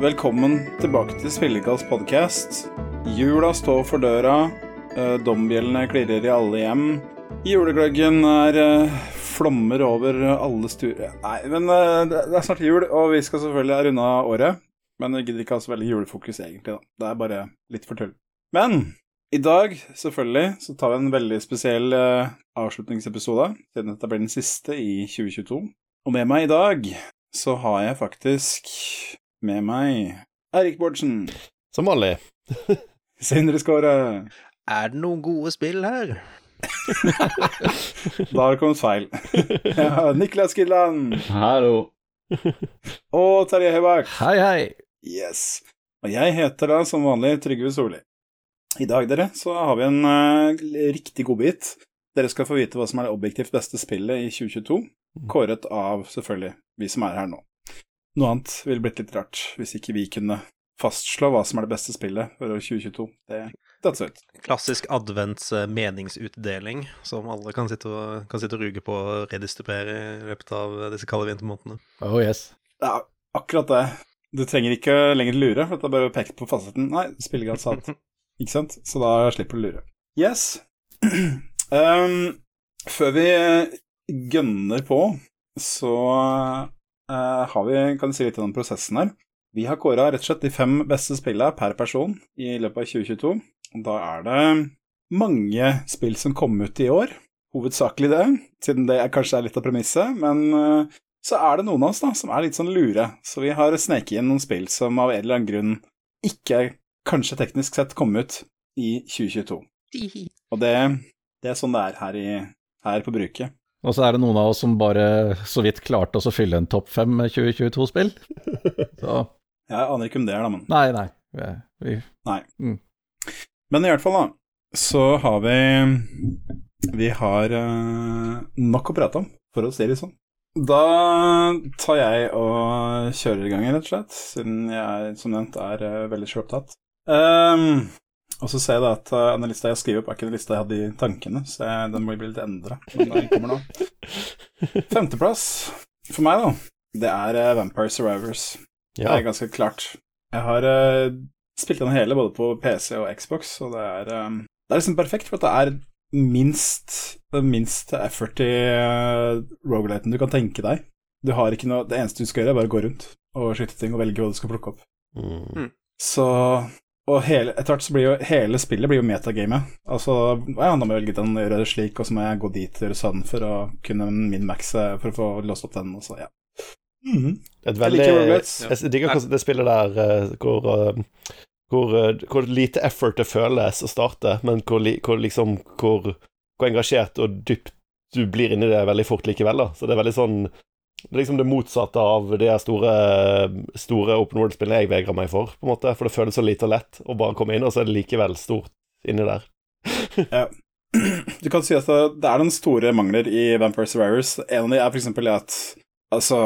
Velkommen tilbake til Spillekalls podkast. Jula står for døra, eh, dombjellene klirrer i alle hjem. Julegløggen er eh, flommer over alle stuer Nei, men eh, det er snart jul, og vi skal selvfølgelig runde av året. Men vi gidder ikke ha så veldig julefokus, egentlig. da. Det er bare litt for tull. Men i dag, selvfølgelig, så tar vi en veldig spesiell uh, avslutningsepisode, siden dette blir den siste i 2022. Og med meg i dag så har jeg faktisk med meg Eirik Bårdsen, Som vanlig. Sindre Skåre, Er det noen gode spill her? da har det kommet feil, ja, Niklas Gilland Hallo. og Terje Høybakk. Hei, hei. Yes. Og jeg heter da som vanlig Trygve Solli. I dag, dere, så har vi en uh, riktig godbit. Dere skal få vite hva som er det objektivt beste spillet i 2022, kåret av selvfølgelig vi som er her nå. Noe annet ville blitt litt rart hvis ikke vi kunne fastslå hva som er det beste spillet for 2022. Det datt ut. Klassisk advents eh, meningsutdeling, som alle kan sitte og, kan sitte og ruge på og redistribuere i løpet av disse kalde vintermånedene. Oh yes. Ja, akkurat det. Du trenger ikke lenger lure, for det er bare å peke på fasiten. Nei, spillegrad sant. Ikke sant? Så da slipper du å lure. Yes. um, før vi gønner på, så har vi, kan si litt om prosessen her. Vi har kåra rett og slett de fem beste spillene per person i løpet av 2022. Og Da er det mange spill som kom ut i år. Hovedsakelig det, siden det kanskje er litt av premisset. Men eh, så er det noen av oss da, som er litt sånn lure. Så vi har sneket inn noen spill som av en eller annen grunn ikke kanskje teknisk sett kom ut i 2022. Og det, det er sånn det er her, i, her på bruket. Og så er det noen av oss som bare så vidt klarte oss å fylle en topp fem 2022-spill. Så Jeg aner ikke om det er, da, men nei, nei. Vi, vi, Men i hvert fall, da, så har vi Vi har uh, nok å prate om, for å si det sånn. Da tar jeg og kjører i gang, rett og slett, siden jeg som nevnt er uh, veldig sjølopptatt. Um, og så ser jeg da at uh, den lista jeg skriver opp, er ikke den lista jeg hadde i tankene, så jeg, den må bli litt endra. Men den kommer nå. Femteplass for meg, da, det er uh, Vampire Survivors. Det er ganske klart. Jeg har uh, spilt den hele både på PC og Xbox, og det er, um, det er liksom perfekt, for at det er minst den minst effort i uh, rogelighten du kan tenke deg. Du har ikke noe, Det eneste du skal gjøre, er bare å gå rundt og skyte ting og velge hva du skal plukke opp. Mm. Så Og hele, etter hvert så blir jo hele spillet blir jo metagamet. Altså, ja, da må jeg velge den, gjøre det slik, og så må jeg gå dit gjøre sånn for å kunne min-maxe for å få låst opp den, og så, ja. Mhm. Et Jeg veldig. Jeg digger hvordan det spillet der eh, hvor, eh, hvor, eh, hvor lite effort det føles å starte, men hvor, hvor liksom hvor, hvor engasjert og dypt du blir inni det veldig fort likevel. da. Så det er veldig sånn Det er liksom det motsatte av de store, store open world-spillene jeg vegrer meg for, på en måte. For det føles så lite og lett å bare komme inn, og så er det likevel stort inni der. Du kan si at det er noen store mangler i Vampire Survivors. En av de er f.eks. at altså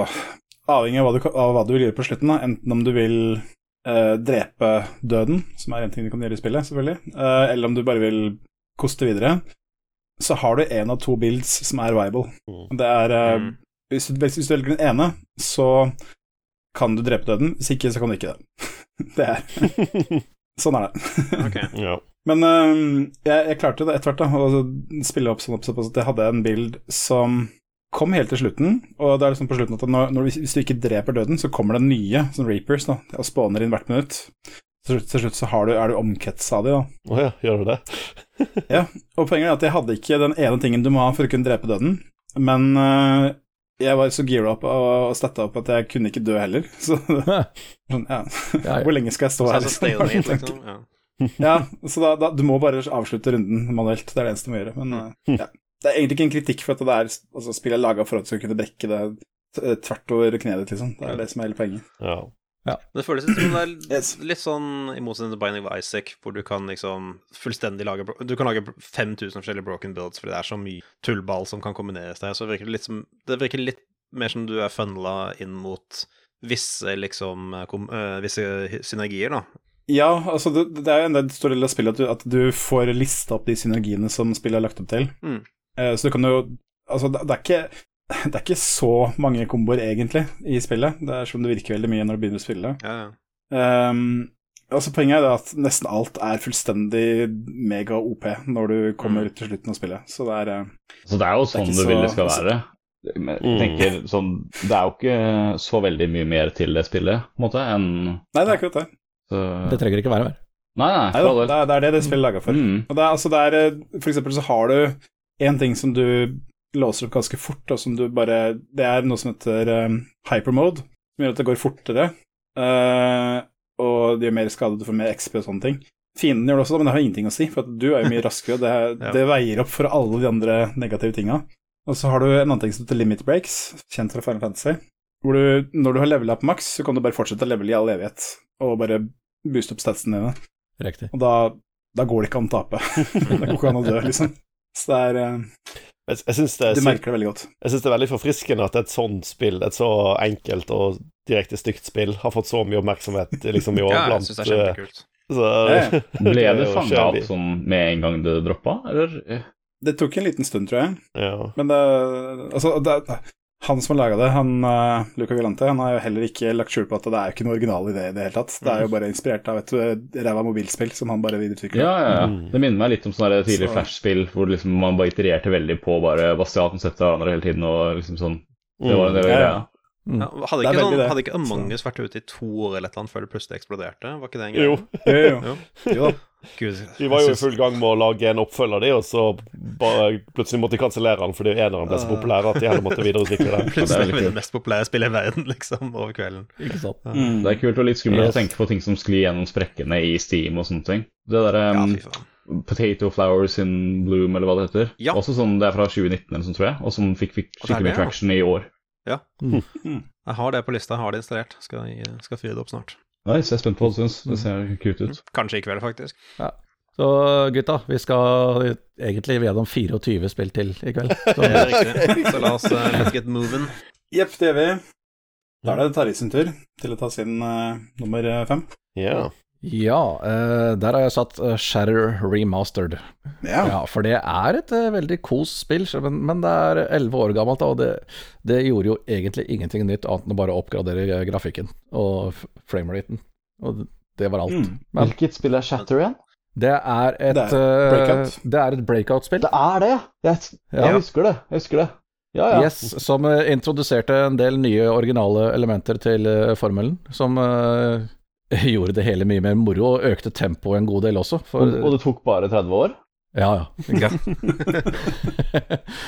Avhengig av hva, du, av hva du vil gjøre på slutten, da, enten om du vil eh, drepe døden, som er en ting du kan gjøre i spillet, selvfølgelig, eh, eller om du bare vil koste videre, så har du én av to builds som er viable. Mm. Det er eh, Mm. Hvis, du, hvis du velger den ene, så kan du drepe døden. Hvis ikke, så kan du ikke det. det er Sånn er det. okay. ja. Men øhm, jeg, jeg klarte det etter hvert, å spille opp sånn opp sånn, at jeg hadde en bild som kom helt til slutten, og det er liksom på slutten at når, når, hvis du ikke dreper døden, så kommer det nye, sånn reapers, da, og spawner inn hvert minutt. Til slutt, til slutt så har du, er du omkretsa av de, da. Å ja, gjør du det? Ja, og poenget er at jeg hadde ikke den ene tingen du må ha for å kunne drepe døden, men øh, jeg var så gira opp og, og støtta opp at jeg kunne ikke dø heller, så ja. Ja, ja. Hvor lenge skal jeg stå her, stalemate, liksom. Ja. Så da, da, du må bare avslutte runden manuelt. Det er det eneste du må gjøre. Men uh, ja. det er egentlig ikke en kritikk for at det er altså, spillet er laga for at du skal kunne brekke det tvert over kneet ditt, liksom. Det er det som er hele poenget. Ja. Det føles litt som det er Yes. litt sånn i motsetning til Binding of Isaac, hvor du kan liksom fullstendig lage Du kan lage 5000 forskjellige broken builds fordi det er så mye tullball som kan kombineres der. Så det virker litt som Det virker litt mer som du er funnela inn mot visse liksom kom, øh, Visse synergier, da. Ja, altså det, det er jo en stor del av spillet at du, at du får lista opp de synergiene som spillet er lagt opp til. Mm. Uh, så du kan jo Altså, det, det er ikke det er ikke så mange komboer, egentlig, i spillet. Det er som det virker veldig mye når du begynner å spille. Ja, ja. Um, altså Poenget er det at nesten alt er fullstendig mega-OP når du kommer til slutten av spillet. Så det er eh, Så det er jo Det er sånn du vil det skal være. Men jeg Mm. tenker sånn Det er jo ikke så veldig mye mer til det spillet, på en måte, enn Nei, det er akkurat det. så... Det trenger ikke være mer. Nei, nei, Nei, det, er, det er det det spillet er laga for. Mm. Og det er, altså, det er, eh, for eksempel så har du en ting som du låser opp ganske fort, og som du bare Det er noe som heter um, hypermode, som gjør at det går fortere. Uh, og det gjør mer skade, du får mer XP og sånne ting. Fienden gjør det også, men det har ingenting å si, for du er jo mye raskere, og det, Ja. det veier opp for alle de andre negative tinga. Og så har du en annen ting som heter limit breaks, kjent fra Final Fantasy. Hvor du, når du har levela på maks, så kan du bare fortsette å levele i all evighet, og bare booste opp statsene dine. Riktig. Og da, da går det ikke an å tape. det går ikke an å dø, liksom. Så det er eh, Jeg, jeg synes det, er Du merker det veldig godt. jeg synes det er veldig forfriskende at et sånt spill, et så enkelt og direkte stygt spill, har fått så mye oppmerksomhet liksom, i år Ja, jeg syns det er eh, kjempekult. så, Ja. Ble det fanga opp sånn med en gang det droppa, eller? Det tok en liten stund, tror jeg. Ja. Men det Altså, det, han som har laga det, han uh, Luca Galante, han har jo heller ikke lagt skjul på at det er jo ikke noe original idé i det hele tatt. Det er jo bare inspirert av et uh, ræva mobilspill som han bare videreutvikler. Ja, ja, ja. Mm. Det minner meg litt om sånne tidligere Så- Flash-spill hvor liksom man bare itererte veldig på bare Bastiat-konseptet av hverandre hele tiden, og liksom sånn Det var en del ja. greia. Mm. Ja, hadde, ikke sånn, hadde ikke Among Us vært ute i to år eller et eller annet før det plutselig eksploderte? Var ikke det en greie? Jo, Jo, jo, Jo. Gud, de var jo i full gang med å lage en oppfølger, de, og så bare plutselig måtte de kansellere den fordi eneren ble så populær at de heller måtte videreutvikle den. Plutselig er vi det mest populære spillet i verden, liksom, over kvelden. Ikke sant. Mm. Det er kult og litt skummelt Yes. å tenke på ting som sklir gjennom sprekkene i Steam og sånne ting. Det derre um, ja. Potato Flowers in Bloom, eller hva det heter. Ja. Også sånn, Det er fra 2019, eller sånn, tror jeg, og som fikk, fikk det skikkelig mye ja. traction i år. Jeg har det på lista, jeg har det installert. Skal, skal fyre det opp snart. Nice, jeg er spent på hva du syns. Det ser kult ut. Kanskje i kveld, faktisk. Så gutta, vi skal egentlig gjennom 24 spill til i kveld. Så, Det er riktig. Så la oss uh, let's get moving. Jepp, det gjør vi. Da er det Terje sin tur til å ta sin uh, nummer uh, fem. Ja. Ja, eh, der har jeg satt eh, Shatter Remastered. Ja. Ja, for det er et eh, veldig kos spill, men, men det er 11 år gammelt, da, og det, det gjorde jo egentlig ingenting nytt annet enn å bare oppgradere grafikken og frameraten. Og det var alt. Mm. Men Hvilket spill er Shatter igjen? det er et Det er Breakout. Det et breakout-spill. Det er det! Jeg, Ja. jeg husker det. Jeg husker det. Ja, ja. Yes, som introduserte en del nye originale elementer til formelen, som gjorde det hele mye mer moro, og økte tempoet en god del også. For, Og, og det tok bare 30 år? ja, ja.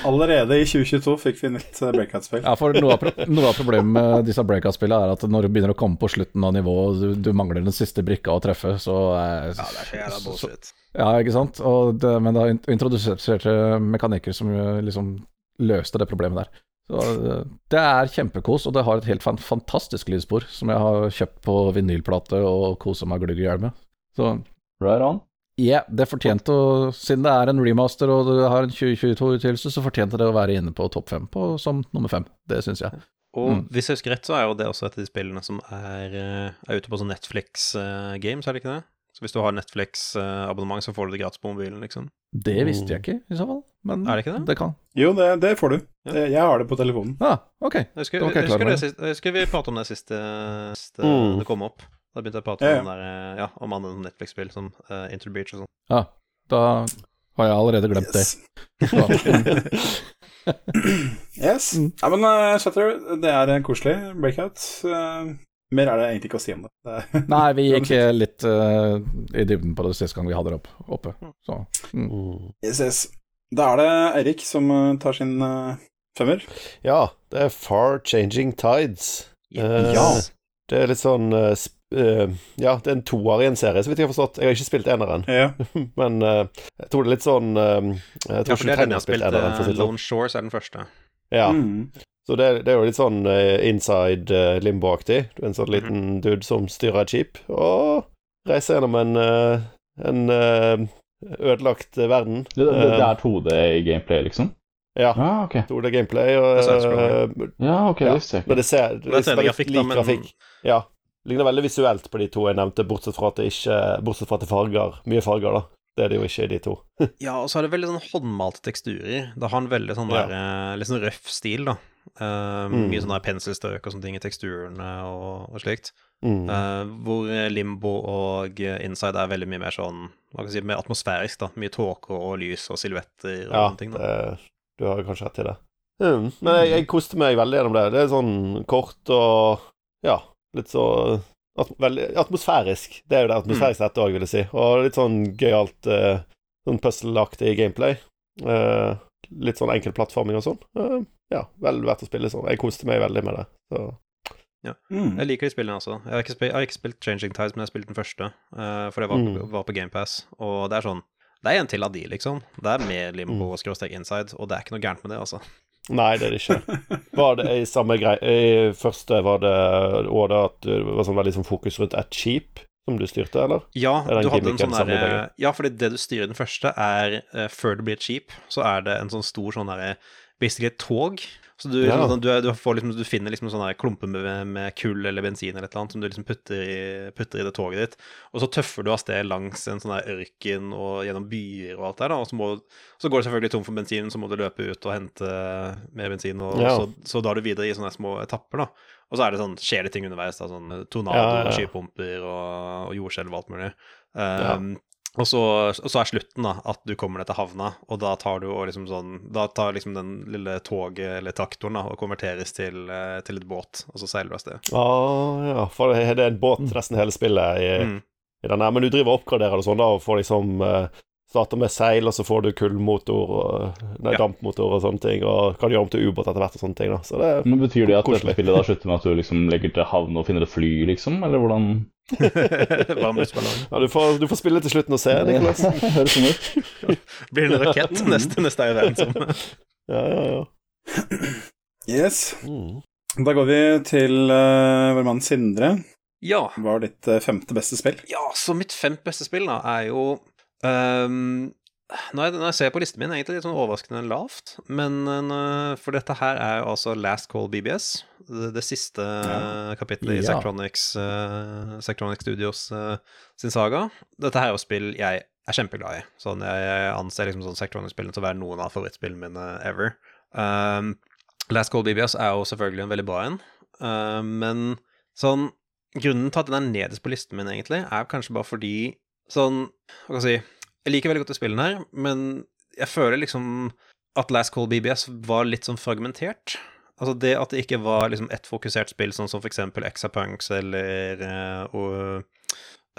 Allerede i 2022 fikk vi nytt uh, breakout-spill. ja, for noe av, pro- noe av problemet med disse breakout-spillene er at når du begynner å komme på slutten av nivået, du, du mangler den siste brikka å treffe, så eh, Ja, det er så jævla bullshit. Ja, ikke sant. Og det, men da introduserte mekanikker som eh, liksom løste det problemet der. Så eh, det er kjempekos, og det har et helt fantastisk lydspor som jeg har kjøpt på vinylplate og kosa meg glugg i hjel med. Så Right on. ja, det fortjente å Siden det er en remaster og det har en 2022-utgivelse, så fortjente det å være inne på topp fem på, som nummer fem. Det syns jeg. Og Mm. hvis jeg husker rett, så er jo det også et av de spillene som er, eh, er ute på sånn Netflix-games, er det ikke det? Så hvis du har Netflix-abonnement, så får du det gratis på mobilen, liksom. Det visste jeg ikke, i så fall. Men Er det ikke det? det kan. Jo, det, det får du. Ja. Jeg har det på telefonen. Ah, ok. Husker, Det var ikke jeg husker, sist, husker vi pratet om det sist, eh, eh, Mm. det kom opp. Da begynte jeg å prate Ja, ja. om, der, eh, ja, om andre Netflix-spill som uh, Inter Beach og sånn. Ja, da har jeg allerede glemt det. Yes. det. yes. Mm. Ja, men uh, Shutter, det er en koselig breakout. Uh, mer er det egentlig ikke å si om det. det Nei, vi gikk eh, litt uh, i dybden på det siste gang vi hadde det opp, oppe. Så mm. Mm. yes, yes. Da er det Eirik som uh, tar sin uh, femmer. ja, det er Far Changing Tides. Eh, Ja. Det er litt sånn eh, sp eh, Ja, det er en toer i en serie, så vidt jeg har forstått. Jeg har ikke spilt eneren, Ja. men eh, jeg tror det er litt sånn eh, Jeg Ja, tror for det ikke er jeg har spilt eneren, for å si eh, det sånn. Lone Shores er den første. Ja. Mm. Så det, det er jo litt sånn eh, inside uh, limbo-aktig. Du er en sånn liten dude som styrer et skip og reiser gjennom en, eh, en eh, ødelagt eh, verden. Det, det, det Eh, er 2D i gameplay, liksom? Ja. Ah, okay. 2D gameplay og Det side-scroller. eh, Ja, ok, Ja, det ser jeg Men det ser Det er ser veldig 3D-grafikk, da, lik men grafikk. Ja. Ligner veldig visuelt på de to jeg nevnte, bortsett fra at det ikke Bortsett fra at det farger mye farger, da. Det er det jo ikke i de to. Ja, og så er det veldig sånn håndmalte teksturer. Det har en veldig sånn der ja. Litt sånn røff stil, da. Uh, Mm. Mye sånn der penselstrøk og sånne ting i teksturene og, og slikt. Mm. Eh, hvor Limbo og Inside er veldig mye mer sånn hva kan jeg si, mer atmosfærisk. da Mye tåke og lys og silhuetter og ja, sånne ting. da det, du har kanskje rett i det. Mm. Men jeg, jeg koste meg veldig gjennom det. Det er sånn kort og ja, litt så at, veldig atmosfærisk. Det er jo det atmosfæriske dette òg, vil jeg si. Og litt sånn gøyalt uh, sånn puzzle-aktig gameplay. Uh, litt sånn enkel plattforming og sånn. Uh, ja, vel verdt å spille sånn. Jeg koste meg veldig med det. Så Mm. Jeg liker de spillene også. Jeg har ikke spilt, jeg har ikke spilt Changing Tides, men jeg har spilt den første, uh, for det var, Mm. var på GamePass. Og det er sånn Det er en til av de, liksom. Det er med limbo Mm. og Skråsteg inside, og det er ikke noe gærent med det, altså. Nei, det er det ikke. Var det i samme greie I første var det òg det at det var sånn veldig sånn fokus rundt ett skip som du styrte, eller? Ja, du hadde en sånn begge? Ja, fordi det du styrer den første, er uh, før det blir et skip, så er det en sånn stor sånn derre Basically et tog. Så du, Ja. sånn, du, du, får liksom, du finner liksom sånne klumper med, med kull eller bensin eller et eller annet som du liksom putter i, putter i det toget ditt. Og så tøffer du av sted langs en sånn ørken og gjennom byer og alt der, da. Og så, må, så går det selvfølgelig tom for bensin, så må du løpe ut og hente mer bensin, og Ja. så, så er du videre i sånne små etapper, da. Og så er det sånn, skjer det ting underveis, da, sånn tornado Ja, og skypumper og, og jordskjelv og alt mulig. Um, og, så, og så er slutten da, at du kommer deg til havna, og da tar du liksom sånn Da tar liksom den lille toget eller traktoren da, og konverteres til, eh, til et båt, og så seiler du av sted. Ah, ja, for det er en båt nesten hele spillet i, Mm. i den her. Men du driver og oppgraderer det sånn, da, og får liksom eh, Starter med seil, og så får du kullmotor og nei, Ja. dampmotor og sånne ting, og kan gjøre om til ubåt etter hvert og sånne ting, da. Så det Men Betyr det at Koselig. dette spillet da slutter med at du liksom legger til havn og finner et fly, liksom? Eller hvordan Ja, du får, du får spille til slutten og se, Niklas. Høres sånn ut. Blir det en rakett neste, neste event som Ja, ja, ja. Yes. Mm. Da går vi til uh, vår mann Sindre. Ja. Hva er ditt uh, femte beste spill? Ja, så mitt femte beste spill da er jo ehm, når, jeg, når jeg ser på listen min, egentlig litt sånn overraskende lavt. Men uh, For dette her er jo altså Last Call BBS. Det, det siste Ja. kapittelet i Ja. Sectronics, uh, Studios uh, sin saga. Dette her er jo spill jeg er kjempeglad i. Sånn, jeg, jeg anser liksom sånn Sectronics-spillene til å være noen av favorittspillene mine ever. Um, Last Call BBS er jo selvfølgelig en veldig bra en, uh, men sånn Grunnen til at den er nederst på listen min, egentlig, er kanskje bare fordi sånn Hva skal jeg si Jeg liker veldig godt å spillene her, men jeg føler liksom at Last Call BBS var litt sånn fragmentert. Altså det at det ikke var liksom ett fokusert spill, sånn som for eksempel Exapunks eller uh,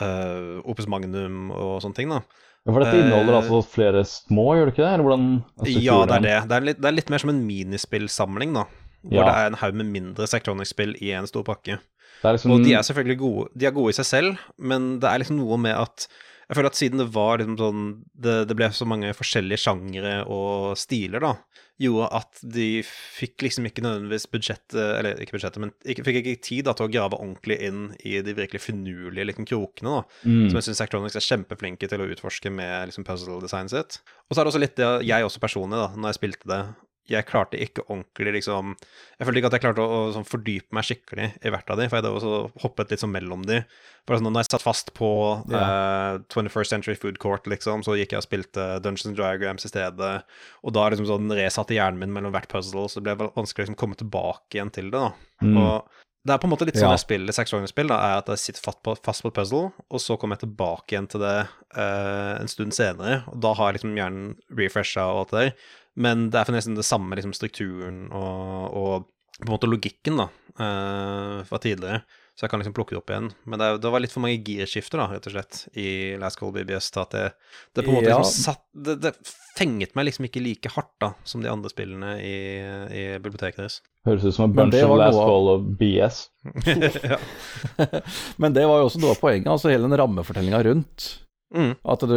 eh, Opus Magnum og sånne ting, da. Ja, For dette inneholder uh, altså flere små, gjør det ikke det? Eller hvordan Ja, det er det. Det er, litt, det er litt mer som en minispillsamling, da. Hvor Ja. det er en haug med mindre Sectronics-spill i en stor pakke. Det liksom Og de er selvfølgelig gode, de er gode i seg selv, men det er liksom noe med at Jeg føler at siden det var liksom sånn Det, det ble så mange forskjellige sjangere og stiler, da, gjorde at de fikk liksom ikke nødvendigvis budsjettet Eller ikke budsjettet, men ikke, fikk ikke tid da, til å grave ordentlig inn i de virkelig finurlige liksom, krokene, da. mm. Som jeg syns Actronics er kjempeflinke til å utforske med liksom, puzzle-designet sitt. Og så er det også litt det jeg også personlig, da, når jeg spilte det Jeg klarte ikke ordentlig liksom Jeg følte ikke at jeg klarte å, å sånn, fordype meg skikkelig i hvert av de, for jeg hadde også hoppet litt sånn mellom de. For sånn, når jeg satt fast på eh, 21st Century Food Court, liksom, så gikk jeg og spilte Dungeons and Diagrams i stedet, og da liksom sånn resatte hjernen min mellom hvert puzzle, så det ble vanskelig å liksom, komme tilbake igjen til det, da. Mm. Og det er på en måte litt sånn Ja. jeg spiller seksåringsspill, da, er at jeg sitter fast på, fast på et puzzle, og så kommer jeg tilbake igjen til det uh, en stund senere, og da har jeg liksom hjernen refresha og alt det der, men det er for nesten det samme liksom strukturen og, og på en måte logikken, da, uh, fra tidligere, så jeg kan liksom plukke det opp igjen. Men det, det var litt for mange girskifter, da, rett og slett, i Last Call BBS, til at det, det på en måte Ja. liksom satt det, det fenget meg liksom ikke like hardt, da, som de andre spillene i, i biblioteket deres. Høres ut som en bunch of last call of BS. Men det var jo også noe av poenget, altså hele den rammefortellinga rundt. Mm. At du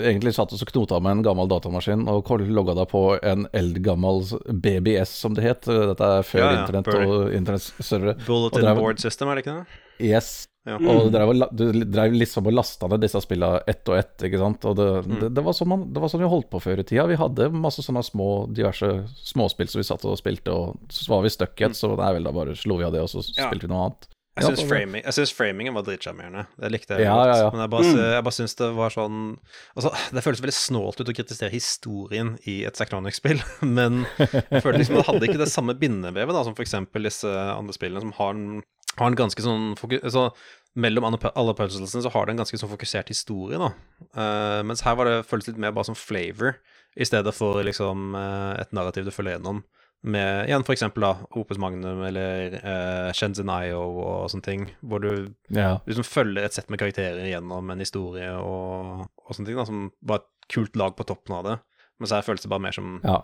egentlig satt og knota med en gammel datamaskin og logga deg på en eldgammel BBS, som det het. Dette er før Ja, ja, internett og internettservere. Bulletin drev- board system, er det ikke det? Yes. Ja. Og du drev, du drev liksom og lasta ned disse spillene ett og ett, ikke sant. Og det, Mm. det, det, var sånn man, det var sånn vi holdt på før i tida. Vi hadde masse sånne små, diverse småspill som vi satt og spilte, og så var vi stuck i et, så nei vel, da bare slo vi av det, og så spilte vi noe annet. Jeg syns framing, jeg framingen var dritsjarmerende. Det likte jeg Ja, godt. ja, ja. Men jeg bare, Mm. jeg bare syns det var sånn Altså, det føles veldig snålt ut å kritisere historien i et Sectronic-spill, men jeg følte liksom det hadde ikke det samme bindevevet da, som eksempel disse andre spillene som har en har en ganske sånn foku- altså, Mellom alle pu- puzzlesene så har det en ganske sånn fokusert historie, da. Uh, mens her var det føltes litt mer bare som flavor, i stedet for liksom uh, et narrativ du følger gjennom. Med igjen da Opus Magnum eller uh, Shenzhen IO og sånne ting, hvor du Ja. liksom følger et sett med karakterer gjennom en historie og, og sånne ting, da, som var et kult lag på toppen av det. Mens her føltes det bare mer som ja.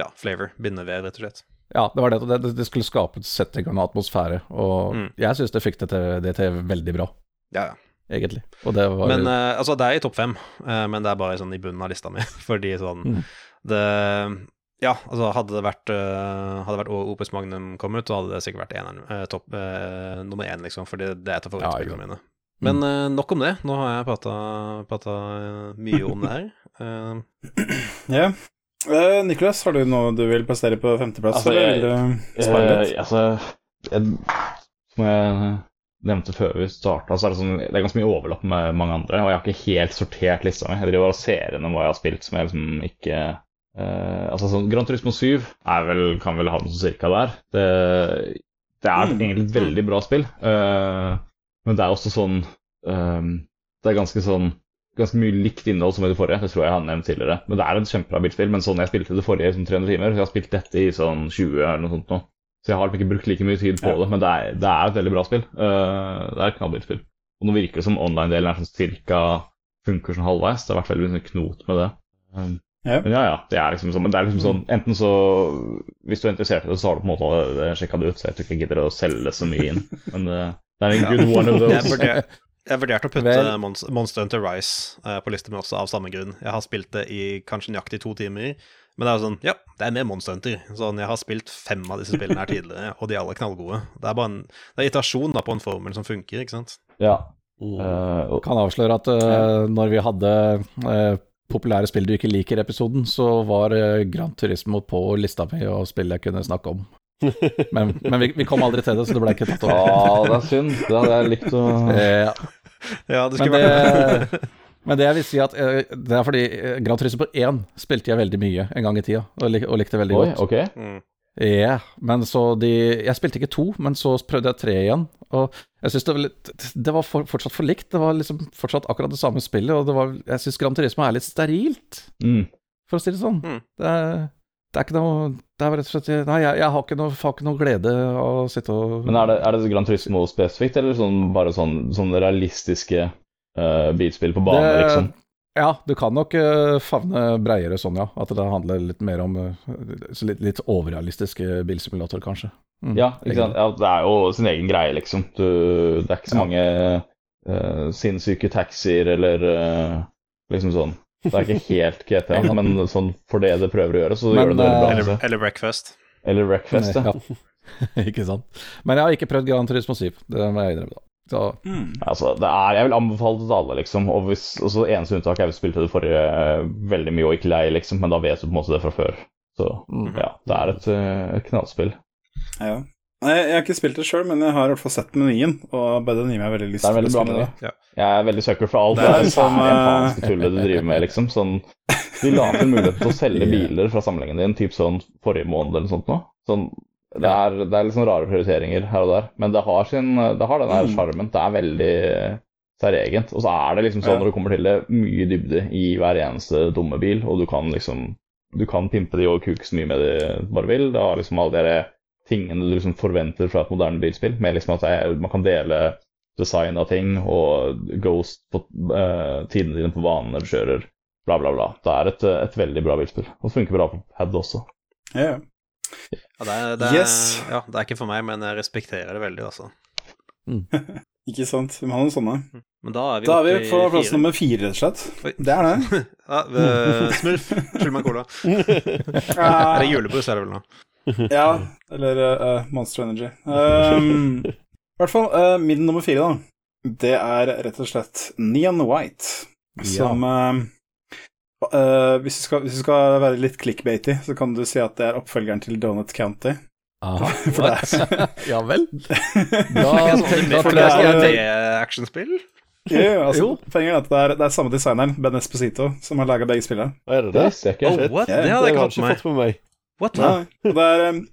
ja, flavor, bindevev, rett og slett. Ja, det var det. Det, det skulle skape et setting og en atmosfære, og Mm. jeg syns det fikk det til, det til veldig bra, Ja, ja. egentlig. Og det var Men uh, altså, det er i topp fem, uh, men det er bare sånn i bunnen av lista mi. Fordi sånn Mm. Det Ja, altså, hadde det vært uh, Hadde det vært Opus Magnum kom ut, så hadde det sikkert vært eneren, uh, topp uh, nummer én, liksom. Fordi det er et av favorittspillene mine. Men eh, nok om det. Nå har jeg prata, mye om det her. Eh, Ja. Eh, Niklas, har du noe du vil plassere på femteplass? Altså, eller jeg- Eh, litt? altså, jeg, som jeg nevnte før vi starta, så er det, sånn, det er ganske mye overlapp med mange andre. Og jeg har ikke helt sortert lista mi. Jeg driver og ser gjennom hva jeg har spilt som jeg liksom ikke eh, Altså sånn Grand Turismo 7 er vel, kan vel havne sånn cirka der. Det, det er Mm. egentlig et veldig bra spill, uh, men det er også sånn eh, Det er ganske sånn Ganske mye likt innhold som i det forrige, det tror jeg jeg har nevnt tidligere. Men det er et kjempebra bilspill, men sånn jeg spilte det forrige i sånn 300 timer, så jeg har spilt dette i sånn 20 eller noe sånt nå. Så jeg har liksom ikke brukt like mye tid på det, men det er, det er et veldig bra spill. Uh, det er et knallbilspill. Og nå virker det som online-delen er sånn cirka funker sånn halvveis. Det har vært veldig sånn knot med det. Um, Ja. Men ja, ja. Det er liksom sånn, men det er liksom sånn Enten så Hvis du er interessert i det, så har du på en måte allerede sjekka det ut, så jeg tror ikke jeg gidder å selge så mye inn. Men eh, det er en good one of those. jeg vurderte å putte Vel- Monster Hunter Rise eh, på lista mi også, av samme grunn. Jeg har spilt det i kanskje nøyaktig to timer. Men det er jo sånn, ja, det er mer Monster Hunter. Sånn, jeg har spilt fem av disse spillene her tidligere, og de er alle knallgode. Det er bare en det er iterasjon da på en formel som funker, ikke sant? Ja. Mm. eh, og, kan avsløre at uh, når vi hadde eh, populære spill du ikke liker-episoden, så var Grand Gran Turismo på lista mi og spill jeg kunne snakke om. Men, men vi, vi kom aldri til det, så det ble ikke tatt opp. ja, det er synd. Det hadde jeg likt å ja. Ja, det Men skulle vært det, men det jeg vil si at eh, det er fordi Grand Gran Turismo 1 spilte jeg veldig mye en gang i tida, og, lik, og likte veldig Oi, godt. Okay. mm. Yeah, men så de Jeg spilte ikke to, men så prøvde jeg tre igjen. Og jeg syns det var litt Det var for, fortsatt for likt. Det var liksom fortsatt akkurat det samme spillet, og det var Jeg syns Gran Turismo er litt sterilt, Mm. for å si det sånn. Mm. Det, er, det er ikke noe Det er rett og slett Nei, jeg, jeg har, ikke noe, har ikke noe glede av å sitte og Men er det, er det Gran Turismo spesifikt, eller sånn, bare sånn, sånn realistiske uh, bilspill på bane, Det- liksom? Ja, du kan nok eh, favne breiere sånn, ja. At det handler litt mer om eh, litt, litt overrealistisk bilsimulator, kanskje. Mm, Ja, ikke sant? Ja, det er jo sin egen greie, liksom. Du, det er ikke så mange uh, sinnssyke taxier eller uh, liksom sånn. Det er ikke helt GTA, men sånn for det det prøver å gjøre, så Men, gjør det det bra. eh, Eller, eller Breakfast. Eller breakfast, ja. Ikke sant. Men jeg har ikke prøvd Gran Turismo 7, det må jeg innrømme. da. Så Mm. Altså, det er, jeg vil anbefale det til alle, liksom. Og hvis, altså, Eneste unntak er hvis du spilte det forrige uh, veldig mye og ikke lei, liksom. Men da vet du på en måte det fra før. Så mm. ja, det er et, et knallspill. Ja. Nei, jeg har ikke spilt det sjøl, men jeg har i hvert fall sett menyen, og bare den gir meg veldig lyst er til å spille det. Ja. Jeg er veldig sucker for alt Det det, er er som, japanske tullet du driver med, liksom. Sånn, de lager mulighet til å selge biler fra samlingen din typ sånn forrige måned eller noe sånt nå. Sånn, det, er, det er sånn rare prioriteringer her og der, men det har, sin, det har den der Mm. sjarmen. Det er veldig særegent. Og så er det liksom sånn når du kommer til det, mye dybde i hver eneste dumme bil, og du kan liksom Du kan pimpe de og kuke så mye med de du bare vil. Det har liksom alle de tingene du liksom forventer fra et moderne bilspill, med liksom at er, man kan dele design av ting og ghost på uh, tidene dine på banen når du kjører, bla, bla, bla. Det er et, et veldig bra bilspill. Og det funker bra på pad også. Ja. Ja, det, er, det, er, Yes. ja, det er ikke for meg, men jeg respekterer det veldig, altså. Ikke sant. Vi må ha noen sånne. Men da er vi Da er vi på plass fire. nummer fire, rett og slett. Oi. Det er det. Ja, uh, Smurf. Skyld meg en er det julebrus er det vel nå. Ja, eller uh, Monster Energy. Um, I hvert fall uh, min nummer fire, da. Det er rett og slett Neon White, som eh, uh, hvis, du skal, hvis du skal være litt clickbaity, så kan du si at det er oppfølgeren til Donut County. Aha. For det er ja vel? Da, Da, da tror det jeg er- det actionspill? Jo, altså, Jo. Poenget er at det er, det er samme designeren, Ben Esposito, som har laga begge spillene. Er det Det det? Oh, what? Ja, Det Det hadde jeg ikke hatt med meg. fått med meg. What? Ja, det er um,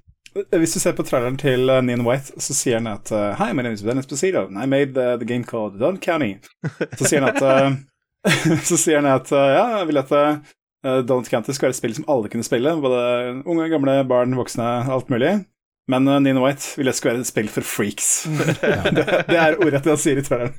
hvis du ser på traileren til uh, Neon White, så sier han at uh, Hi, my name is Dennis Esposito, and I made the, the game called Don County. Så sier han at uh, Så sier han at uh, ja, jeg vil at uh, Don't County skal være et spill som alle kunne spille. Både unge, gamle, barn, voksne, alt mulig. Men uh, Nino White vil jeg skulle være et spill for freaks. det, det er ordrett det han sier i traileren,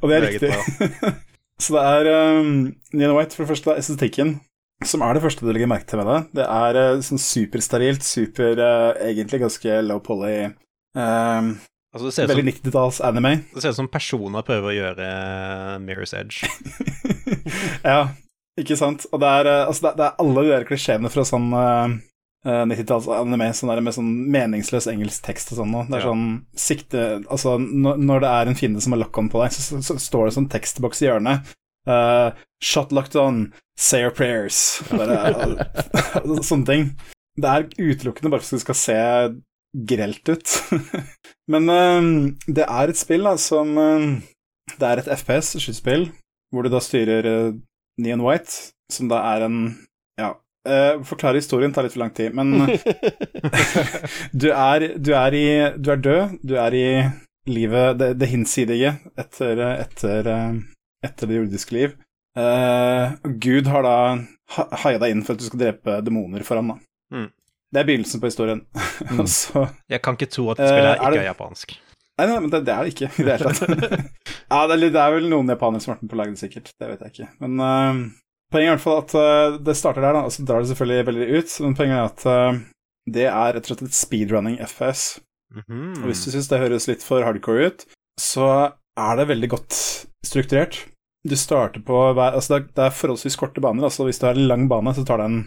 og det er Meget riktig. Så det er um, Nino White, for det første, estetikken, som er det første du legger merke til med det. Det er uh, sånn supersterilt, super uh, Egentlig ganske low poly. uh, Altså, det ser veldig 90-talls anime. det ser ut som personer prøver å gjøre Mirror's Edge. ja, ikke sant. Og det er, altså, det, det er alle de der klisjeene fra sånn uh, uh, 90-talls anime sånn der med sånn meningsløs engelsk tekst og sånn. Det er Ja. sånn sikte Altså, når, når det er en fiende som har lock-on på deg, så, så, så står det sånn tekstboks i hjørnet. Uh, shot locked on, say your prayers. Bare, sånne ting. Det er utelukkende bare for at det skal se grelt ut. Men uh, det er et spill da, som uh, Det er et FPS, skytespill, hvor du da styrer uh, Neon White, som da er en Ja. Uh, forklare historien tar litt for lang tid, men du, er, du, er i, du er død. Du er i livet Det, det hinsidige etter, etter, uh, etter det jordiske liv. Uh, Gud har da haia deg inn for at du skal drepe demoner for ham, da. Mm. Det er begynnelsen på historien. Og så Jeg kan ikke tro at det spillet uh, ikke er det- er japansk. Nei, nei, men det, det er det ikke i det hele tatt. ja, det er, det er vel noen japanere som har vært med på å lage det, sikkert. Det vet jeg ikke. Men uh, poenget er i hvert fall at uh, det starter der, da, og så drar det selvfølgelig veldig ut. Men poenget er at uh, det er rett og slett et speedrunning FPS. -hmm. Og hvis du syns det høres litt for hardcore ut, så er det veldig godt strukturert. Du starter på Altså, det er, det er forholdsvis korte baner. Altså, hvis du har en lang bane, så tar det en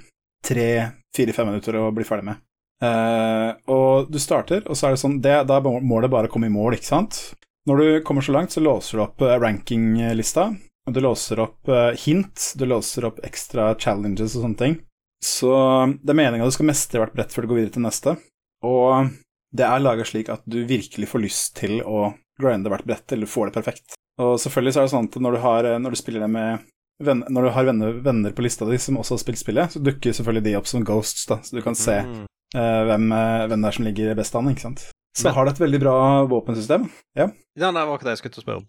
tre-fire-fem minutter å bli ferdig med. Uh, og du starter, og så er det sånn det, Da er målet bare å komme i mål, ikke sant? Når du kommer så langt, så låser du opp eh, rankinglista, du låser opp eh, hint, du låser opp ekstra challenges og sånne ting. Så det er meninga du skal mestre hvert brett før du går videre til neste. Og det er laga slik at du virkelig får lyst til å grinde hvert brett, eller får det perfekt. Og selvfølgelig så er det sånn at når du, har, når du spiller det med venn, Når du har venner, venner på lista di som også har spilt spillet, så dukker selvfølgelig de opp som ghosts, da, så du kan se mm. uh, hvem, eh, hvem det er som ligger best an, ikke sant. Så Men- har det et veldig bra våpensystem. Ja, Ja, det var ikke det jeg skulle til å spørre om.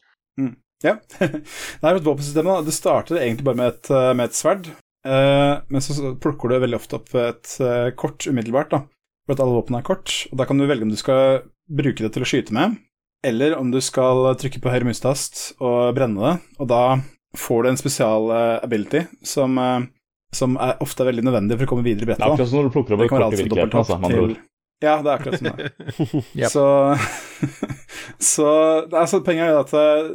Ja. er et våpensystem, da. Det starter egentlig bare med et, eh, med et sverd, uh, men så så plukker du veldig ofte opp et uh, kort umiddelbart, da. For at alle våpen er kort, og da kan du velge om du skal bruke det til å skyte med, eller om du skal trykke på høyre mustast og brenne det, og da får du en spesial eh, ability som, eh, som er ofte er veldig nødvendig for å komme videre i brettet. Det er akkurat som når du plukker opp et kort i virkeligheten, altså, dobbelthopp med andre ord. til Ja, det er akkurat sånn det. Yep. Så, så det er så Poenget er at eh,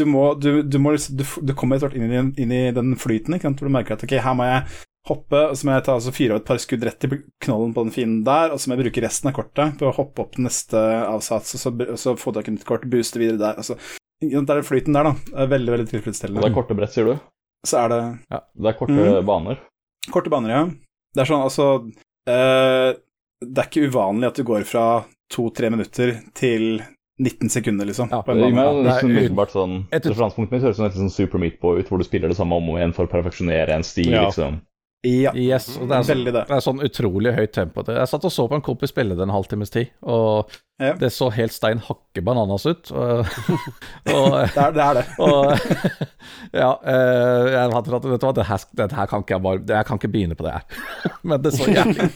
du må Du, du, må, du, du kommer etter hvert inn i, den- inn i den flyten, ikke sant, hvor du merker at ok, her må jeg hoppe, og så må jeg ta altså, fire av et par skudd rett i knollen på den fienden der, og så må jeg bruke resten av kortet på å hoppe opp til neste avsats, og så, og så få tak i nytt kort, booste videre der. Altså, det er flyten der, da. Veldig, veldig Og det er korte brett, sier du? Så er det Det er korte mm. baner. Korte baner, ja. Det er sånn, altså eh, Det er ikke uvanlig at du går fra to-tre minutter til 19 sekunder, liksom. Ja, på Det en bane. meg det er liksom umiddelbart sånn Et- Referansepunktet mitt høres ut som et sånn Super Meat Boy ut, hvor du spiller det samme om og igjen for å perfeksjonere en stil, Ja. liksom. Ja, Yes, det er, sånn, det. det er sånn utrolig høyt tempo. Jeg satt og så på en kompis spille det en halvtimes tid, og Ja. det så helt stein hakke bananas ut. Og, og, Det er det. Er det. og ja, eh, jeg hadde tatt, vet du hva, det her, det her kan ikke jeg bare Jeg kan ikke begynne på det her. Men det så jævlig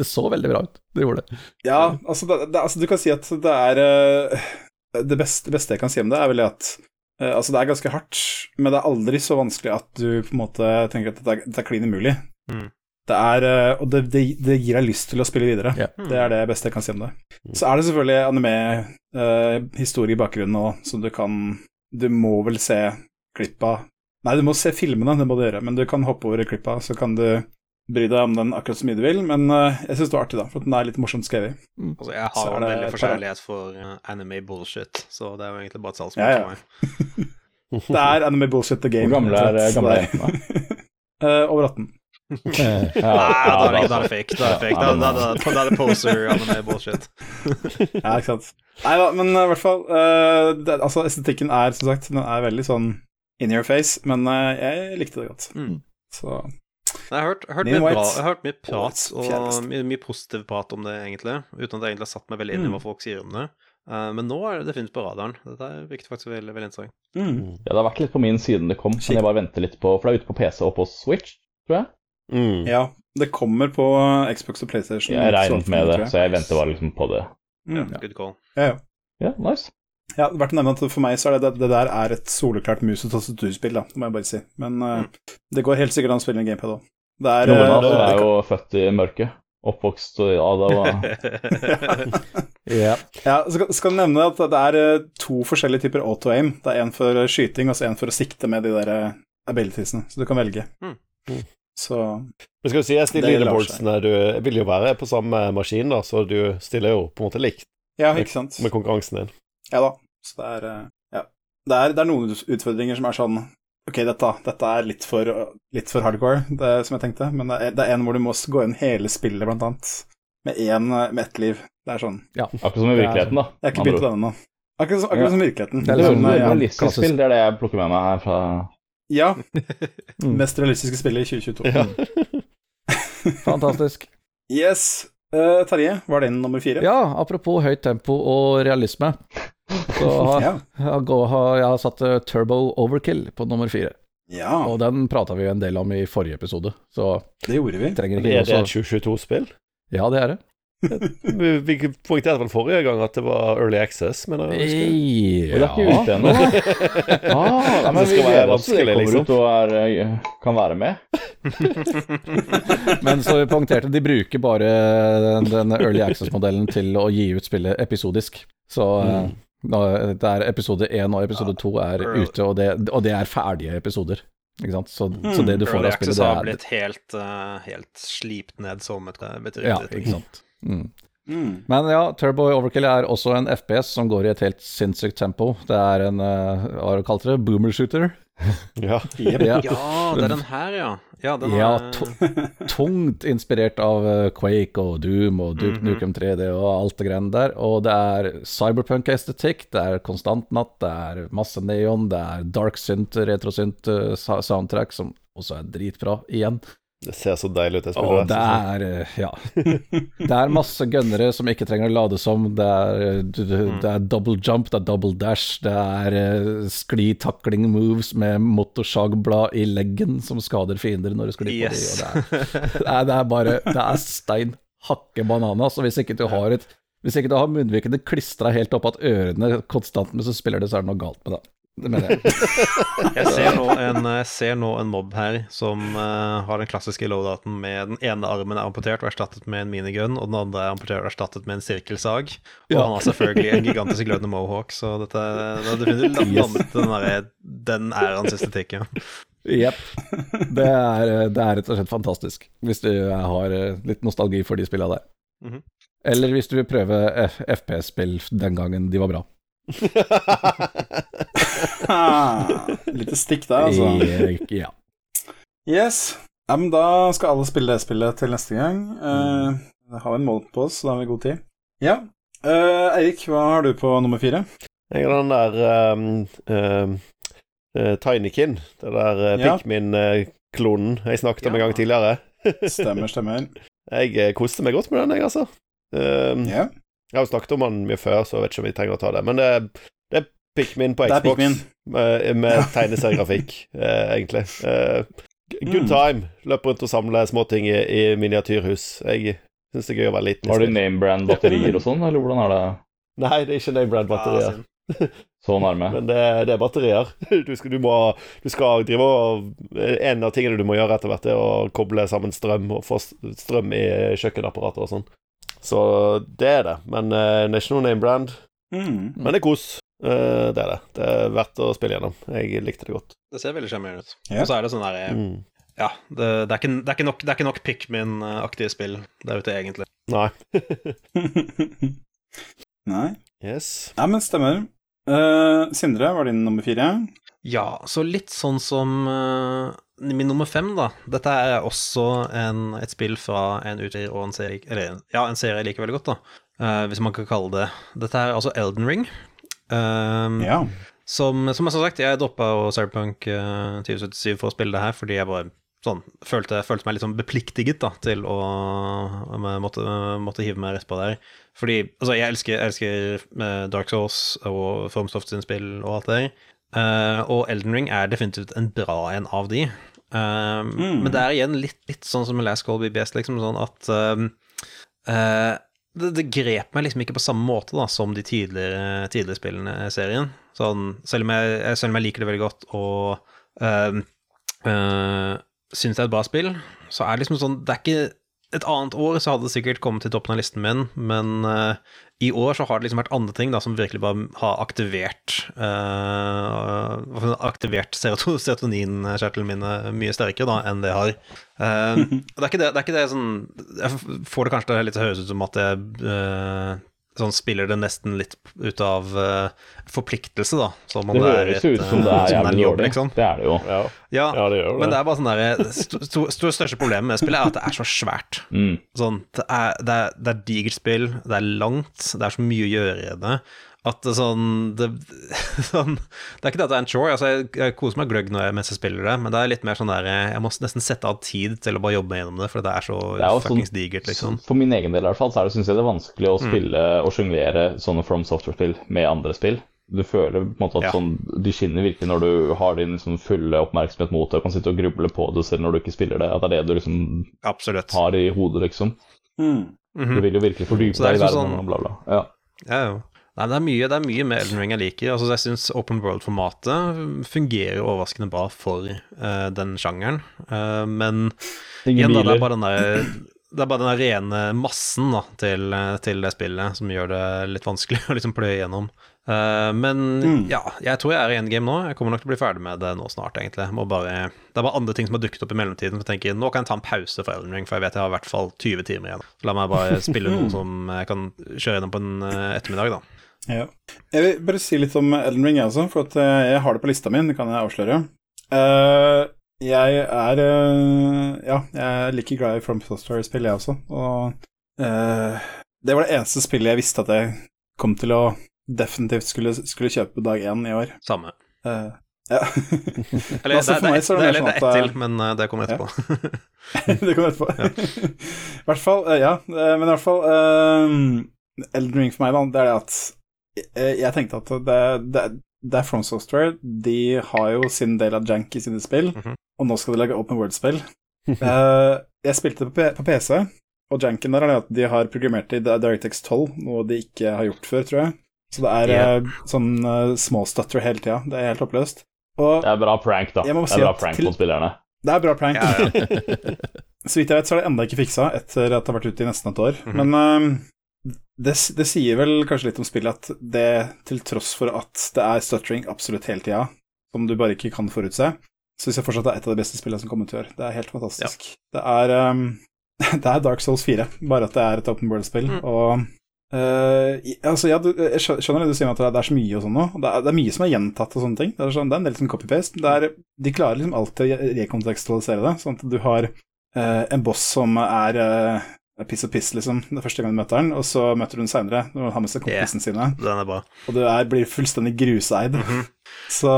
Det så veldig bra ut. Det gjorde det. Ja, altså, det, det, altså du kan si at det er eh, Det beste, beste jeg kan si om det, er vel at Altså, det er ganske hardt, men det er aldri så vanskelig at du på en måte tenker at dette er, er klin umulig. Mm. Det er eh, Og det, det, det gir deg lyst til å spille videre. Ja. Det er det beste jeg kan si om det. Så er det selvfølgelig anime-historie i bakgrunnen òg, som du kan Du må vel se klippa Nei, du må se filmene, det må du gjøre, men du kan hoppe over klippa, så kan du bry deg om den akkurat så mye du vil, men eh, jeg syns det var artig, da, for den er litt morsomt skrevet. Altså, jeg har er en veldig forskjellighet for uh, anime bullshit, så det er jo egentlig bare et salgsmål Ja, ja. for meg. Det er anime bullshit the game. Hvor gamle er, rett gamle er jentene? Eh, over 18. Eh, Ja, Nei, da er det, er fake. Da er det fake. Da, da, da, da, da er det poser anime bullshit. Ja, ikke sant. Nei da, men eh, i hvert fall uh, det, Altså, estetikken er som sagt Den er veldig sånn in your face, men uh, jeg likte det godt. Mm. Så Jeg har hørt, hørt, mye, bra, jeg har hørt mye prat og mye, mye positiv prat om det, egentlig. Uten at jeg egentlig har satt meg veldig inn i Mm. hva folk sier om det. Uh, men nå er det definitivt på radaren. Dette er virket faktisk veldig, veldig interessant. Mm. Ja, det har vært litt på min siden det kom, men jeg bare venter litt på For det er ute på PC og på Switch, tror jeg. Mm. Ja, det kommer på Xbox og PlayStation. Jeg regnet med det, jeg. så jeg venter bare liksom på det. Mm. Good call. Ja, ja. Ja, nice. Ja, verdt å nevne at For meg så er det, det, det der er et soleklart mus- og tastaturspill, da, må jeg bare si. Men uh, det går helt sikkert an å spille en gamepad òg. Det er Noen eh, det- er jo født i mørket. Oppvokst og ja, det var yeah. Ja, så skal, du nevne at det er eh, to forskjellige typer auto-aim. Det er en for eh, skyting og så en for å sikte med de der abilitiesene. Så du kan velge. Mm. Mm. Så Men skal du si, jeg stiller leaderboardsene Du vil jo være på samme maskin, da, så du stiller jo på en måte likt ja, ikke sant. med konkurransen din. Ja da. Så det er Ja. Det er, det er noen utfordringer som er sånn Ok, dette, dette er litt for, litt for hardcore, det, som jeg tenkte, men det er, det er en hvor du må gå inn hele spillet, blant annet. Med én med ett liv. Det er sånn akkurat som i virkeligheten, da. Jeg har ikke begynt på den ennå. Akkurat, som- ja. som virkeligheten. Det er Det litt er sånn, det er ja. realistisk spill, det er det jeg plukker med meg her fra ja. Mm. Mest realistiske spillet i 2022. Ja. Fantastisk. Yes. Eh, Terje, var den nummer fire? Ja, apropos høyt tempo og realisme, så har, Ja. har, jeg har satt eh, Turbo Overkill på nummer fire. ja, Og den prata vi jo en del om i forrige episode, så det gjorde vi. trenger Det ikke er det et 2022-spill? Ja, det er det. Vi vi poengterte vel forrige gang at det var Early Access, men jeg husker. Og det er ikke Ja. ute ennå. Ah, nei, men Det skal være det vanskelig, kommer liksom. ut og er, eh, kan være med. Men så vi poengterte de bruker bare den, den Early Access-modellen til å gi ut spillet episodisk. Så eh, Mm. nå, det er episode én og episode to er Early- ute, og det, og det er ferdige episoder. Ikke sant? Så, så det du får Early av spillet, Access har er blitt helt, uh, helt slipt ned som et bedrift. Ja, ikke sant. Mm. Mm. Men ja, Turbo Overkill er også en FPS som går i et helt sinnssykt tempo. Det er en, eh, hva har du kalt det, boomer shooter. Ja. Ja. Det er den her, ja. Ja, den Ja, tungt inspirert av eh, Quake og Doom og Duke Mhm. Nukem 3D og alt det greiene der. Og det er cyberpunk-estetikk, det er konstant natt, det er masse neon, det er dark synth, retrosynt eh, soundtrack, som også er dritbra igjen. Det ser så deilig ut, det spiller Åh, det er eh, ja. Det er masse gønnere som ikke trenger å lades om. Det er, eh, du- det er double jump, det er double dash, det er sklitakling moves med motorsagblad i leggen som skader fiender når du sklir på Yes. dem. Det, er, det, er, det er bare Det er stein hakke banana. Så hvis ikke du har et hvis ikke du har munnvikene klistra helt opp at ørene konstant men så spiller det, så er det noe galt med det. Det mener jeg. Jeg ser nå en, ser nå en mobb her som uh, har den klassiske loadouten med den ene armen er amputert og erstattet med en minigun, og den andre er amputert og erstattet med en sirkelsag. Og Ja. han har selvfølgelig en gigantisk glødende mohawk, så dette det er definitivt landet den, der, den hans estetikk, ja. Jepp. Det, det er rett og slett fantastisk, hvis du har eh, litt nostalgi for de spilla der. Mhm. Eller hvis du vil prøve FPS-spill den gangen de var bra. Ah, Lite stikk der, altså. Ja. Yes. Ja, men da skal alle spille det spillet til neste gang. Uh, har vi en måned på oss, så da har vi god tid. Ja. Uh, Eirik, hva har du på nummer fire? Jeg har den der um, um, uh, Tinykin, det der uh, Pikmin-klonen jeg snakket om en gang tidligere. Stemmer, stemmer. Jeg eh, koste meg godt med den, jeg, altså. Um, yeah. Jeg har jo snakket om den mye før, så jeg vet ikke om vi trenger å ta det. Men det, det er Pikmin på Xbox Pikmin. med, med tegneseriegrafikk, eh, egentlig. Eh, good Mm. time. Løp rundt og samle småting i, i miniatyrhus. Jeg syns det er gøy å være liten. Har du name brand batterier og sånn, eller hvordan er det Nei, det er ikke name brand-batterier. Ja, så nærme? Men det, det er batterier. Du skal, du, må, du skal drive og En av tingene du må gjøre etter hvert, er å koble sammen strøm og få strøm i kjøkkenapparater og sånn. Så det er det. Men uh, det er ikke noe name brand. Mm. Men det er kos. Eh, det er det. Det er verdt å spille gjennom. Jeg likte det godt. Det ser veldig sjarmerende ut. Yeah. Og så er det sånn der Mm. Ja, det, det, er ikke, det, er ikke nok, det er ikke nok Pikmin-aktige spill der ute, egentlig. Nei. Nei. Yes. Ja, men stemmer. Uh, Sindre, var din nummer fire? Ja, så litt sånn som uh, min nummer fem, da. Dette er også en, et spill fra en utgir og en serie Eller ja, en serie jeg liker veldig godt, da. Uh, hvis man kan kalle det Dette er altså Elden Ring. Um, Ja. Som, som jeg har sagt, jeg droppa jo Cyberpunk uh, 2077 for å spille det her, fordi jeg bare sånn følte, følte meg litt sånn bepliktiget da, til å måtte, måtte hive meg rett på der. Fordi altså, jeg elsker, jeg elsker eh, Dark Souls og Formsoft sin spill og alt det der. Uh, og Elden Ring er definitivt en bra en av de. Eh, Men det er igjen litt, litt sånn som med Last Call BBS, liksom, sånn at uh, eh, det, det grep meg liksom ikke på samme måte da som de tidligere, tidligere spillene i serien. Sånn, selv, om jeg, selv om jeg liker det veldig godt og øh, øh, syns det er et bra spill, så er det liksom sånn Det er ikke et annet år så hadde det sikkert kommet til toppen av listen min, men uh, i år så har det liksom vært andre ting da som virkelig bare har aktivert uh, Aktivert serotoninkjertlene mine mye sterkere da enn det har. Uh, det, er ikke det, det er ikke det sånn Jeg får det kanskje til å litt høres ut som at jeg sånn spiller det nesten litt ut av uh, forpliktelse, da. det høres ut som det er jævlig dårlig. Liksom. Det er det jo. Ja, ja, ja det gjør det. men det er bare sånn derre st st Største problemet med spillet er at det er så svært. Mm. Sånn, det er, det er, det er digert spill, det er langt, det er så mye å gjøre i det. At det sånn det, sånn det, er ikke det at det er en chore. Altså, jeg, jeg koser meg gløgg mens jeg spiller det, men det er litt mer sånn der Jeg må nesten sette av tid til å bare jobbe gjennom det, for det er så sånn fuckings digert, liksom. For min egen del i hvert fall, så er det, synes jeg det er vanskelig å mm. spille mm. og sjonglere sånne From Software-spill med andre spill. Du føler på en måte at ja. sånn, de skinner virkelig når du har din liksom, fulle oppmerksomhet mot det og kan sitte og gruble på det selv når du ikke spiller det. At det er det du liksom Absolutt. har i hodet, liksom. Mm. Mm -hmm. Du vil jo virkelig fordype deg i liksom verden sånn... og bla, bla. Ja. Ja, jo. Nei, det er mye, det er mye med Elden Ring jeg liker. Altså, jeg syns Open World-formatet fungerer overraskende bra for uh, den sjangeren. Uh, men igjen, da, det er bare den der det er bare den rene massen da, til, til, det spillet som gjør det litt vanskelig å liksom pløye gjennom. Uh, men mm. ja, jeg tror jeg er i endgame nå. Jeg kommer nok til å bli ferdig med det nå snart, egentlig. Bare, det er bare andre ting som har dukket opp i mellomtiden. For jeg tenker, Nå kan jeg ta en pause for Elden Ring, for jeg vet jeg har i hvert fall 20 timer igjen. Så la meg bare spille noe som jeg kan kjøre gjennom på en ettermiddag, da. Ja. Jeg vil bare si litt om Elden Ring, jeg også, for at eh, jeg har det på lista mi, det kan jeg avsløre. Uh, jeg er uh, Ja, jeg er like glad i From Software-spill, jeg også. Og uh, det var det eneste spillet jeg visste at jeg kom til å definitivt skulle, skulle kjøpe dag én i år. Samme. ja. Eller altså, det, det, det, det, er litt ett til, men det kommer etterpå. Ja. det kommer etterpå. I hvert fall, ja. Men i hvert fall Elden Ring for meg, da, det er det at jeg tenkte at det, det, det, er From Software. De har jo sin del av jank i sine spill, mm -hmm. og nå skal de lage open world-spill. uh, jeg spilte på, på, PC, og janken der er at de har programmert i DirectX 12, noe de ikke har gjort før, tror jeg. Så det er yeah. uh, sånn uh, småstutter hele tida. Det er helt oppløst. Og det er bra prank, da. Det er si bra prank til... på spillerne. Det er bra prank. Ja, ja. så vidt jeg vet, så er det enda ikke fiksa etter at det har vært ute i nesten et år. Mm -hmm. Men det, det, sier vel kanskje litt om spillet at det, til tross for at det er stuttering absolutt hele tida, som du bare ikke kan forutse, syns jeg fortsatt det er et av de beste spillene som kommer til å gjøre. Det er helt fantastisk. Ja. Det, er, um, det er Dark Souls 4, bare at det er et open world-spill. Mm. Og uh, altså, ja, du, jeg skjønner det du sier at det er så mye og sånn nå. Det er, det mye som er gjentatt og sånne ting. Det er, sånn, det er en del som copy-paste. De klarer liksom alltid å rekontekstualisere det, sånn at du har uh, en boss som er uh, piss og piss, liksom, det første gang du møter den, og så møter du den seinere når han har med seg kompisene yeah, sine. Den bra. Og du er, blir fullstendig gruseid. Mm -hmm. Så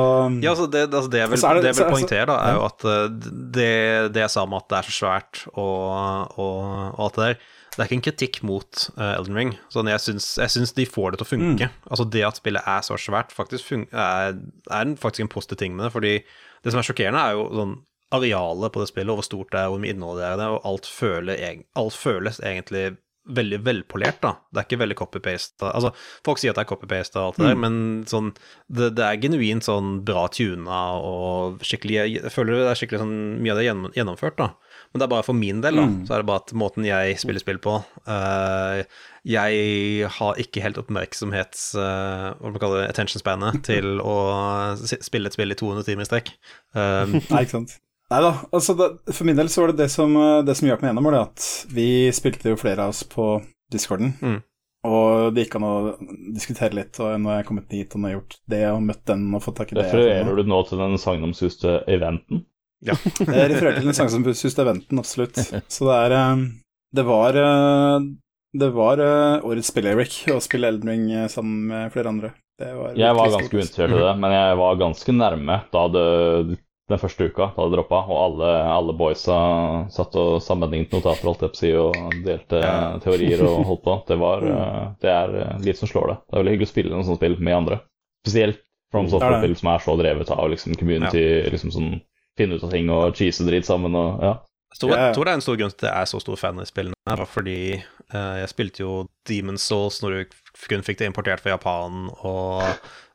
Ja, altså det, altså det jeg vil, det, det jeg vil poengtere, da, er jo at eh, det, det jeg sa om at det er så svært og, og, og alt det der det er ikke en kritikk mot uh, Elden Ring. Sånn, jeg, syns, jeg syns de får det til å funke. Mm. Altså Det at spillet er så svært, faktisk er, er faktisk en positiv ting med det. Fordi det som er sjokkerende, er jo sånn arealet på det spillet, hvor stort det er, hvor mye innhold det er, og alt, føler, alt føles egentlig veldig velpolert, da. Det er ikke veldig copy-paste. Altså, folk sier at det er copy-paste og alt det der, mm. men sånn det, det, er genuint sånn bra tuna og skikkelig Jeg føler det er skikkelig sånn mye av det er gjennomført, da. Men det er bare for min del, da. Mm. Så er det bare at måten jeg spiller spill på uh, Jeg har ikke helt oppmerksomhets... Uh, hva man kaller det, attention spannet til å spille et spill i 200 timer i strekk. Um, Nei, ikke sant. Nei da, altså for min del så var det det som, eh, det som hjalp meg gjennom, var det at vi spilte jo flere av oss på discorden. Mm. Og det gikk an å diskutere litt, og nå har jeg kommet dit og nå har gjort det og møtt den og fått tak i det. Refererer du nå til den sagnomsuste eventen? Ja, jeg refererer til den sagnomsuste eventen, absolutt. Så det er eh, Det var eh, det var årets spill, Eric, å spille Elden Ring sammen med flere andre. Var jeg var ganske uinteressert i det, men jeg var ganske nærme da det den første uka da det droppa, og alle, alle boysa satt og sammenlignet notater holdt jeg på si, og delte Ja. teorier og holdt på. Det, var, eh, det er eh, litt som slår det. Det er veldig hyggelig å spille noen sånne spill med andre. Spesielt From er. Software-spill som er så drevet av liksom community, liksom sånn finne ut av ting og cheese dritt sammen og ja. Jeg tror, Ja, ja. jeg tror det er en stor grunn til at jeg er så stor fan av spillene. her, var fordi eh, jeg spilte jo Demon's Souls når du kun fikk det importert fra Japan, og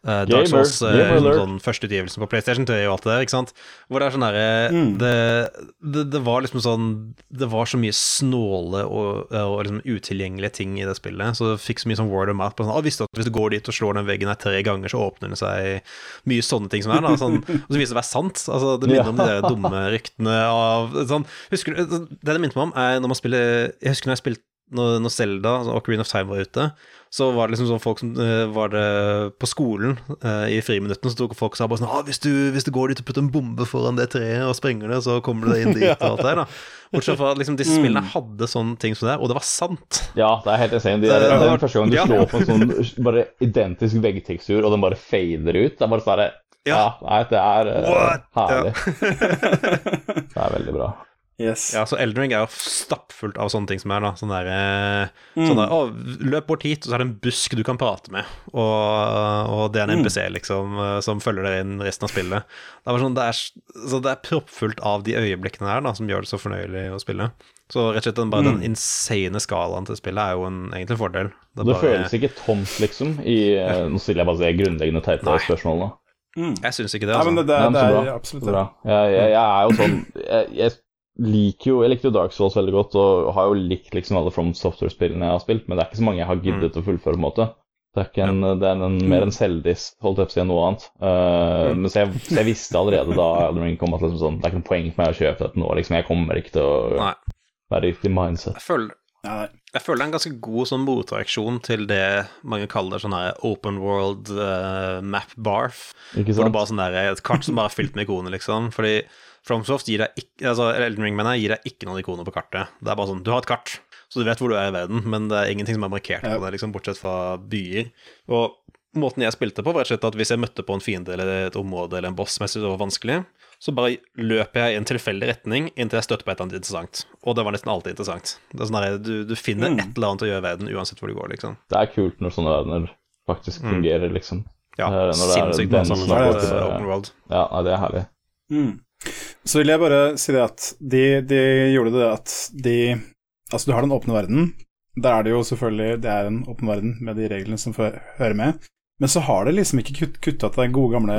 eh, Dark Souls, uh, gamer sånn førsteutgivelsen på PlayStation 3 og alt det der, ikke sant. Hvor det er sånn derre Mm. det, det, det var liksom sånn Det var så mye snåle og, og liksom utilgjengelige ting i det spillet, så det fikk så mye sånn word of mouth på sånn ah, Visste at hvis du går dit og slår den veggen her tre ganger, så åpner den seg mye sånne ting som er, da. Sånn, og så viser det å være sant. Altså, det minner om de der dumme ryktene av sånn Husker du Det det minner meg om, er når man spiller Jeg husker når jeg spilte når, når Zelda altså Ocarina of Time var ute, så var det liksom sånn folk som eh, var det på skolen eh, i friminuttene, så tok folk og sa bare sånn ah, hvis, du, 'Hvis du går dit og putter en bombe foran det treet og sprenger det, så kommer du deg inn dit', og alt det der, da. Bortsett fra at liksom, disse spillene hadde sånne ting som det og det var sant. Ja, det er helt insane. De, det, Det- er den første gang du Ja. slår på en sånn bare identisk veggtekstur, og den bare fader ut. Det er bare sånn ja. Ja. nei, det er eh, What? herlig. Det er veldig bra. Yes. Ja, så Elden Ring er jo stappfullt av sånne ting som er, da. Sånn der, eh, Mm. sånn der Å, løp bort hit, og så er det en busk du kan prate med, og, og det er en Mm. NPC, liksom, eh, som følger deg inn resten av spillet. Det er, sånn, det er, så det er proppfullt av de øyeblikkene her, da, som gjør det så fornøyelig å spille. Så rett og slett den, bare Mm. den insane skalaen til spillet er jo en, egentlig en fordel. Det er Det bare, føles ikke tomt, liksom. I, eh, nå stiller jeg bare det grunnleggende teite spørsmålet. Mm. Jeg syns ikke det, altså. Nei, men det, det, Ja, men det så er absolutt det. Jeg, jeg, jeg er jo sånn jeg, jeg liker jo Jeg likte jo Dark Souls veldig godt, og har jo likt liksom alle From Software-spillene jeg har spilt, men det er ikke så mange jeg har giddet å fullføre, på en måte. Det er, ikke en, det er en, mer en selvdiss, holdt jeg på å si, enn noe annet. Uh, Men så jeg, så jeg visste allerede da Elden Ring kom at liksom sånn, det er ikke noe poeng for meg å kjøpe dette nå. liksom Jeg kommer ikke til å Nei. være i riktig mindset. Jeg føler Jeg føler det er en ganske god sånn motreaksjon til det mange kaller sånn her open world uh, map barf. Ikke Hvor det bare sånn der, et kart som bare er fylt med ikoner, liksom. Fordi FromSoft gir deg ikke Altså Elden Ring mener jeg, gir deg ikke noen ikoner på kartet. Det er bare sånn, du har et kart, så du vet hvor du er i verden, men det er ingenting som er markert Ja. på det, liksom, bortsett fra byer. Og måten jeg spilte på, var rett og slett at hvis jeg møtte på en fiende eller et område eller en boss som jeg syntes var vanskelig, så bare løper jeg i en tilfeldig retning inntil jeg støtter på et eller annet interessant. Og det var nesten alltid interessant. Det er sånn der, du, du finner Mm. et eller annet å gjøre i verden uansett hvor du går, liksom. Det er kult når sånne verdener faktisk Mm. fungerer, liksom. Ja, Eh, sinnssykt den sånn open world. Ja, det er herlig. Mm. Så vil jeg bare si det at de, de gjorde det at de Altså, du har den åpne verden. Der er det jo selvfølgelig Det er en åpen verden med de reglene som hører med. Men så har det liksom ikke kutt, kutta til den gode gamle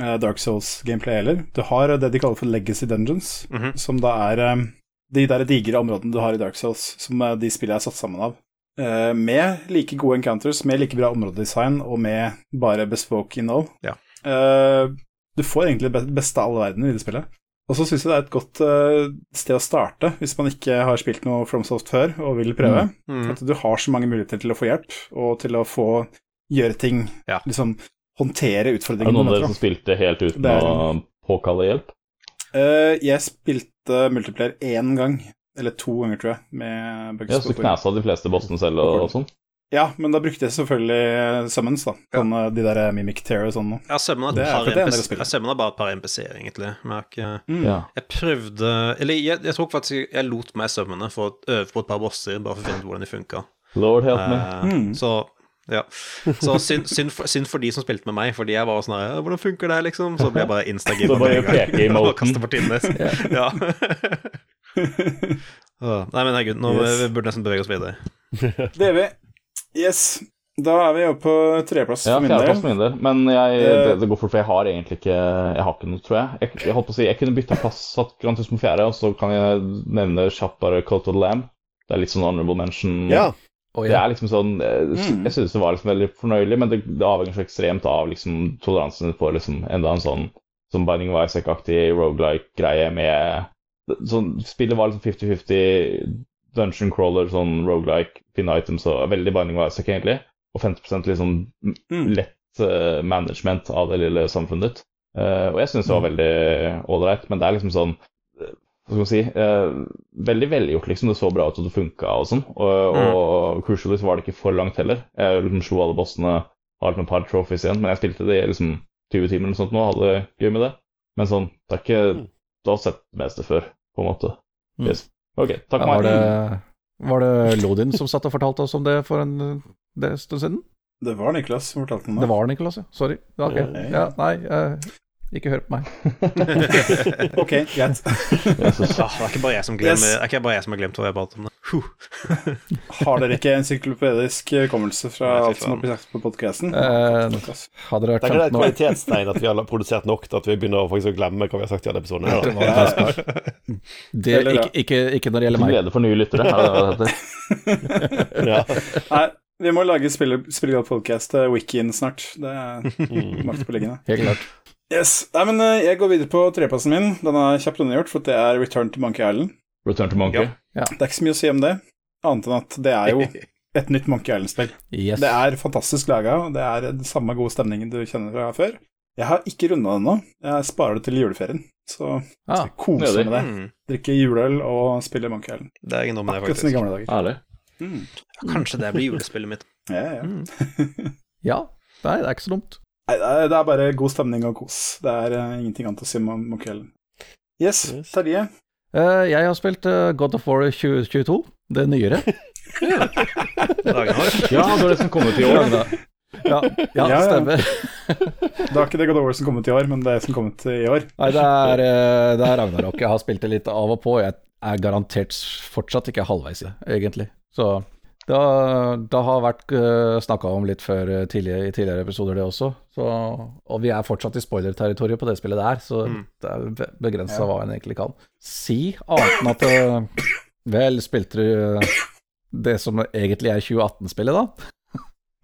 eh, Dark Souls-gameplay heller. Du har det de kaller for legacy dungeons, Mhm. som da er um, de der digre områdene du har i Dark Souls, som uh, de spillene er satt sammen av. Uh, med like gode encounters, med like bra områdedesign og med bare bespoke innhold. Ja. Eh, du får egentlig det beste av alle verdener i det spillet. Og så syns jeg det er et godt uh, sted å starte hvis man ikke har spilt noe FromSoft før og vil prøve. Mm. At du har så mange muligheter til å få hjelp, og til å få gjøre ting Ja. Liksom håndtere Er det noen av dere som spilte helt uten er- å påkalle hjelp? Uh, jeg spilte multiplayer én gang, eller to ganger, tror jeg, med Bugs Ja, så knasa de fleste bossene selv og, og sånn? Ja, men da brukte jeg selvfølgelig Summons, da. Sånn, eh, de der Mimic Tear og sånn. nå. Ja, Summon har er bare et par MPC-er, egentlig. Men jeg, har ikke, Mm. Ja. jeg prøvde Eller jeg, jeg tror faktisk jeg, lot meg summone for å øve på et par bosser, bare for å finne ut hvordan de funka. Lord help me. Eh, Mm. Så ja. Så synd, synd, for, synd for de som spilte med meg, fordi jeg var sånn her Hvordan funker det liksom? Så ble jeg bare og kaste Ja. Nei, men herregud, nå Yes. vi burde nesten bevege oss videre. Det er vi. Yes. Da er vi oppe på tredjeplass Ja, for min del. for min del. Men jeg, Eh. det, det går fort, for jeg har egentlig ikke Jeg har ikke noe, tror jeg. Jeg, jeg holdt på å si, jeg kunne bytta plass, satt Grand på fjerde, og så kan jeg nevne kjapt bare Coat of the Lamb. Det er litt sånn honorable mention. Ja. Å, Det er liksom sånn Jeg, Mm. jeg synes det var liksom veldig fornøyelig, men det, det avhenger så ekstremt av liksom toleransen for liksom enda en sånn som Binding of Isaac-aktig rogelike-greie med sånn, Spillet var liksom 50-50 dungeon crawler, sånn rogelike, finne items og veldig Binding of Isaac, egentlig. Og 50 liksom Mm. lett uh, management av det lille samfunnet ditt. Uh, og jeg syns det var veldig ålreit, men det er liksom sånn eh, Hva skal man si uh, Veldig velgjort, liksom. Det så bra ut og det funka og sånn. Og, og crucially så var det ikke for langt heller. Jeg liksom slo alle bossene, har liksom et par trophies igjen, men jeg spilte det i liksom 20 timer eller noe sånt nå, hadde det gøy med det. Men sånn, det er ikke Mm. Du har sett det meste før, på en måte. Mm. Ok, takk Ja, var, det, var det Lodin som satt og fortalte oss om det for en det stund siden? Det var Niklas som fortalte om Det det. var Niklas, ja. Sorry. Okay. Ja. ja, nei, eh, ikke hør på meg. Ok, greit. Ah, det er ikke bare jeg som glemmer Yes. Det bare jeg som har glemt hva jeg ba om. det. Har dere ikke en syklopedisk hukommelse fra Nei, alt som har blitt sagt på podkasten? Eh, hadde det vært er ikke det et 15 år kvalitetstegn at vi har produsert nok til at vi begynner å glemme hva vi har sagt i alle episodene? ikke, ikke, ikke når det gjelder meg. glede for nye lyttere, er? Ja. Nei, vi må lage spillegal podcast til wikien snart. Det er maktpåliggende. makt på liggende. Helt klart. Yes. Nei, men eh, jeg går videre på treplassen min. Den er kjapt unnagjort, for det er Return to Monkey Island. Return to Monkey. Ja. Det er ikke så mye å si om det, annet enn at det er jo et nytt Monkey Island-spill. Yes. Det er fantastisk laga, og det er den samme gode stemningen du kjenner fra før. Jeg har ikke runda det ennå. Jeg sparer det til juleferien. Så ah, skal jeg kose nødvendig. med det. Mm. Drikke juleøl og spille Monkey Island. Det er ingen det, Akkurat som i faktisk. gamle dager. Ærlig. Mm. Ja, kanskje det blir julespillet mitt. Ja, ja. Mm. ja. Nei, det er ikke så dumt. Nei, det er, bare god stemning og kos. Det er uh, ingenting annet å si om Monkey Island. Yes, Yes. Terje. Uh, jeg har spilt uh, God of War 2022, det nyere. Ja, det er det som kom ut i år. Ja, ja, Ja, ja. stemmer. Det er ikke det God of War som kom ut i år, men det er som kom ut i år. Nei, det er, det er Ragnarok. Jeg har spilt det litt av og på. Jeg er garantert fortsatt ikke halvveis i det, egentlig. Så det har, det har vært uh, snakka om litt før eh, tidligere, i tidligere episoder, det også. Så, og vi er fortsatt i spoiler-territoriet på det spillet der, så Mm. det er begrensa Ja. hva en egentlig kan si, annet enn at eh, Vel, spilte du eh, det som egentlig er 2018-spillet, da?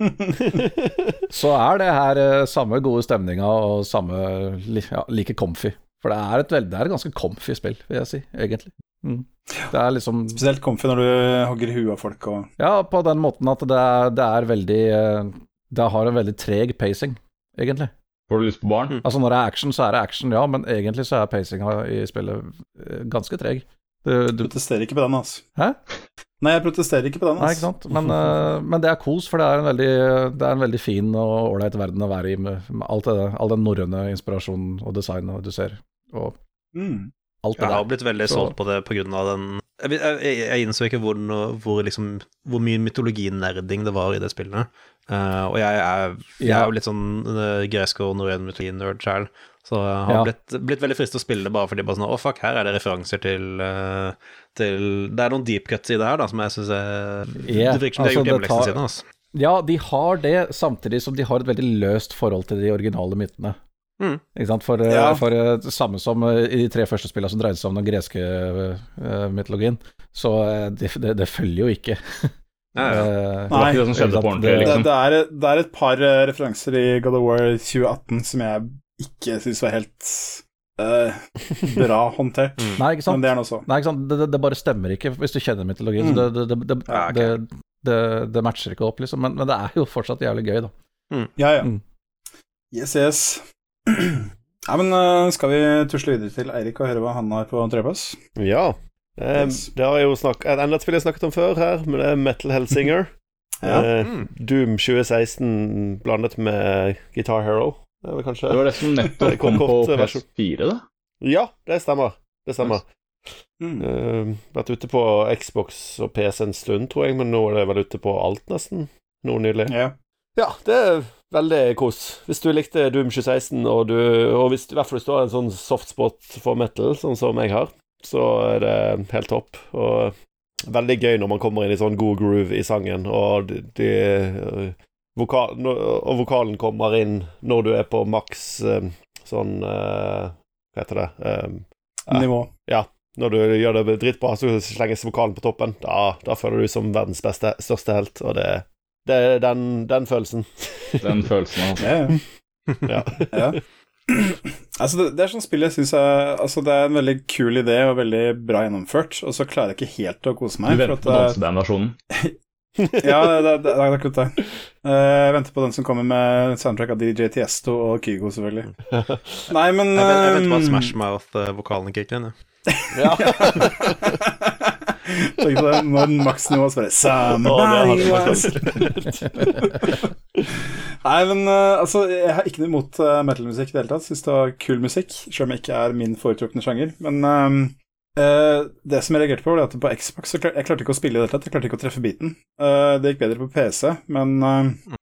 Så er det her eh, samme gode stemninga og samme li, ja, like comfy. For det er et, veld, det er et ganske comfy spill, vil jeg si, egentlig. Mm. Det er liksom Spesielt comfy når du hogger i huet av folk og Ja, på den måten at det er, det er veldig eh, Det har en veldig treg pacing, egentlig. Får du lyst på barn? Mm. Altså når det er action, så er det action, ja, men egentlig så er pacinga i spillet eh, ganske treg. Du, du, protesterer ikke på den, altså. Hæ? Nei, jeg protesterer ikke på den, Altså. Nei, ikke sant. Men, uh, men det er kos, for det er en veldig, det er en veldig fin og ålreit verden å være i, med, med alt det, all den norrøne inspirasjonen og designet du ser, og Mm. alt det Jeg har blitt veldig Så- solgt på det av den Jeg, jeg, jeg innså ikke hvor, hvor, liksom, hvor mye mytologinerding det var i det spillet. Uh, og jeg er, jeg er jo litt sånn uh, gresk og norrøn mytologi-nerd sjøl, så jeg har Ja. blitt, blitt veldig fristet til å spille det bare fordi bare sånn Å, fuck, her er det referanser til, uh, til Det er noen deep cuts i det her, da, som jeg syns er Ja, Det virker som de har altså, gjort hjemmeleksene tar- sine. Altså. Ja, de har det, samtidig som de har et veldig løst forhold til de originale mytene. Mm. Ikke sant? For, eh, Ja. for eh, det samme som eh, i de tre første spillene som dreide seg om den greske uh, mytologien, så det, det, det følger jo ikke. Nei, ja. Det var ikke det liksom. er, det er et par referanser i God of War 2018 som jeg ikke syns var helt uh, bra håndtert. Mm. Nei, ikke sant? Men det er nå så. Nei, ikke sant? Det, det, det bare stemmer ikke hvis du kjenner mytologien. Mm. Det, det, det, det, Ja, okay. det, det, det matcher ikke opp, liksom. Men, men det er jo fortsatt jævlig gøy, da. Ja, ja. Mm. Yes, yes. Ja, men eh, skal vi tusle videre til Eirik og høre hva han har på trepass? Ja. Eh, Yes. det har jeg jo snakket Enda et spill jeg snakket om før her, men det er Metal Hellsinger. Ja. Eh. Doom 2016 blandet med Guitar Hero. Det er kanskje Det var det som nettopp kom på PS4, da? Ja, det stemmer. Det stemmer. Mm. Uh, vært ute på Xbox og PC en stund, tror jeg, men nå er det vel ute på alt, nesten. Nå nylig. Yeah. Ja, det veldig kos. Hvis du likte Doom 2016, og, du, og hvis, i hvert fall hvis du har en sånn softspot for metal, sånn som jeg har, så er det helt topp. Og veldig gøy når man kommer inn i sånn god groove i sangen, og de, de vokal, Og vokalen kommer inn når du er på maks øh, sånn øh, Hva heter det? Um, Ja. Nivå. når du gjør det dritbra, så slenges vokalen på toppen. Da, da føler du som verdens beste, største helt, og det, det er den, den følelsen. Den følelsen. Altså. Ja, ja. Altså, det, det er sånn spill jeg syns er Altså, det er en veldig kul idé og veldig bra gjennomført, og så klarer jeg ikke helt å kose meg. Du venter for på at, dansebandversjonen. ja, det, det, det er akkurat det. Eh, Jeg venter på den som kommer med soundtrack av DJ Tiesto og Kygo, selvfølgelig. Nei, men Jeg, venter, jeg venter på at eh, Smash Mouth-vokalen kicker inn. jeg. Ja. Når maksnivået Å, Somebody hadde Nei, men eh, altså, jeg har ikke noe imot uh, metal-musikk i det hele tatt. Syns det var kul musikk, selv om det ikke er min foretrukne sjanger. Men ehm, uh, det som jeg reagerte på, var at på Xbox så klar, jeg klarte ikke å spille i det hele tatt. Jeg klarte ikke å treffe beaten. Uh, det gikk bedre på PC, men uh,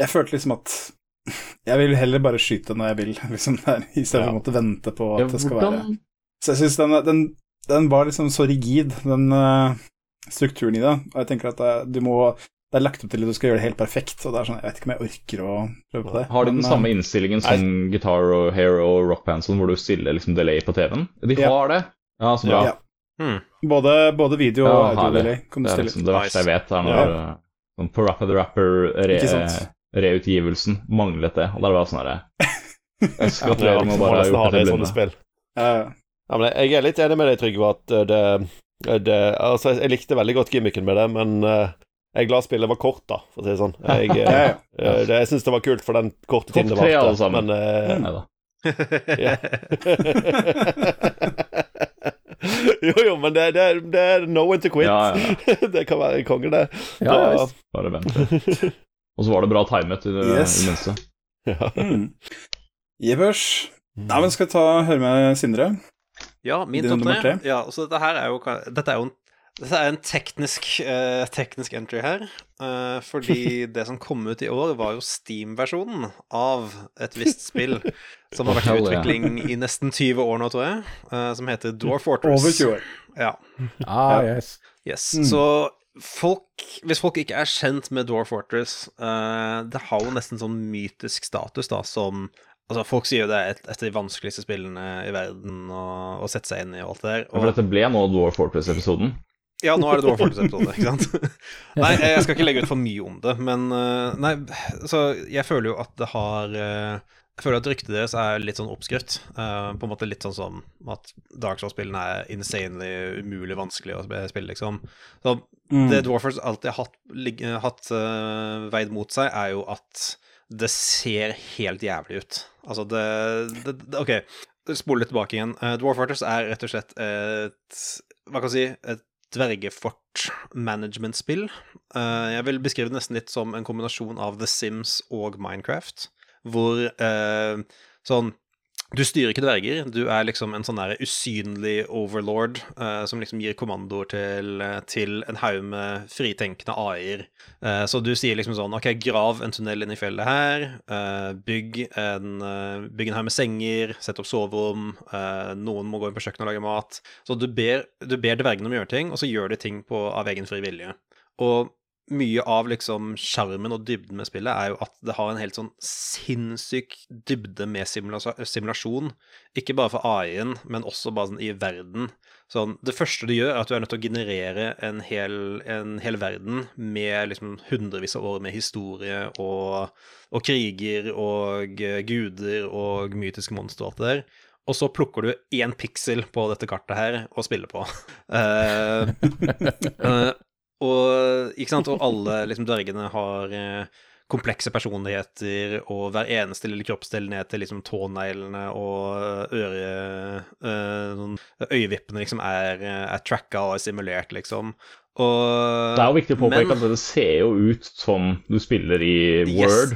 jeg følte liksom at jeg vil heller bare skyte når jeg vil, liksom, der, i stedet for Ja. å måtte vente på at Ja, det skal være Så jeg syns den, den, den var liksom så rigid, den uh, strukturen i det. Og jeg tenker at det, du må det er lagt opp til at du skal gjøre det helt perfekt, og det er sånn, jeg vet ikke om jeg orker å prøve på det. Har de den Men, eh, samme innstillingen som Guitar og Hair og Rock Band, sånn, hvor du stiller liksom delay på TV-en? De Ja. har det? Ja, så bra. Ja. Hmm. Både, både video og ja, audio-delay kan du Det er stille. liksom det verste jeg vet, er når Ja. eh, sånn på Rapper the Rapper re, reutgivelsen manglet det, og da er det bare sånn herre Jeg skal Ja, gratulerer med å må bare ha gjort det sånne spill. Ja, ja. Ja, men jeg er litt enig med deg, Trygve, at uh, det, uh, det Altså, jeg likte veldig godt gimmicken med det, men uh, jeg er glad spillet var kort, da, for å si det sånn. Jeg, Ja, ja. det, jeg syns det var kult for den korte tiden det var, varte, men uh, ja. Jo, jo, men det, det, det er no one to quit. Ja, ja, det kan være konge, det. Ja, ja, visst. Bare vent. Og så var det bra timet i det Yes. minste. ja. Mm. Jeppers. Nei, men skal vi ta høre med Sindre? Ja, min topp tre. tre. Ja, så dette her er jo Dette er jo en, dette er en teknisk, uh, teknisk entry her. Uh, fordi det som kom ut i år, var jo Steam-versjonen av et visst spill som har vært i utvikling i nesten 20 år nå, tror jeg. uh, som heter Dwarf Fortress. Over 20 år. Ja. Ah, yes. Yes. Mm. Så folk, hvis folk ikke er kjent med Dwarf Fortress uh, Det har jo nesten sånn mytisk status, da, som Altså, folk sier jo det er et, et av de vanskeligste spillene i verden å, å sette seg inn i og alt det der. Ja, For dette ble nå Dwarf Fortress-episoden. Ja, nå er det Dwarf Fortress-episode, ikke sant? nei, jeg skal ikke legge ut for mye om det, men eh, Nei, så jeg føler jo at det har eh, Jeg føler at ryktet deres er litt sånn oppskrytt. eh, på en måte litt sånn som at Dark Souls-spillene er insanely umulig vanskelig å spille, liksom. Så Mm. det Dwarfers alltid har hatt, hatt veid mot seg, er jo at det ser helt jævlig ut. Altså, det, det, det Ok, spole litt tilbake igjen. Uh, Dwarf Arters er rett og slett et Hva kan jeg si? Et dvergefort-management-spill. Uh, jeg vil beskrive det nesten litt som en kombinasjon av The Sims og Minecraft, hvor uh, sånn du styrer ikke dverger, du er liksom en sånn der usynlig overlord eh, som liksom gir kommandoer til, til en haug med fritenkende AI-er. Eh, så du sier liksom sånn OK, grav en tunnel inn i fjellet her. eh, bygg, en, eh, bygg en haug med senger. Sett opp soverom. eh, noen må gå inn på kjøkkenet og lage mat. Så du ber, du ber dvergene om å gjøre ting, og så gjør de ting på, av egen fri vilje. Og mye av liksom sjarmen og dybden med spillet er jo at det har en helt sånn sinnssyk dybde med simulasjon. Ikke bare for AI-en, men også bare sånn i verden. Sånn, det første du gjør, er at du er nødt til å generere en hel, en hel verden med liksom hundrevis av år med historie og, og kriger og eh, guder og mytiske monstre og alt det der. Og så plukker du én piksel på dette kartet her og spiller på. Uh, eh, og, og alle liksom, dvergene har eh, komplekse personligheter, og hver eneste lille kroppsdel ned til liksom, tåneglene og øre... øh, øyevippene liksom er, er tracka og er simulert, liksom. Og Det er jo viktig å påpeke men- at det ser jo ut som du spiller i Yes.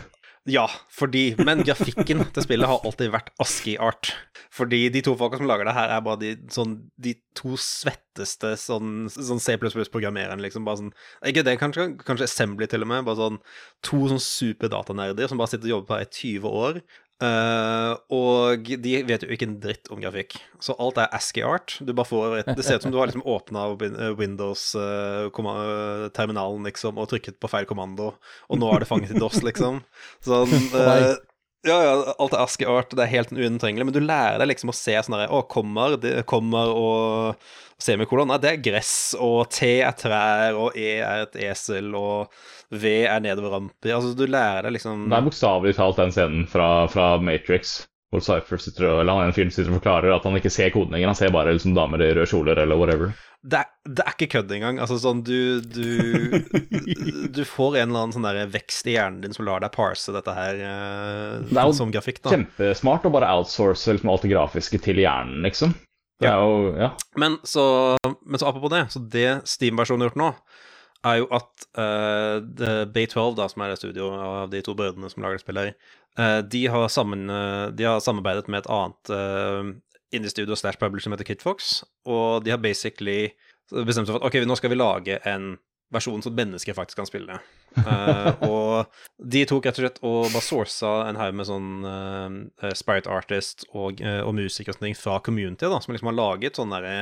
Ja, fordi Men grafikken til spillet har alltid vært ASCII-art. Fordi de to folka som lager det her, er bare de, sånn, de to svetteste sånn, sånn C++-programmererne, liksom. Bare sånn Ikke det, kanskje, kanskje Assembly, til og med. Bare sånn to sånn superdatanerder som bare sitter og jobber på i 20 år. Eh, og de vet jo ikke en dritt om grafikk. Så alt er ASCII-art. Du bare får et, Det ser ut som du har liksom åpna Windows-terminalen, liksom, og trykket på feil kommando, og nå er det fanget i DOS, liksom. Sånn eh, ja, ja, alt er ASCII-art, det er helt ugjennomtrengelig, men du lærer deg liksom å se sånn herre Å, kommer, det kommer og semikolon, nei, det er gress, og T er trær, og E er et esel, og V er nedover ramper. Altså, du lærer deg liksom Det er bokstavelig talt den scenen fra, fra Matrix hvor Cypher sitter eller han en fyr sitter og forklarer at han ikke ser koden lenger. Han ser bare liksom damer i røde kjoler eller whatever. Det, er, det er ikke kødd engang. Altså sånn, du, du Du får en eller annen sånn der vekst i hjernen din som lar deg parse dette her uh, Det er jo som grafikk, da. Kjempesmart å bare outsource liksom alt det grafiske til hjernen, liksom. Det er jo Ja. Men så, men så apropos det, så det Steam-versjonen har gjort nå, er jo at uh, Bay12, da, som er det studioet av de to brødrene som lager spill spillet her, uh, de, har sammen, eh, de har samarbeidet med et annet indie-studio slash publisher som heter Kitfox, og de har basically bestemt seg for at ok, nå skal vi lage en versjon som mennesker faktisk kan spille. Uh, og de tok rett og slett og bare sourca en haug med sånn uh, Spirit Artist og, uh, og musikere og sånne ting fra community, da, som liksom har laget sånn derre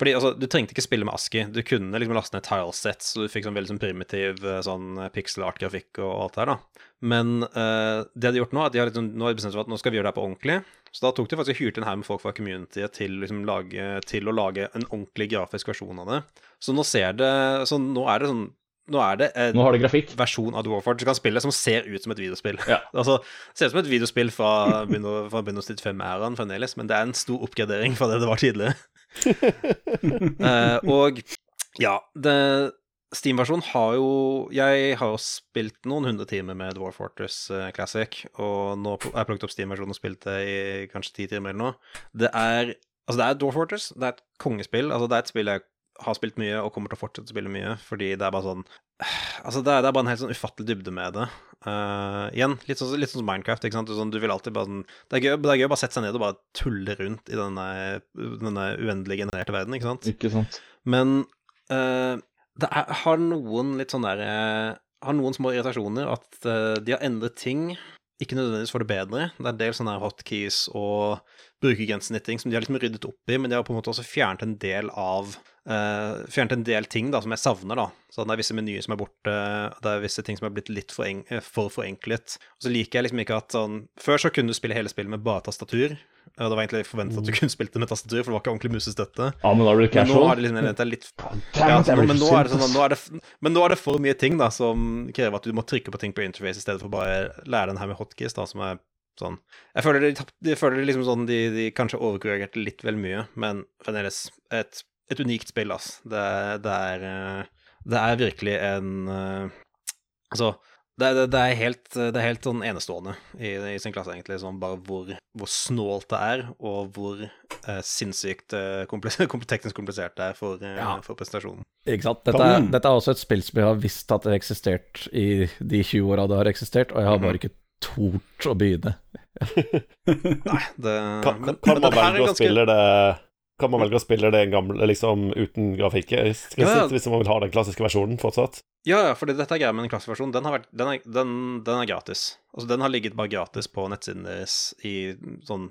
fordi altså, Du trengte ikke spille med ASKI. Du kunne liksom laste ned tilesets, så du fikk sånn veldig sånn primitiv sånn pixel art-grafikk og alt det her. da. Men det de har gjort nå, er at de har liksom, nå har de bestemt seg for at nå skal vi gjøre det her på ordentlig. Så da tok de faktisk hyrte en haug med folk fra communityet til, liksom, lage, til å lage en ordentlig grafisk versjon av det. Så nå ser det Så nå er det sånn nå er det en det versjon av Dwarford som kan spille som ser ut som et videospill. Ja. altså, ser ut som et videospill fra Windows 95-æraen fremdeles, men det er en stor oppgradering fra det det var tidligere. Eh, og ja, Steam-versjonen har jo Jeg har jo spilt noen hundre timer med Dwarf Fortress eh, Classic, og nå har jeg plukket opp Steam-versjonen og spilt det i kanskje ti timer eller noe. Det er Altså, det er Dwarf Fortress, det er et kongespill. Altså, det er et spill jeg har spilt mye og kommer til å fortsette å spille mye, fordi det er bare sånn Altså, det er, det er bare en helt sånn ufattelig dybde med det. Uh, igjen, litt sånn, litt sånn som Minecraft. ikke sant? Du, sånn, du vil alltid bare sånn det er, gøy, det er gøy å bare sette seg ned og bare tulle rundt i denne, denne uendelig genererte verden, ikke sant? Ikke sant? Men uh, det er, har noen litt sånn der eh, Har noen små irritasjoner at uh, de har endret ting. Ikke nødvendigvis for det bedre. Det er en del sånne hotkeys og brukergrensesnitting som de har liksom ryddet opp i, men de har på en måte også fjernet en del av uh, Fjernet en del ting da som jeg savner, da. Så det er visse menyer som er borte, det er visse ting som er blitt litt for, eng eh, for forenklet. Og så liker jeg liksom ikke at sånn Før så kunne du spille hele spillet med bare tastatur. Og det var egentlig forventet at du kunne spilt det med tastatur, for det var ikke ordentlig musestøtte. Ja, men da blir det Men nå er det liksom det er litt ja, nå, men, nå er det sånn, nå er det, men nå er det for mye ting da som krever at du må trykke på ting på interface i stedet for bare lære den her med hotkeys, da, som er sånn Jeg føler de, de føler liksom sånn de, de kanskje overkorrigerte litt vel mye, men fremdeles et, et unikt spill, ass. Det, det er eh, Det er virkelig en eh, Altså det, er- det, det, er helt, det er helt sånn enestående i, i sin klasse, egentlig. Sånn bare hvor, hvor snålt det er, og hvor eh, sinnssykt eh, teknisk komplisert det er for, eh, Ja. for presentasjonen. Ikke sant? Dette er, dette er også et spill som jeg har visst at det har eksistert i de 20 åra det har eksistert, og jeg har bare ikke tort å begynne. Nei, det Kan, men- kan man velge å spille det Kan man velge å spille det en gammel, liksom uten grafikk? Ja, ja. Hvis man vil ha den klassiske versjonen fortsatt? Ja, ja, fordi dette er greia med den klasseversjonen. Den, har vært, den, er, den, den er gratis. Altså, den har ligget bare gratis på nettsiden deres i sånn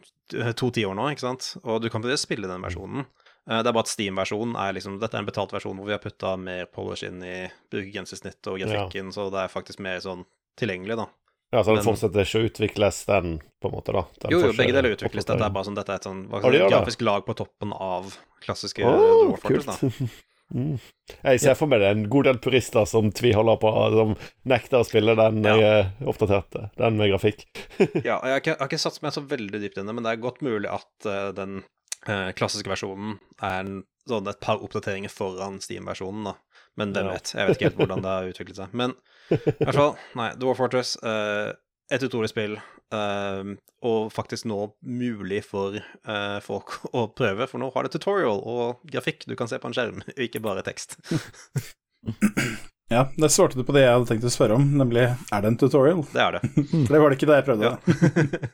to tiår nå, ikke sant? Og du kan faktisk spille den versjonen. Eh, Det er bare at Steam-versjonen er liksom Dette er en betalt versjon hvor vi har putta mer polish inn i brukergrensesnitt og grafikken, så det er faktisk mer sånn tilgjengelig, da. Ja, så den Men- fortsetter ikke å utvikles, den, på en måte, da? Den Jo, jo, begge deler utvikles. Dette er bare sånn Dette er et sånn grafisk lag på toppen av klassiske Åh, Dwarf. Mm. Jeg ser for meg det er en god del purister som tviholder på Som nekter å spille den Ja. eh, oppdaterte, den med grafikk. Ja, jeg har ikke, ikke satt meg så veldig dypt inn i det, men det er godt mulig at uh, den uh, klassiske versjonen er en, sånn et par oppdateringer foran Steam-versjonen, da. Men hvem vet? Jeg vet ikke helt hvordan det har utviklet seg. Men i hvert fall, nei, Dwarf Fortress, uh, et utrolig spill, uh, og faktisk nå mulig for uh, folk å prøve, for nå har det tutorial og grafikk du kan se på en skjerm, og ikke bare tekst. Ja, det svarte du på det jeg hadde tenkt å spørre om, nemlig er det en tutorial? Det er det. For det var det ikke da jeg prøvde Ja. det.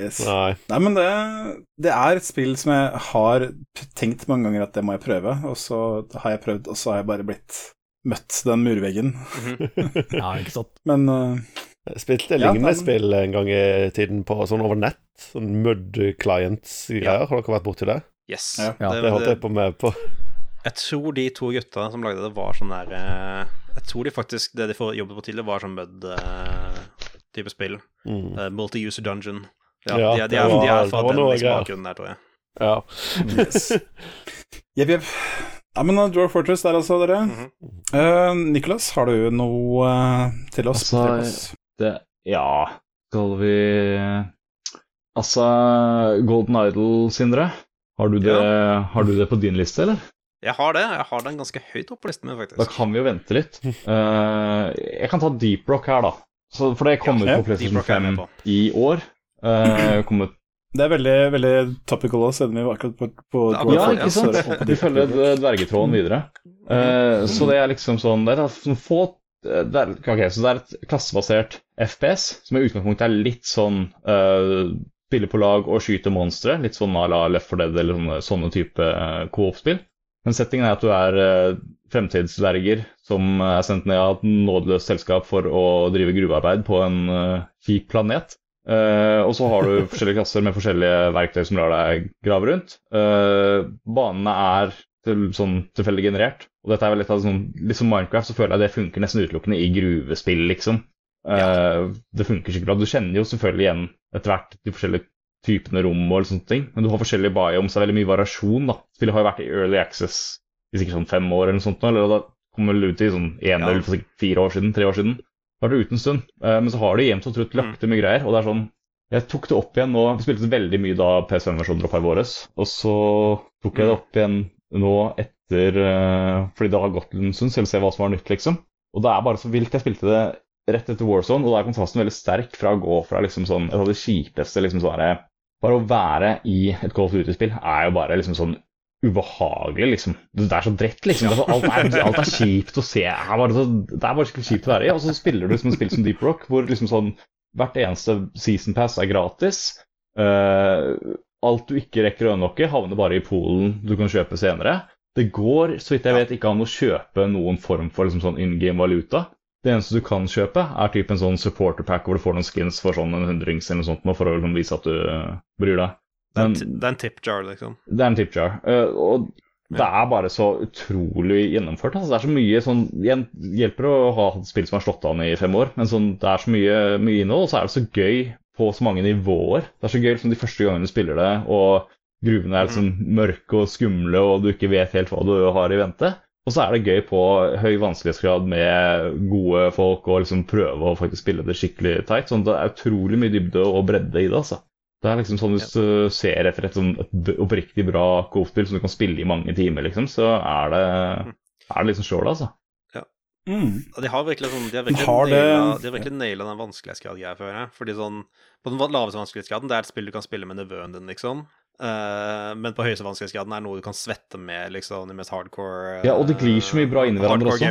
Yes. Nei. Nei, men det, det er et spill som jeg har tenkt mange ganger at det må jeg prøve, og så har jeg prøvd, og så har jeg bare blitt møtt den murveggen. Ja, ikke sant? Men uh, Jeg spilte Ja, lignende spill en gang i tiden på sånn over nett. Sånn Mud Clients-greier. Har dere vært borti det? Yes. Ja, ja, Det holdt jeg på med på Jeg tror de to gutta som lagde det, var sånn der eh, Jeg tror de faktisk Det de jobbet på tidligere, var sånn Mud-type spill. mm. Uh, Multi-user dungeon. Ja, Ja, de, de, de, det de er noe liksom, der, tror jeg. Ja. yes. Jepp, jepp. Ja, men uh, Dwarf Fortress der altså, dere. Mm -hmm. uh, Nicholas, har du noe uh, til oss? Altså, Til oss? Det Ja, skal vi Altså, Golden Idol, Sindre. Har du det, har du det på din liste, eller? Jeg har det. Jeg har den ganske høyt oppe på listen min, Da kan vi jo vente litt. Uh, jeg kan ta Deep Rock her, da. Så, for det kom Ja, ut på PlayStation Rock er jeg 5 på. i år. Uh, kommet Det er veldig, veldig topical også, siden vi var akkurat på, på Ja, ikke sant? De følger dvergetråden videre. Uh, så det er liksom sånn Det er sånn få eh, det er, okay, så det er et klassebasert FPS, som i utgangspunktet er litt sånn uh, spille på lag og skyte monstre. Litt sånn à la Left 4 Dead eller sånne, sånne type uh, co-op-spill. Men settingen er at du er uh, fremtidsverger som er sendt ned av et nådeløst selskap for å drive gruvearbeid på en uh, kjip planet. Eh, og så har du forskjellige klasser med forskjellige verktøy som lar deg grave rundt. Uh, banene er til, sånn tilfeldig generert. Og dette er vel litt av sånn, litt som Minecraft, så føler jeg det funker nesten utelukkende i gruvespill, liksom. Eh, det funker skikkelig bra. Du kjenner jo selvfølgelig igjen etter hvert de forskjellige typene rom og sånne ting, men du har forskjellige biomes, det er veldig mye variasjon, da. Spillet har jo vært i early access i sikkert sånn fem år eller noe sånt, nå, eller da kom vel ut i sånn én Ja. eller fire år siden, tre år siden. Det ute en stund. Eh, Men så har de jevnt og trutt lagt til mye greier. Og det er sånn Jeg tok det opp igjen nå. Vi spilte veldig mye da PS5-versjonen droppa i våres. Og så tok jeg det opp igjen nå etter eh, Fordi det har gått en stund, så jeg vil se hva som var nytt, liksom. Og det er bare så vilt. Jeg spilte det rett etter Warzone, og da er kontrasten veldig sterk fra å gå fra liksom sånn Et av de kjipeste liksom sånn Bare å være i et Call of Duty-spill er jo bare liksom sånn ubehagelig, liksom. Det er så dritt, liksom. Er alt, er, alt er kjipt å se. Det er bare, så, skikkelig kjipt å være i. Og så spiller du liksom et spill som Deep Rock, hvor liksom sånn hvert eneste season pass er gratis. Uh, alt du ikke rekker å unlocke, havner bare i polen du kan kjøpe senere. Det går, så vidt jeg vet, ikke an å kjøpe noen form for liksom sånn in game valuta. Det eneste du kan kjøpe, er typ en sånn supporter pack hvor du får noen skins for sånn en hundrings eller noe sånt for å liksom vise at du eh, bryr deg. Det en, Men- det er en tip jar, liksom. det er en tip jar. Uh, og det er bare så utrolig gjennomført. Altså. Det er så mye sånn hjelper å ha et spill som har slått an i fem år, men sånn, det er så mye, mye innhold, og så er det så gøy på så mange nivåer. Det er så gøy liksom, de første gangene du spiller det, og gruvene er liksom mørke og skumle, og du ikke vet helt hva du har i vente. Og så er det gøy på høy vanskelighetsgrad med gode folk og liksom prøve å faktisk spille det skikkelig tight. Sånn, det er utrolig mye dybde og bredde i det. altså. Det er liksom sånn Hvis du ser etter et, sånn, et oppriktig bra Coop-spill som du kan spille i mange timer, liksom, så er det, er det liksom sjål, altså. Mm. De har virkelig sånn De har virkelig Har det- naila de har virkelig naila den vanskelighetsgraden, føler jeg. Fordi sånn På den laveste vanskelighetsgraden, det er et spill du kan spille med nevøen din, liksom. Eh, men på høyeste vanskelighetsgraden er noe du kan svette med, liksom, de mest hardcore uh, Ja, og det glir så mye bra inn i hverandre også.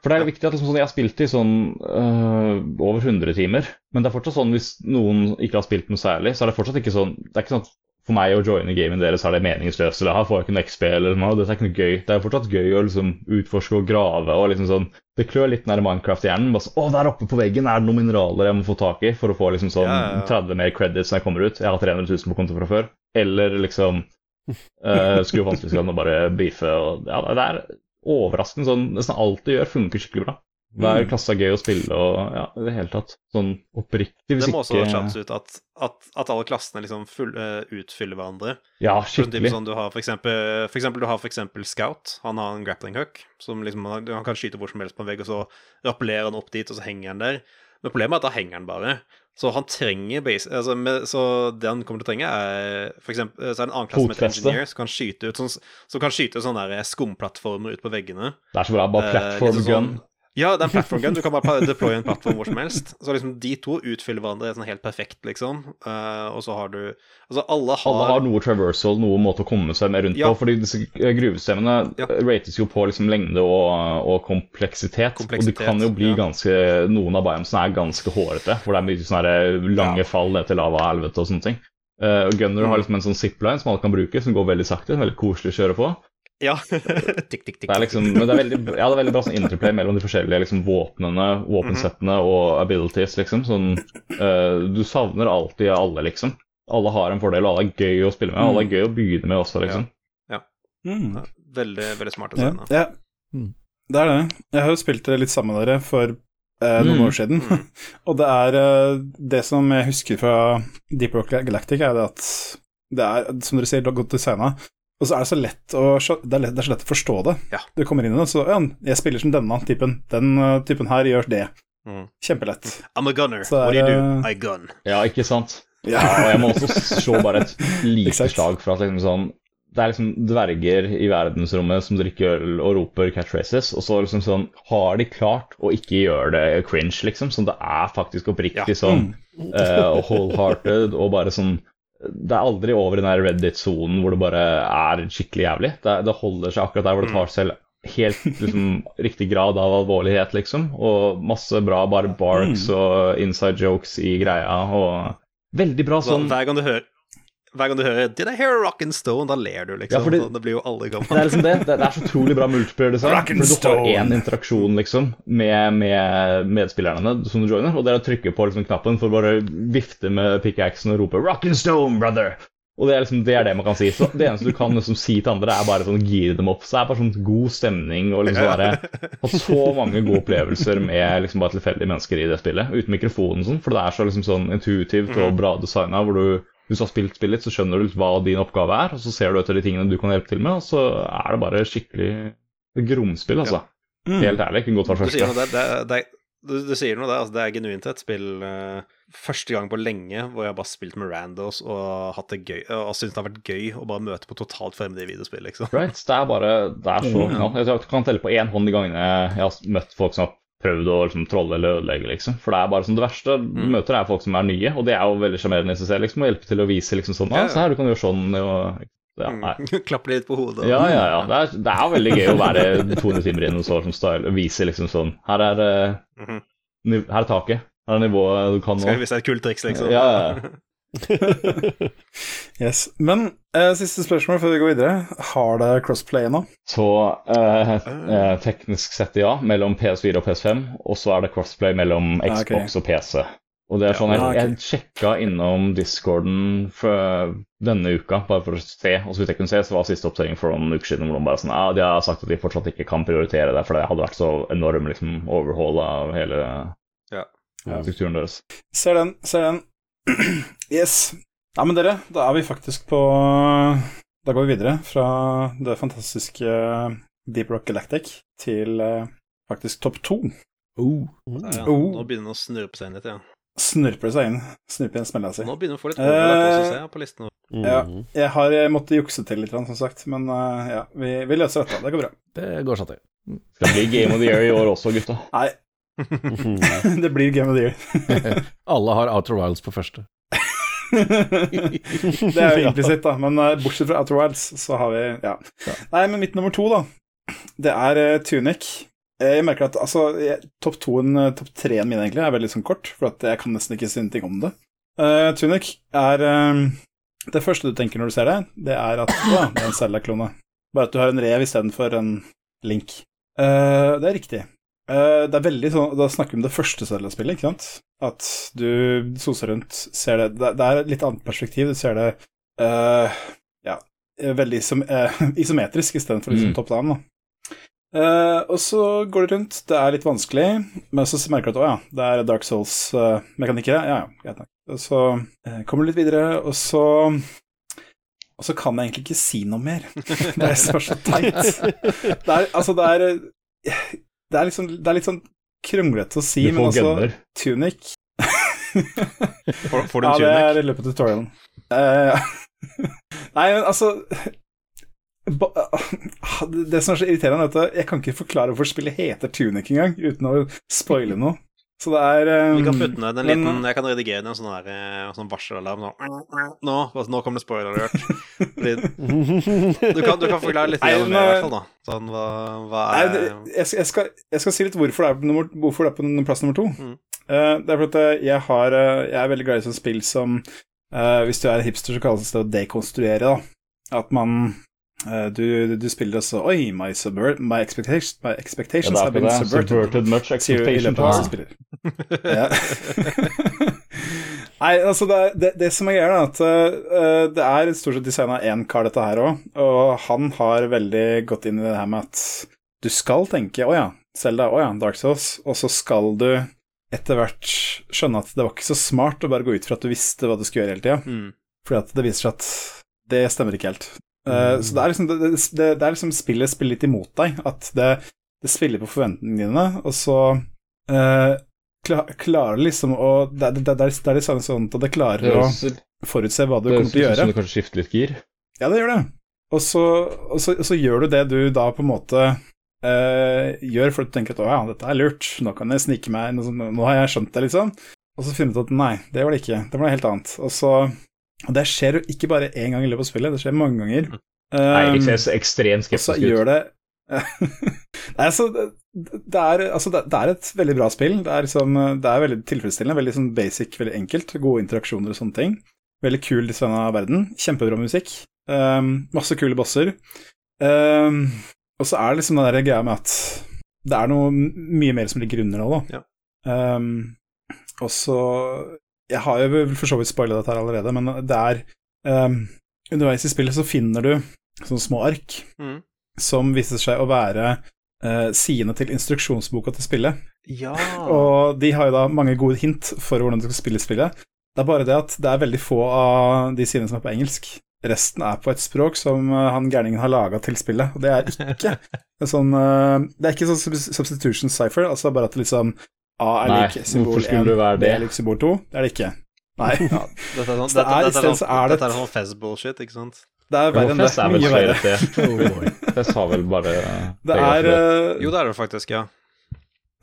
For det er jo viktig at liksom, sånn, Jeg har spilt i sånn uh, over 100 timer, men det er fortsatt sånn hvis noen ikke har spilt noe særlig, så er det fortsatt ikke sånn Det er ikke sånn at for meg å joine gamen deres er det meningsløst, eller her får jeg ikke noe XP, eller noe, dette er ikke noe gøy. Det er fortsatt gøy å liksom utforske og grave og liksom sånn Det klør litt nær Minecraft i hjernen. Bare sånn, Å, der oppe på veggen er det noen mineraler jeg må få tak i for å få liksom sånn Ja, ja, ja. 30 mer credits når jeg kommer ut. Jeg har 300 000 på konto fra før. Eller liksom uh, skru vanskelighetsgraden og bare beefe og Ja, det er overraskende sånn Nesten alt du gjør, funker skikkelig bra. Hver Mm. klasse er gøy å spille og ja, i det hele tatt. Sånn oppriktig, hvis Det må også ikke ut at, at, at alle klassene liksom full, uh, utfyller hverandre. Ja, skikkelig. sånn, du har for eksempel, for eksempel, du har for eksempel Scout. Han har en grappling hook. Som liksom, han han kan skyte hvor som helst på en vegg, og så rappellerer han opp dit, og så henger han der. Men problemet er at da henger han bare. Så han trenger base, altså med, Så det han kommer til å trenge, er for eksempel, Så er det en annen klasse Fotfeste. med Engineer, som kan skyte ut sånn, som kan skyte sånne skumplattformer ut på veggene. Det er så bra. Bare Eh, liksom sånn, gun. Ja, det er en platform gun. Du kan bare deploye en plattform hvor som helst. Så liksom de to utfyller hverandre sånn helt perfekt, liksom. Uh, og så har du Altså, alle har, Alle har noe traversal, noe måte å komme seg med rundt Ja. på. fordi disse eh, gruvestemmene Ja. rates jo på liksom lengde og, og kompleksitet. Og det kan jo bli ja. ganske Noen av biomsene er ganske hårete, hvor det er mye sånne lange Ja. fall ned til lava og helvete og sånne ting. Uh, Gunner har Mm. liksom en sånn zipline som alle kan bruke, som går veldig sakte. Veldig koselig å kjøre på. Ja. tikk, tikk, tikk. Det er liksom, men det er veldig, ja, det er veldig bra sånn interplay mellom de forskjellige liksom, våpnene, våpensettene og abilities, liksom. Sånn, uh, du savner alltid alle, liksom. Alle har en fordel, og alle er gøy å spille med. og Alle er gøy å begynne med også, liksom. Mm. Veldig, veldig smart å se. ja. Mm. Det er det. Jeg har jo spilt det litt sammen med dere for eh, noen Mm. år siden. Mm. og det er eh, Det som jeg husker fra Deep Rock Galactic, er det at det er, som dere sier, godt designa. Og så er det så lett å, det er, lett, det er så lett å forstå det. Ja. Du kommer inn i det, så ja, jeg spiller som denne typen. Den eh, typen her gjør det. Mm. Kjempelett. I'm a gunner. Så er What do you do? I gun. Ja, ikke sant? Ja. Og jeg må også slå bare et lite slag for at liksom sånn Det er liksom dverger i verdensrommet som drikker øl og roper catch races, og så liksom sånn Har de klart å ikke gjøre det cringe, liksom? Sånn det er faktisk oppriktig Ja. sånn eh, wholehearted og bare sånn det er aldri over den der Reddit-sonen hvor det bare er skikkelig jævlig. Det, det holder seg akkurat der hvor det tar seg selv helt liksom, riktig grad av alvorlighet, liksom. Og masse bra bare barks og inside jokes i greia, og veldig bra sånn hver gang du hører hver gang du hører 'Did I hear a rock and stone?', da ler du, liksom. Ja, fordi- det blir jo alle Det er liksom det. Det er så utrolig bra multiplayer-design. For du har én interaksjon liksom med, med medspillerne som du joiner, og det er å trykke på liksom, knappen for å bare vifte med pickaxen og rope 'Rock and stone, brother'. Og det er liksom det er det man kan si. Så det eneste du kan liksom si til andre, er bare sånn gire dem opp. Så det er bare sånn god stemning og liksom bare Hatt så mange gode opplevelser med liksom bare tilfeldige mennesker i det spillet. Uten mikrofonen sånn, for det er så liksom sånn intuitivt og bra designa hvor du hvis du har spilt spillet, så skjønner du hva din oppgave er, og så ser du etter de tingene du kan hjelpe til med, og så er det bare skikkelig gromspill, altså. Mm. Helt ærlig, kunne godt vært Du sier noe der, det, det, du, sier noe der, altså det er genuint et spill uh, Første gang på lenge hvor jeg har bare spilt med randos og hatt det gøy Og syntes det har vært gøy å bare møte på totalt fremmede videospill, liksom. Right, det er bare Det er så ja, Jeg kan telle på én hånd de gangene jeg har møtt folk som har prøvd å liksom, trolle eller ødelegge, liksom. For det er bare sånn det verste du møter, er folk som er nye, og det er jo veldig sjarmerende i seg selv, liksom. Å hjelpe til å vise liksom sånn Ja, se her, du kan gjøre sånn, og ja. Mm. Klappe litt på hodet. Ja, ja, ja. Det er, det er veldig gøy å være 200 timer inn og år som style, og vise liksom sånn Her er, eh, Mhm. her er taket. Her er nivået du kan Skal nå. vi vise et kult triks, liksom? Ja, ja, Yes. Men eh, siste spørsmål før vi går videre. Har det crossplay nå? Så eh, eh, teknisk sett ja, mellom PS4 og PS5, og så er det crossplay mellom Xbox okay. Og PC. Og det er sånn, Jeg, jeg sjekka innom discorden for denne uka, bare for å se. Og så vidt jeg kunne se, så var siste oppdatering for noen uker siden hvor de bare sånn, ja, de har sagt at de fortsatt ikke kan prioritere det, for det hadde vært så enorm liksom, overhaul av hele Ja. strukturen deres. Ser den, ser den. Yes. Ja, men dere, da er vi faktisk på Da går vi videre fra det fantastiske Deep Rock Galactic til eh, faktisk topp to. Oh. Ja. Oh. Nå begynner det å snurpe seg inn litt, ja. Snurper det seg inn. Snurper igjen smella si. Nå begynner vi å få litt overlapp også, Eh, ser jeg, på listen. Ja. Mhm. Jeg har måttet måtte jukse til litt, som sagt, men eh, ja, vi, vi løser dette. Det går bra. Det går sånn til. Skal bli Game of the Year i år også, gutta. Nei. det blir Game of the Year. Alle har Outer Wilds på første. det er jo implisitt, da. Men uh, bortsett fra Outer Wilds, så har vi ja. Nei, men mitt nummer to, da, det er uh, Tunic. Eh, Jeg merker at altså, topp toen, topp treen min egentlig er veldig sånn kort, for at jeg kan nesten ikke si noe om det. Uh, Tunic er eh, Det første du tenker når du ser det, det er at ja, det er en Zelda-klone. Bare at du har en rev istedenfor en Link. Uh, det er riktig. Eh, det er veldig sånn Da snakker vi om det første Zelda-spillet, ikke sant? At du soser rundt, ser det Det, det er et litt annet perspektiv. Du ser det uh, ja, veldig isom, uh, isometrisk istedenfor liksom Mm. top down. Eh, og så går det rundt, det er litt vanskelig, men så merker du at å ja, det er Dark Souls-mekanikker. ja, ja, greit nok. Og så kommer du litt videre, og så Og så kan jeg egentlig ikke si noe mer. Det er det er så teit. Det er, altså, det er Det er liksom Det er litt sånn kronglete å si, Du men får altså gunner. Tunic Får, får du ja, en det er i løpet av tutorialen. Uh, nei, men altså ba, Det som er så irriterende, er at jeg kan ikke forklare hvorfor spillet heter Tunic engang, uten å spoile noe. Så det er um, Vi kan putte ned en men- liten Jeg kan redigere ned en sånn, her, eh, sånn varselalarm. Sånn. Nå, altså, nå kommer det spoiler alert. Du kan, du kan forklare litt Nei, om det, i hvert fall. da Sånn, hva, hva Nei, er det, jeg, jeg, skal, jeg skal si litt hvorfor det er på, nummer, hvorfor det er på plass nummer to. Mm. Uh, det er fordi eh, jeg, har, eh, jeg er veldig glad i sånne spill som uh, Hvis du er hipster, så kalles det å dekonstruere. da At man eh, du, du spiller også Oi, my, subvert, my, expectations, my expectations er have been subverted. Subverted much expectation. Nei, altså det, det, det som er greia, er at uh, det er stort sett designa én kar, dette her òg, og han har veldig gått inn i det her med at du skal tenke å ja, Selda, å ja, Dark Souls, og så skal du etter hvert skjønne at det var ikke så smart å bare gå ut fra at du visste hva du skulle gjøre hele tida, Mm. fordi at det viser seg at det stemmer ikke helt. Eh, Så det er liksom, det, det, det er liksom spillet spiller litt imot deg, at det, det spiller på forventningene dine, og så uh, klar, klarer det liksom å Det, det, det, det er det er sånn sånn at det Det klarer å forutse hva du kommer til å ut gjøre. som du kanskje skifter litt gir. Ja, det gjør det. Og så, og så, og så gjør du det du da på en måte uh, gjør fordi du tenker at å ja, dette er lurt, nå kan jeg snike meg inn, og nå har jeg skjønt det, liksom. Og så finner du ut at nei, det var det ikke, det var noe helt annet. Og så Og det skjer jo ikke bare én gang i løpet av spillet, det skjer mange ganger. Eirik Um, ser så ekstremt og skeptisk ut. gjør det Nei, altså, det, det, er, altså det, det er et veldig bra spill. Det er, liksom, det er veldig tilfredsstillende. Veldig sånn basic, veldig enkelt. Gode interaksjoner og sånne ting. Veldig kul design av verden. Kjempebra musikk. Um, masse kule bosser. Um, og så er det liksom den der greia med at det er noe mye mer som ligger under nå, da. Um, og så Jeg har jo for så vidt spoila dette her allerede, men det er um, Underveis i spillet så finner du sånne små ark Mm. som viser seg å være uh, sidene til instruksjonsboka til spillet. Ja. Og de har jo da mange gode hint for hvordan du skal spille spillet. Det er bare det at det er veldig få av de sidene som er på engelsk. Resten er på et språk som uh, han gærningen har laga til spillet, og det er ikke en sånn uh, Det er ikke sånn substitution cipher, altså bare at liksom A er lik symbol 1, det B er lik symbol 2. Det er det ikke. Nei, Dette er sånn, Så det er- dette, dette, så er er det dette er sånn Fez-bullshit, ikke sant? det er verre enn det. Er Mye verre. Oh. Fest har vel bare Det er uh, Jo, det er det faktisk, ja.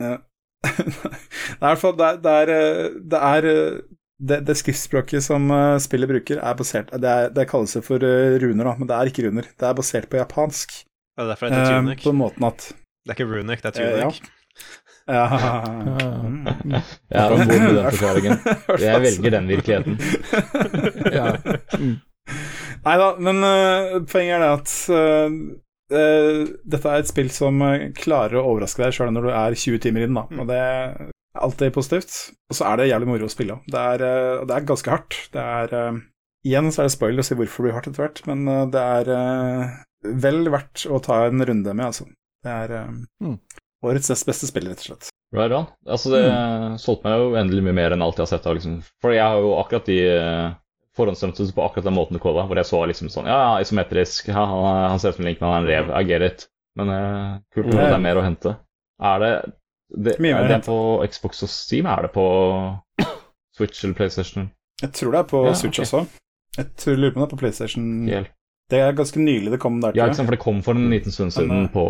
det er i Det er, det er, eh, det, eh, det, det skriftspråket som eh, spillet bruker, er basert Det, er, det kalles for eh, runer, da, men det er ikke runer. Det er basert på japansk. Det er derfor det heter Eh, Tunic. på den måten at Det er ikke Runic, det er tunic. ja. Ja. Uh, Ja, den bor med den forklaringen. Jeg velger den virkeligheten. ja. Mm. Nei da, men uh, poenget er det at uh, uh, dette er et spill som klarer å overraske deg sjøl når du er 20 timer inn, da. Og det er alltid positivt. Og så er det jævlig moro å spille òg. Det, det er ganske hardt. Det er Igjen så er det spoil å si hvorfor det blir hardt etter hvert, men det er vel verdt å ta en runde med, altså. Det er Mm. Årets nest beste spill, rett og slett. Right on. Altså, det solgte meg jo endelig mye mer enn alt jeg har sett av, liksom. For jeg har jo akkurat de eh, forhåndsdømte på akkurat den måten du calla, hvor jeg så liksom sånn Ja, ja, isometrisk, ja, han, han ser ut som en link, men han er en rev. I get it. Men uh, kult det er mer å hente. Er det det, er det på Xbox og Steam? Er det på Switch eller PlayStation? Jeg tror det er på Ja, Switch okay. også. Jeg tror lurer på om det er på PlayStation. Helt. Det er ganske nylig det kom der, Ja, ikke sant, for det kom for en liten stund siden eh, på,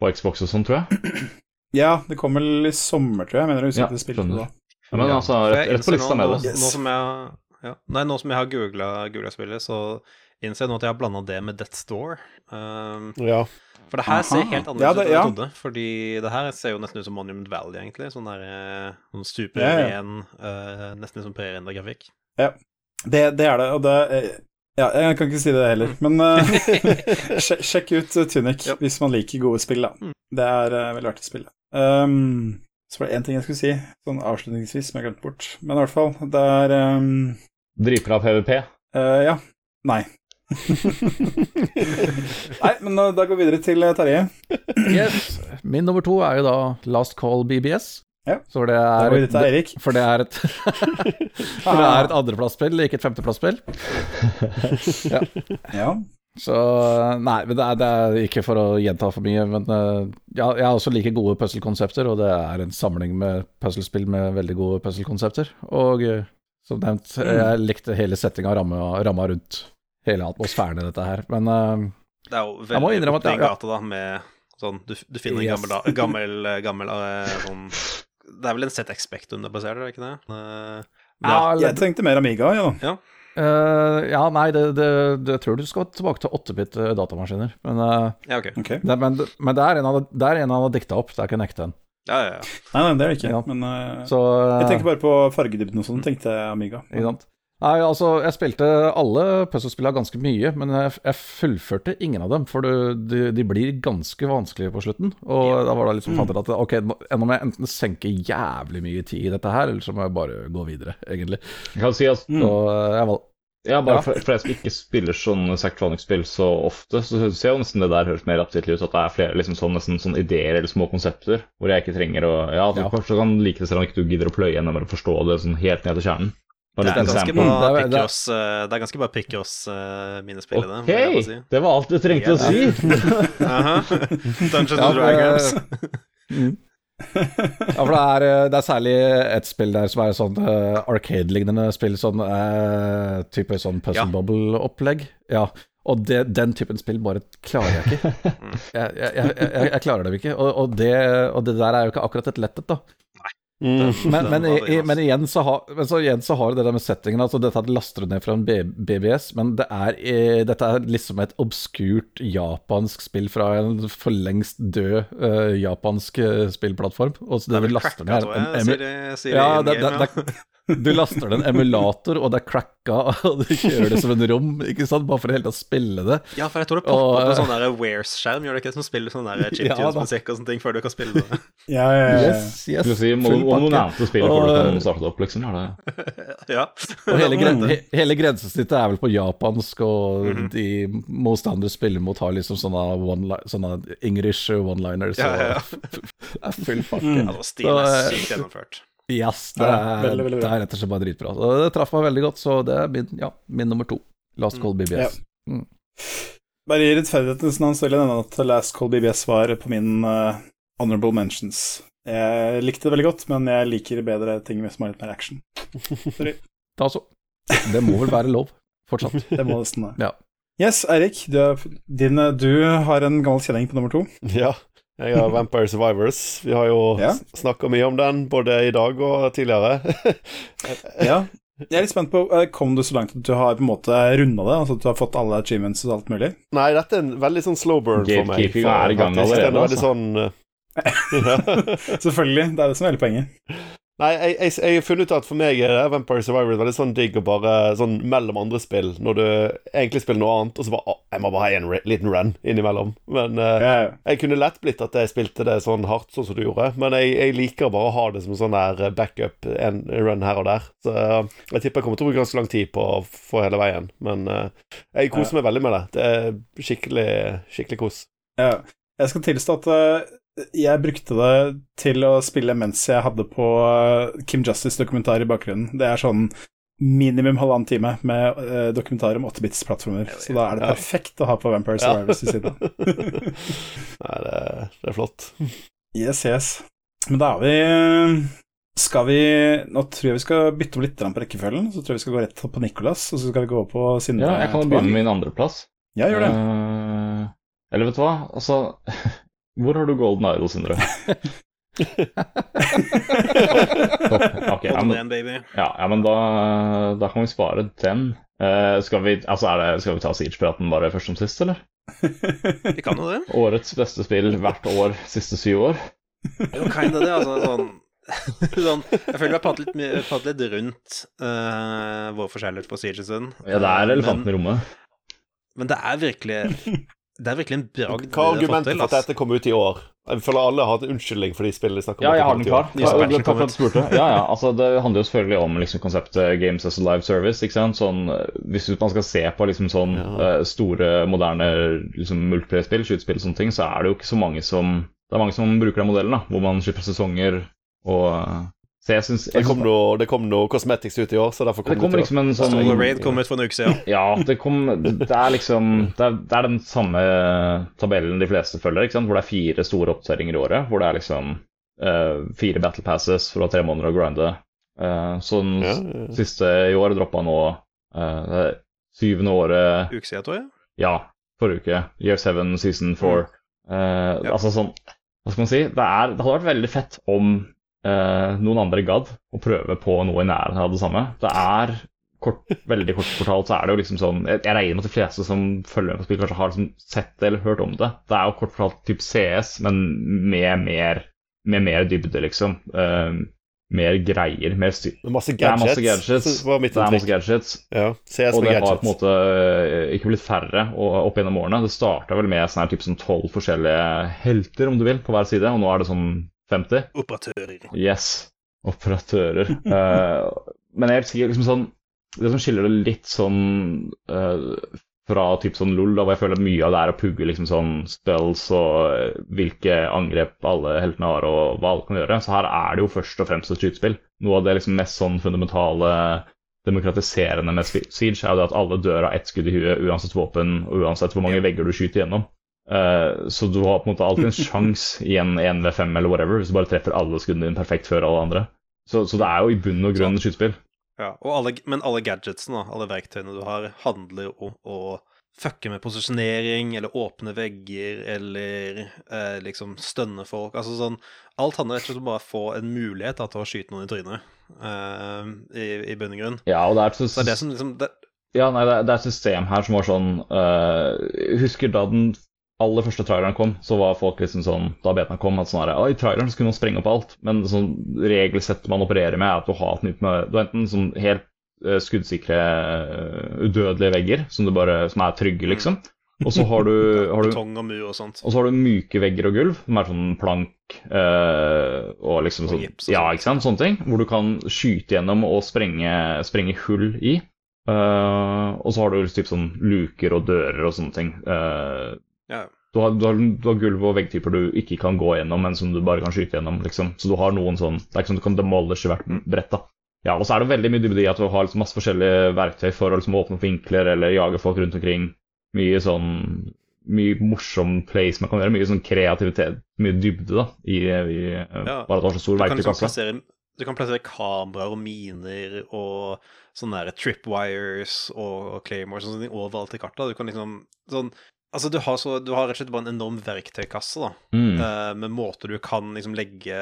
på Xbox og sånn, tror jeg. Ja, det kom vel i sommer, tror jeg. Jeg mener jeg Ja, husker det spilte det da. Men altså, rett, rett på lista nå, med nå, det. nå som jeg, ja. Nei, nå som jeg har googla spillet, så innser jeg nå at jeg har blanda det med Death Store. Um, Ja. for det her ser helt annerledes Ja, ut det- enn jeg ja. trodde. Fordi det her ser jo nesten ut som Monument Valley, egentlig. Sånn der eh, sånn super Ja, ja. ren, uh, nesten som prerendra grafikk. Det, det er det, og det eh, Ja, jeg kan ikke si det heller, men uh, sjekk, sjekk ut eh, Tunic yep. hvis man liker gode spill, da. Mm. Det er uh, veldig artig å spille. Um, så var det én ting jeg skulle si, sånn avslutningsvis, som jeg glemte bort. Men i hvert fall, det er um, Driver av PVP. Uh, Ja. Nei. Nei, men da går vi videre til Terje. Yes. Min nummer to er jo da Last Call BBS. Ja. Så det er det vi videre. For det er et For det er et andreplassspill, ikke et femteplassspill. Ja. Så Nei, men det er, det er ikke for å gjenta for mye, men eh, ja, jeg har også like gode puzzle-konsepter, og det er en samling med puzzlespill med veldig gode puzzle-konsepter. Og eh, som nevnt, jeg likte hele settinga og ramma, ramma rundt hele atmosfæren i dette her. Men eh, Det er jo Jeg må veldig innrømme at det er ja. gata, da, med sånn Du, du finner en Yes. gammel, gammel, gammel sånn Det er vel en ZX Spectrum det baserer, er det ikke det? Uh, ja, Jeg tenkte mer Amiga, ja. ja. Uh, ja, nei, det, det, det tror du skal tilbake til 8-bit eh, datamaskiner. Men, uh, ja, ok. Okay. det, men, men det er en av det er en han har dikta opp, det er ikke en ekte en. Ja, ja, ja. Nei, nei, det er det ikke. Ja. Men uh, Så eh, jeg tenker bare på fargedybden og sånn, tenkte Amiga. Ikke sant? Nei, altså, jeg spilte alle puzzlespillene ganske mye, men jeg, jeg fullførte ingen av dem, for du, de, de blir ganske vanskelige på slutten. Og da var det liksom fant jeg at ok, nå må jeg enten senke jævlig mye tid i dette her, eller så må jeg bare gå videre, egentlig. Jeg kan si at Mm. Jeg valg... Ja, bare Ja. for, for jeg som ikke spiller sånne Sectronic-spill så ofte, så ser jo nesten det der høres mer appetittlig ut. At det er flere liksom sånn, nesten sånn ideer eller små konsepter hvor jeg ikke trenger å Ja, du Ja. kanskje kan like det selv om ikke du gidder å pløye gjennom eller forstå det sånn helt ned til kjernen. Bare Det er ganske bra Det er- det er- eh, er ganske bra Picross uh, spill i det. Si. det var alt du trengte å si. Aha. Dungeons and Dragons. Mm. Ja, for det er, eh, det er særlig et spill der som er sånn uh, Arcade-lignende spill, sånn uh, type sånn Puzzle Ja. Bubble-opplegg. Ja, og det, den typen spill bare klarer jeg ikke. Jeg, jeg, jeg, jeg, jeg klarer dem ikke. Og, og, det, og det der er jo ikke akkurat et lettet, da. Den- Men, den men, i, i, men, igjen så har, men så igjen så har det der med settingen altså Dette laster du ned fra en BBS, men det er, eh, dette er liksom et obskurt japansk spill fra en for lengst død eh, japansk eh, spillplattform. Og så Det det laster ned en, en, sier Ja, de det, det, det, du laster den en emulator, og det er cracka, og du kjører det som en rom, ikke sant, bare for i hele tatt å spille det. Ja, for jeg tror det popper opp en eh, sånn Wares-skjerm, gjør det ikke? Som spiller sånn der Ja, chiptunes-musikk og sånne ting før du kan spille det. Ja, ja, ja. Yes, yes. Si, må, full noen nevnte spillet før du kan starte det opp, liksom. Er det ja. Og hele, gren he hele grensesnittet er vel på japansk, og Mhm. de motstandere spiller mot har liksom sånne, one sånne English one-liners. Ja, ja, ja. Det er full pakke. Mm. Ja, stilen er eh, sykt gjennomført. Yes, det Ja, er, veldig, veldig det er rett og slett bare dritbra. Så det traff meg veldig godt, så det er min, ja, min nummer to. Last Call BBS. Bare i rettferdighetens navn så vil jeg nevne at Last Call BBS var på min uh, honorable mentions. Jeg likte det veldig godt, men jeg liker bedre ting som har litt mer action. Da så. Det må vel være lov, fortsatt. Det må nesten det. Ja. Yes, Eirik, du, din, du har en gammel kjenning på nummer to. Ja. Jeg har Vampire Survivors. Vi har jo Ja. ja. snakka mye om den, både i dag og tidligere. Ja. Jeg er litt spent på, eh, Kom du så langt at du har på en måte runda det? Altså at du har fått alle achievements og alt mulig? Nei, dette er en veldig sånn slow burn for meg. For- er i gang allerede, Det er altså. sånn eh, Selvfølgelig, det er det som er hele poenget. Nei, jeg, jeg, jeg har funnet ut at for meg er det Vampire Survivor veldig sånn digg å bare sånn mellom andre spill, når du egentlig spiller noe annet, og så bare å, Jeg må bare ha en liten run innimellom. Men uh, Ja, ja. jeg kunne lett blitt at jeg spilte det sånn hardt, sånn som du gjorde. Men jeg, jeg liker bare å ha det som sånn der backup, en run her og der. Så eh, jeg tipper jeg kommer til å bruke ganske lang tid på å få hele veien. Men uh, jeg koser meg veldig med det. Det er skikkelig, skikkelig kos. Ja. Jeg skal tilstå at eh, jeg brukte det til å spille mens jeg hadde på eh, Kim Justice-dokumentar i bakgrunnen. Det er sånn minimum halvannen time med uh, dokumentar om 8-bits-plattformer. Så da er det Ja. perfekt å ha på Vampire Ja. Survivors i siden. Nei, det, det er flott. yes, yes. Men da er vi Skal vi Nå tror jeg vi skal bytte om litt på rekkefølgen. Så tror jeg vi skal gå rett på Nicolas, og så skal vi gå på Sindre. Ja, jeg kan jo begynne med min andreplass. Ja, gjør det. Uh, eller vet du hva, altså Hvor har du Golden Idol, Sindre? Ok, ja, men, ja, ja, men da, da kan vi spare den. Uh, skal, vi, altså er det, skal vi ta Siege-praten bare først som sist, eller? Vi kan jo det. Årets beste spill hvert år siste syv år. Jo, kind of det, altså. Sånn, sånn Jeg føler vi har pratet litt, pratet litt rundt uh, vår forskjellighet på Siege en stund. Ja, det er Eh, elefanten men, i rommet. men det er virkelig Det er virkelig en bragd Hva er argumentet for at dette kom ut i år? Jeg føler alle har hatt en unnskyldning for de spillene de snakker om. Ja, jeg har den klar. Ja, patchen takk for kom at du spurte. Ja, ja, altså Det handler jo selvfølgelig om liksom, konseptet Games as a live service. ikke sant? Sånn, eh, Hvis man skal se på liksom, sånn Ja. eh, store, moderne liksom, multiplayer-spill, skytespill og sånne ting, så er det jo ikke så mange som Det er mange som bruker den modellen, da, hvor man slipper sesonger og eh, Så jeg syns Det kom noe, det kom noe cosmetics ut i år, så derfor kom det det, kommer ut i år. liksom en sånn Solar Raid kom ut for en uke siden. Ja, det kom Det er liksom Det er, det er den samme tabellen de fleste følger, ikke sant? hvor det er fire store oppdateringer i året. Hvor det er liksom uh, fire battle passes for å ha tre måneder å grinde. Uh, så den Ja, ja. siste i år droppa nå uh, det syvende året Uke siden, tror jeg. Ja, forrige uke. Year 7, season 4. Uh, Ja. Altså sånn Hva skal man si? Det, er, det hadde vært veldig fett om eh, noen andre gadd å prøve på noe i nærheten av det samme. Det er kort, veldig kort fortalt så er det jo liksom sånn Jeg, jeg regner med at de fleste som følger med på spill, kanskje har liksom sett det eller hørt om det. Det er jo kort fortalt typ CS, men med mer, med mer dybde, liksom. Eh, mer greier, mer styr... Masse gadgets. Det er masse gadgets. mitt Det er masse gadgets. Ja, CS Og det har på en måte eh, ikke blitt færre opp gjennom årene. Det starta vel med sånn her typ sånn tolv forskjellige helter, om du vil, på hver side, og nå er det sånn 50. Operatører. Yes. Operatører. uh, men jeg vil sikker liksom sånn Det som skiller det litt sånn uh, fra typ sånn LOL, da, hvor jeg føler at mye av det er å pugge liksom sånn spells og eh, hvilke angrep alle heltene har, og hva alle kan gjøre, så her er det jo først og fremst et skytespill. Noe av det liksom mest sånn fundamentale demokratiserende med Siege er jo det at alle dør av ett skudd i huet, uansett våpen og uansett hvor mange vegger du skyter gjennom. Eh, så du har på en måte alltid en sjanse i en 1v5 eller whatever, hvis du bare treffer alle skuddene dine perfekt før alle andre. Så, så det er jo i bunn og grunn skytespill. Ja, alle, men alle gadgetsene, alle verktøyene du har, handler om å fucke med posisjonering eller åpne vegger eller eh, liksom stønne folk. Altså sånn Alt handler rett og slett om bare å få en mulighet da, til å skyte noen i trynet, eh, i, i bunn og grunn. Ja, og det er, Så det er det som liksom det, ja, nei, det er et system her som var sånn uh, husker da den aller første traileren kom, så var folk liksom sånn Da beta kom, at sånn her, I traileren så skulle man sprenge opp alt. Men sånn regelsett man opererer med, er at du har, et nytt med, du har enten sånn helt uh, skuddsikre, uh, udødelige vegger som, du bare, som er trygge, liksom. Og så har du, har du betong og mur og sånt. og så har du myke vegger og gulv, som er sånn plank uh, og liksom sånn Ja, ikke sant, sånne ting. Hvor du kan skyte gjennom og sprenge, sprenge hull i. Og så har du typ sånn luker og dører og sånne ting. Eh, Ja. du, har, du, har, du har gulv og veggtyper du ikke kan gå gjennom, men som du bare kan skyte gjennom. liksom. Så du har noen sånn Det er ikke sånn du kan demolish hvert brett. da. Ja, Og så er det veldig mye dybde i at du har liksom masse forskjellige verktøy for å liksom åpne opp vinkler eller jage folk rundt omkring. Mye sånn mye morsom place man kan gjøre. Mye sånn kreativitet, mye dybde da, i, i Ja. bare at det har så stor liksom verktøykasse. du kan plassere kameraer og miner og sånne der tripwires og, og claymores og ting overalt i kartet. Du kan liksom sånn Altså, du har, så, du har rett og slett bare en enorm verktøykasse, da, Mm. uh, med måter du kan liksom legge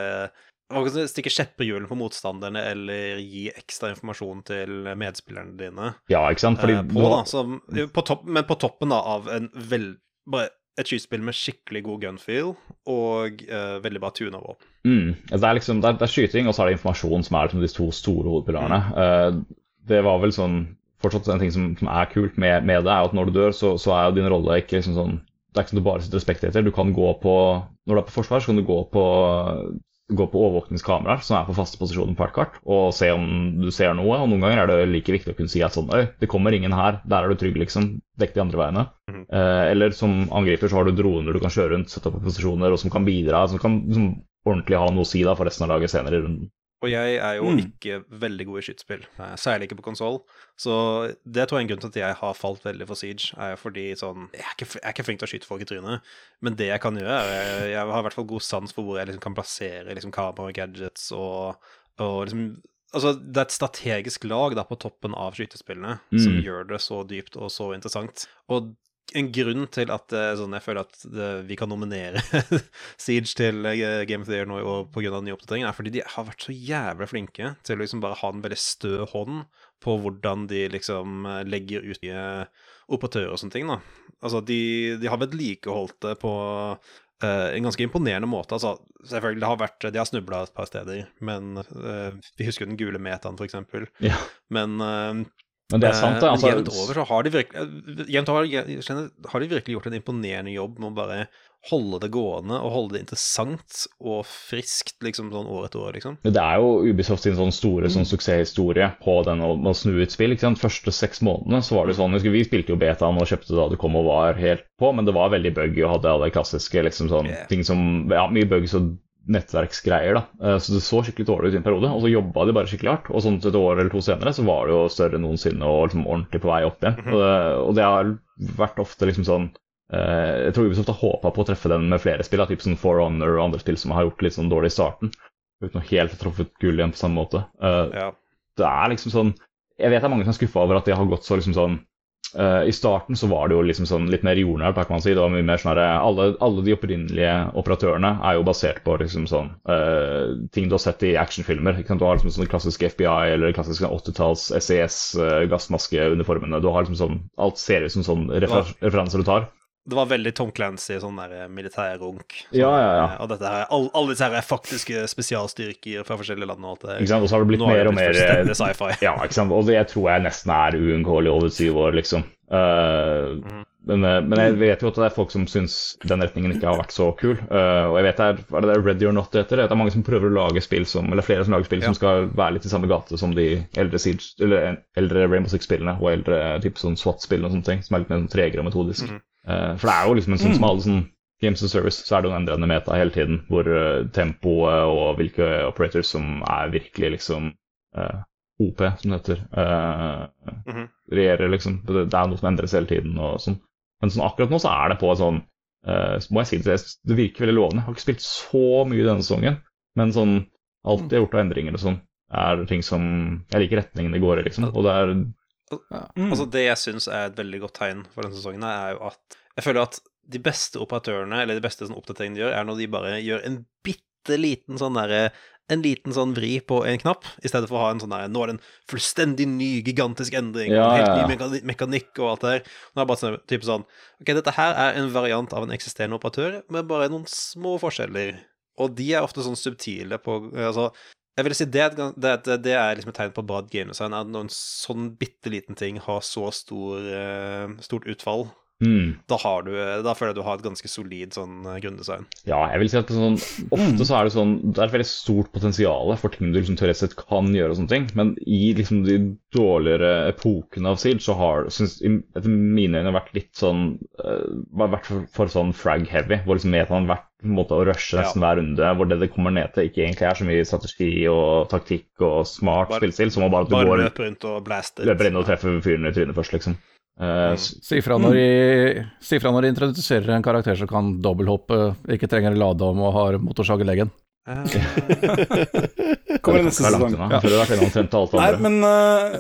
Stikke kjepper i hjulene på motstanderne eller gi ekstra informasjon til medspillerne dine. Ja, ikke sant? Fordi eh, på, nå- da, så, på topp, men på toppen da, av en vel, bare et skytespill med skikkelig god gunfeel og uh, veldig bra tuna våpen. Mm. Det, er liksom, det, er, det er skyting, og så er det informasjon som er liksom de to store hovedpilarene. Mm. Det var vel sånn Fortsatt en ting som, som er kult med, med det, er at når du dør, så, så er jo din rolle ikke liksom sånn Det er ikke sånn du bare sitter og etter. Du kan gå på Når du er på forsvar, så kan du gå på gå på overvåkningskameraer som er på faste posisjoner på hvert kart, og se om du ser noe. Og noen ganger er det like viktig å kunne si at sånn Øy, det kommer ingen her, der er du trygg, liksom. Dekk de andre veiene. Mm. Eh, eller som angriper så har du droner du kan kjøre rundt, sette opp på posisjoner, og som kan bidra, som kan som ordentlig ha noe å si da for resten av laget senere i runden. Og jeg er jo Mm. ikke veldig god i skytespill, eh, særlig ikke på konsoll. Så det tror jeg er en grunn til at jeg har falt veldig for Siege, er fordi sånn Jeg er ikke, jeg er ikke flink til å skyte folk i trynet, men det jeg kan gjøre, er jeg, jeg har i hvert fall god sans for hvor jeg liksom kan plassere liksom kamera og gadgets og, og liksom Altså, det er et strategisk lag da på toppen av skytespillene som Mm. gjør det så dypt og så interessant. Og en grunn til at eh, sånn, jeg føler at det, vi kan nominere Siege til eh, Game of the Year nå år pga. den nye oppdateringen, er fordi de har vært så jævlig flinke til å liksom bare ha en veldig stø hånd på hvordan de liksom eh, legger ut nye operatører og sånne ting. da. Altså, de, de har vedlikeholdt det på Uh, en ganske imponerende måte. altså Selvfølgelig, det har vært, de har snubla et par steder, men uh, vi husker jo den gule metaen, for eksempel. Ja. Men eh, Men det er sant, det. Eh, Altså, jevnt over så har de virkelig eh, over har de virkelig gjort en imponerende jobb med å bare holde det gående og holde det interessant og friskt liksom sånn år etter år, liksom. Det er jo Ubisoft sin sånn store Mm. sånn suksesshistorie på den å, å snu ut spill. ikke sant? Første seks månedene så var det sånn, husker Vi spilte jo betaen og kjøpte da det kom og var helt på, men det var veldig buggy og hadde alle klassiske liksom sånn Yeah. ting som Ja, mye bugs og nettverksgreier, da. Eh, Så det så skikkelig dårlig ut i en periode. Og så jobba de bare skikkelig hardt. Og sånn et år eller to senere så var det jo større enn noensinne og liksom ordentlig på vei opp igjen. Mhm. og, det, og det har vært ofte liksom sånn eh, Jeg tror Ubisoft har håpa på å treffe den med flere spill, da, typ sånn For Honor og andre spill som har gjort litt sånn dårlig i starten. Uten å helt ha truffet gull igjen på samme måte. Eh, Ja. det er liksom sånn Jeg vet det er mange som er skuffa over at det har gått så liksom sånn eh, I starten så var det jo liksom sånn litt mer jordnært, kan man si. Det var mye mer sånn her, alle, alle de opprinnelige operatørene er jo basert på liksom sånn uh, ting du har sett i actionfilmer. Du har liksom sånne klassiske FBI eller klassiske 80-talls SES, uh, gassmaskeuniformene. Du har liksom sånn Alt ser ut som sånn refer referanser du tar. Det var veldig Tom Clancy, sånn der militær militærrunk. Så, Ja, ja, ja. eh, Og dette her, all, alle disse her er faktiske spesialstyrker fra forskjellige land og alt det Ikke sant? Og så har det blitt Nå mer det og blitt mer fullstendig sci-fi. Ja, ikke sant. Og det tror jeg nesten er uunngåelig over syv år, liksom. Uh, mm. men, eh, men jeg vet jo at det er folk som syns den retningen ikke har vært så kul. Uh, og jeg vet det er, er det der Ready or Not det heter? Det er mange som prøver å lage spill som Eller flere som lager spill Ja. som skal være litt i samme gate som de eldre Siege, eller eldre Rainbow Six-spillene og eldre type sånn SWAT-spillene og sånne ting, som er litt mer sånn tregere og metodisk. Mhm. Eh, for det er jo liksom en sånn som alle sånn Games of Service, så er det jo en endrende meta hele tiden, hvor uh, tempoet og hvilke operators som er virkelig liksom uh, OP, som det heter, eh, Mhm. regjerer, liksom. Det, det er noe som endres hele tiden. og sånn. Men sånn, akkurat nå så er det på en sånn eh, så må jeg si det, det virker veldig lovende. Jeg har ikke spilt så mye denne sesongen, men sånn alt de har gjort av endringer og sånn, er ting som Jeg liker retningen det går i, liksom. Og det er Mm. Altså Det jeg syns er et veldig godt tegn for denne sesongen, er jo at jeg føler at de beste operatørene, eller de beste sånn oppdateringene de gjør, er når de bare gjør en bitte liten sånn derre en liten sånn vri på en knapp, i stedet for å ha en sånn der Nå er det en fullstendig ny, gigantisk endring, Ja, helt ny mekani- mekanikk og alt det der. Nå er det bare sånn, type sånn Ok, dette her er en variant av en eksisterende operatør, med bare noen små forskjeller. Og de er ofte sånn subtile på Altså, jeg vil si det, det, det er liksom et tegn på bra gamedesign, at når en sånn bitte liten ting har så stor, eh, stort utfall, Mm. da, har du, da føler jeg du har et ganske solid sånn eh, grunndesign. Ja, jeg vil si at sånn, ofte så er det sånn Det er et veldig stort potensial for ting du liksom teoretisk sett kan gjøre, og sånne ting, men i liksom de dårligere epokene av SIL så har synes, etter mine øyne vært litt sånn uh, Vært for, for sånn frag-heavy, hvor liksom metaen har vært måte å rushe Ja. nesten hver runde, hvor det det kommer ned til, ikke egentlig er så mye strategi og taktikk og smart spillestil, som bare at du Bare går løper rundt og blast it. løper inn og treffer fyren i trynet først, liksom. Uh, Mm. Si fra når, de, når de introduserer en karakter som kan dobbelthoppe, ikke trenger lade om og har motorsag i leggen. Uh. Kommer neste det langt sesong. unna. Jeg det har vært omtrent alt Nei, men uh,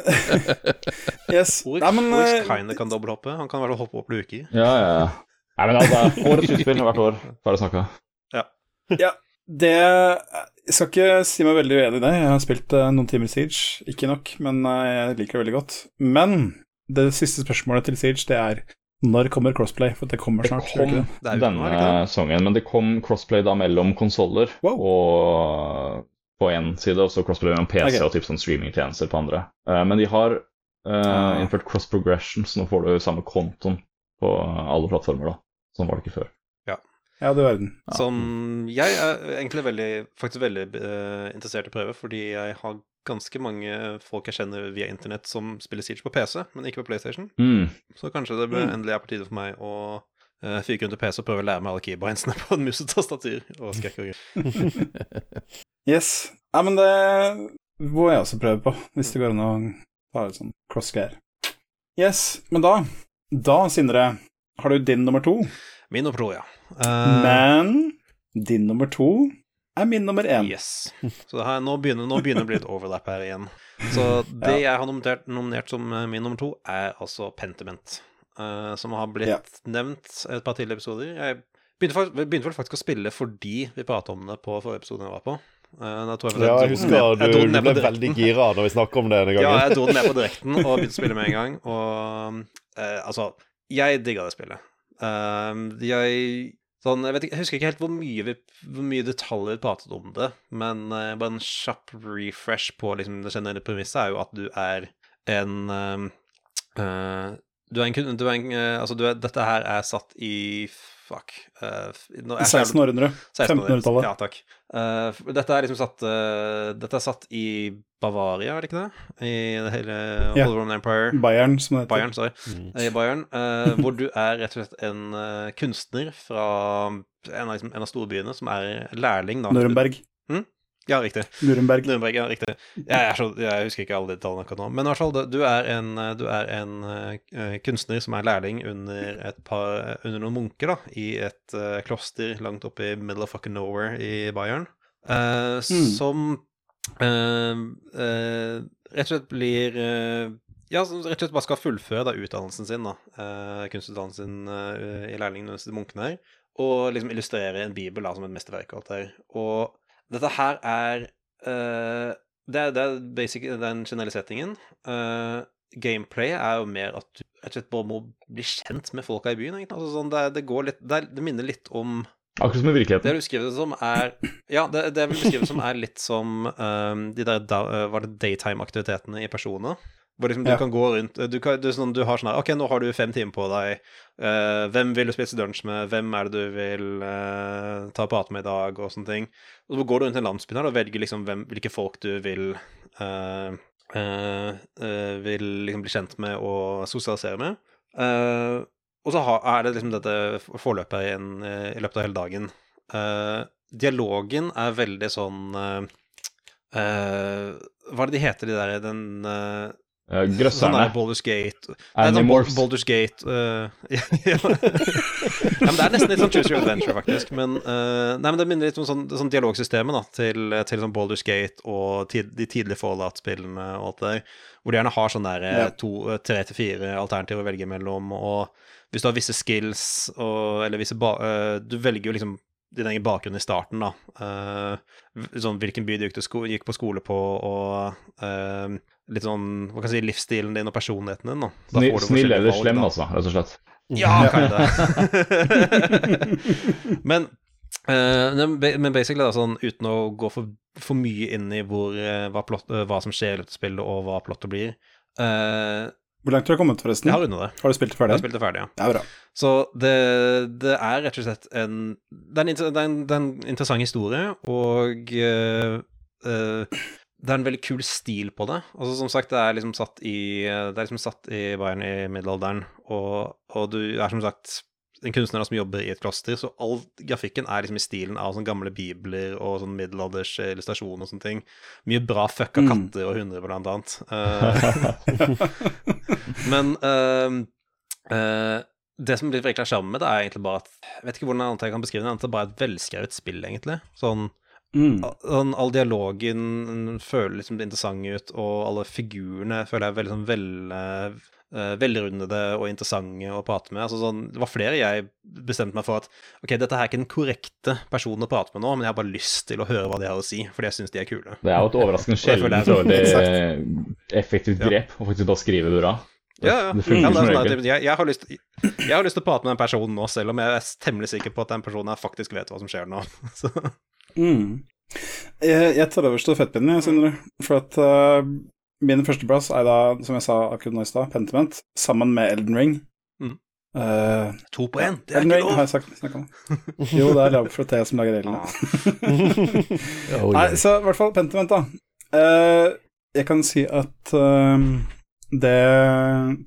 Yes. Oryx Nei, men uh, kan dobbelthoppe. Han kan i hvert fall hoppe opp luker. Ja, ja, ja. Nei, men altså, årets utspill hvert år. Bare snakka. Det Jeg skal ikke si meg veldig uenig i det. Jeg har spilt uh, noen timer Siege. Ikke nok, men uh, jeg liker det veldig godt. Men det siste spørsmålet til Siege, det er når kommer crossplay? For det kommer snart. det kom det? Det denne sangen, men det kom crossplay da mellom konsoller Wow. og på én side, og så crossplay mellom PC okay. og typ sånn streamingtjenester på andre. Uh, men de har Ah. innført cross progression, så nå får du samme kontoen på alle plattformer. da. Sånn var det ikke før. Ja, du verden. Som jeg er egentlig veldig, faktisk veldig uh, interessert i å prøve, fordi jeg har ganske mange folk jeg kjenner via internett som spiller Siege på PC, men ikke på PlayStation. Mm. Så kanskje det Mm. endelig er på tide for meg å uh, fyke rundt på PC og prøve å lære meg alle keybindsene på en musetastatur og skrekk og gøy. Yes. Nei, men det må jeg også prøve på, hvis det går an å ta litt sånn cross-greier. Yes, men da Da, Sindre, har du din nummer to. Min nummer to, ja. Uh, Men din nummer to er min nummer én. Yes. Så det her, nå, begynner, nå begynner det å bli et overlap her igjen. Så det jeg har nominert, nominert som eh, min nummer to, er altså Pentiment. Uh, som har blitt Ja. nevnt et par tidligere episoder. Jeg begynte, begynte vel faktisk å spille fordi vi pratet om det på forrige episode jeg var på. Uh, jeg Ja, jeg husker ned- du, jeg du ble veldig gira når vi snakket om det denne Ja, jeg dro den ned på direkten og begynte å spille med en gang. Og uh, altså, jeg digga det spillet. Uh, jeg Sånn, jeg, ikke, jeg husker ikke helt hvor mye, vi, hvor mye detaljer pratet om det, men uh, bare en kjapp refresh på liksom, det generelle premisset er jo at du er en uh, Du er en, du er en eh, Altså, du er, dette her er satt i Fuck. Uh, nå er jeg 1600. 1600-tallet. 1500-tallet. Ja, takk. Uh, dette er liksom satt uh, Dette er satt i Bavaria, er det ikke det? I det hele Ja. Roman Empire. Bayern, som det heter. Bayern, sorry. Mm. I Bayern. eh, hvor du er rett og slett en eh, kunstner fra en av, liksom, en av storbyene, som er lærling, da. Nuremberg. Ja, riktig. Nuremberg. Nuremberg, ja, riktig. Jeg, så, jeg husker ikke alle de tallene akkurat nå. Men i hvert fall, du er en, du er en uh, kunstner som er lærling under, et par, under noen munker da, i et uh, kloster langt oppe i middle of fucking nowhere i Bayern. eh, Som eh, eh, rett og slett blir ja, som rett og slett bare skal fullføre da, utdannelsen sin, da, kunstutdannelsen sin i lærlingen under munkene her, og liksom illustrere en bibel da, som et mesterverk og alt det her. Og dette her er uh, det, er det er basic den generelle settingen. Uh, gameplay er jo mer at du rett og slett bare må bli kjent med folka i byen. Altså, sånn, det, det, går litt, det, er, det minner litt om Akkurat som i det du beskriver det som, er Ja, det, det jeg vil beskrive det som, er litt som um, de der da, Var det daytime-aktivitetene i Persona? Hvor liksom du Ja. kan gå rundt du, kan, du, sånn, du har sånn her OK, nå har du fem timer på deg. Uh, hvem vil du spise lunsj med? Hvem er det du vil uh, ta og prate med i dag? Og sånne ting. Og så går du rundt en landsby og velger liksom hvem, hvilke folk du vil uh, eh, eh, Vil liksom bli kjent med og sosialisere med. Eh, og så har, er det liksom dette forløpet igjen, en, eh, i løpet av hele dagen. Eh, dialogen er veldig sånn eh, eh, Hva er det de heter, de der den uh, Uh, Sånn der grøsserne. Baldur's Gate Nei, sånn Animorphs. Baldur's Gate uh, ja, Ja, men Det er nesten litt sånn Choose Your Adventure, faktisk. Men, uh, nei, men det minner litt om sånn, sånn dialogsystemet da, til, til sånn Baldur's Gate og tid, de tidlige Fallout-spillene og alt det der. Hvor de gjerne har sånn der eh, Ja. to, eh, tre til fire alternativer å velge mellom. Og hvis du har visse skills og Eller visse ba, eh, Du velger jo liksom din egen bakgrunn i starten, da. Uh, sånn hvilken by du gikk, til sko gikk på skole på, og eh, litt sånn Hva kan jeg si Livsstilen din og personligheten din, da. Da Snill, får du snill eller valg, slem, da. altså, rett og slett. Ja, kan men, eh, men ba- men basically, da, sånn, uten å gå for, for mye inn i hvor, eh, hva, plott, eh, hva som skjer i dette spillet, og hva plottet blir uh, Hvor langt har du kommet, forresten? Jeg har runda det. Har du spilt det ferdig? Jeg har spilt det ferdig, ja. Ja, bra. Så det, det er rett og slett en Det er en, det er en, det er en interessant historie, og uh, eh, det er en veldig kul stil på det. Altså Som sagt, det er liksom satt i Det er liksom satt i Bayern i middelalderen, og, og du er som sagt en kunstner som jobber i et kloster, så all grafikken er liksom i stilen av sånne gamle bibler og sånn middelalders illustrasjoner og sånne ting. Mye bra fucka Mm. katter og hunder, blant annet. Eh, men uh, uh, det som blir virkelig sjarmen med det, er egentlig bare at Jeg vet ikke hvordan jeg kan beskrive det, det er bare et velskrevet spill, egentlig. Sånn, Mm. sånn All dialogen føler liksom interessant ut, og alle figurene føler jeg er veldig sånn vel, eh, velrundede og interessante å prate med. Altså sånn, det var flere jeg bestemte meg for at ok, dette her er ikke den korrekte personen å prate med nå, men jeg har bare lyst til å høre hva de har å si, fordi jeg syns de er kule. Det er jo et overraskende sjeldent det er- dårlig effektivt Ja. grep å faktisk bare skrive det bra. Ja, ja. Ja, er sånn jeg, jeg, har lyst, jeg har lyst til å prate med den personen nå, selv om jeg er temmelig sikker på at den personen faktisk vet hva som skjer nå. Så, Mm. Jeg, jeg tar over stafettpinnen, jeg, Sindre. For at uh, min førsteplass er da, som jeg sa akkurat nå i stad, Pentiment, sammen med Elden Ring. Mm. Uh, to på én, det er Elden ikke Ring har jeg sagt, om. Jo, det er lag for te som lager reglene. Oh, Nei, så i hvert fall Pentiment, da. Uh, jeg kan si at det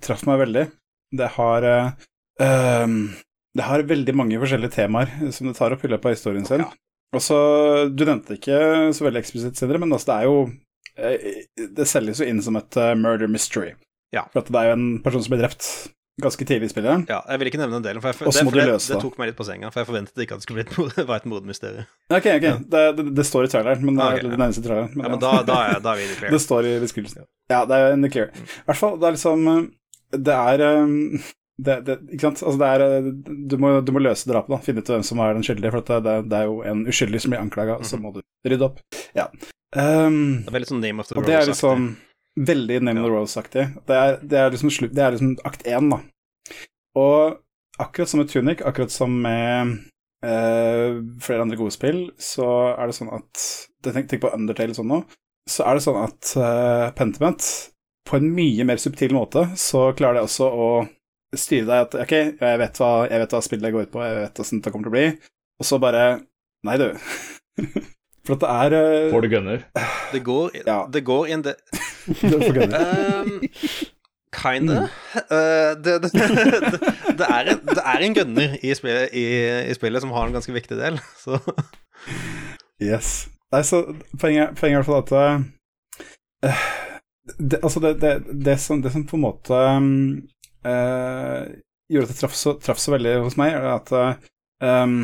traff meg veldig. Det har Det har veldig mange forskjellige temaer som det tar opp i løpet av historien sin. Og så, Du nevnte det ikke så veldig eksplisitt, Sindre, men altså, det er jo eh, Det selges jo inn som et eh, murder mystery. Ja. For at det er jo en person som blir drept ganske tidlig i spillet. Ja, jeg vil ikke nevne den delen, for, jeg, det, for det, det det. tok meg litt på senga. For jeg forventet ikke at det skulle bli et, et mordmysterium. Ok, ok, Ja. det, det, står i traileren, men det er ok, det nærmeste traileren. Ja, men da, da, er, da er vi in the clear. Det står i beskrivelsen. Ja, det er in the clear. I hvert fall, det er liksom eh, Det er eh, det, det? Altså, det er eh, du må, du må løse drapet, da. Finne ut hvem som er den skyldige. For det, det er jo en uskyldig som blir anklaga, og så må du rydde opp. Ja. Um, Det er veldig sånn Name of the Rose-aktig. liksom veldig Name of the Rose-aktig. Det, det, er liksom det er liksom akt én, da. Og akkurat som med Tunic, akkurat som med uh, flere andre gode spill, så er det sånn at Tenk, tenk på Undertale sånn nå. Så er det sånn at uh, Pentiment på en mye mer subtil måte så klarer det også å styre deg at ok, jeg vet hva, jeg vet hva spillet går ut på, jeg vet åssen det kommer til å bli, og så bare Nei, du. For at det er eh, Får du gunner? Det går, Ja. det går i en de... får er gøy. Um, kinda. Uh, det, det, det, det, er en, det er en gunner i spillet, i, i spillet som har en ganske viktig del, så Yes. Nei, så poenget, poenget er i hvert fall at uh, det, Altså, det, det, det, som, det som på en måte eh, gjorde at det traff så, traff så veldig hos meg, at eh, um,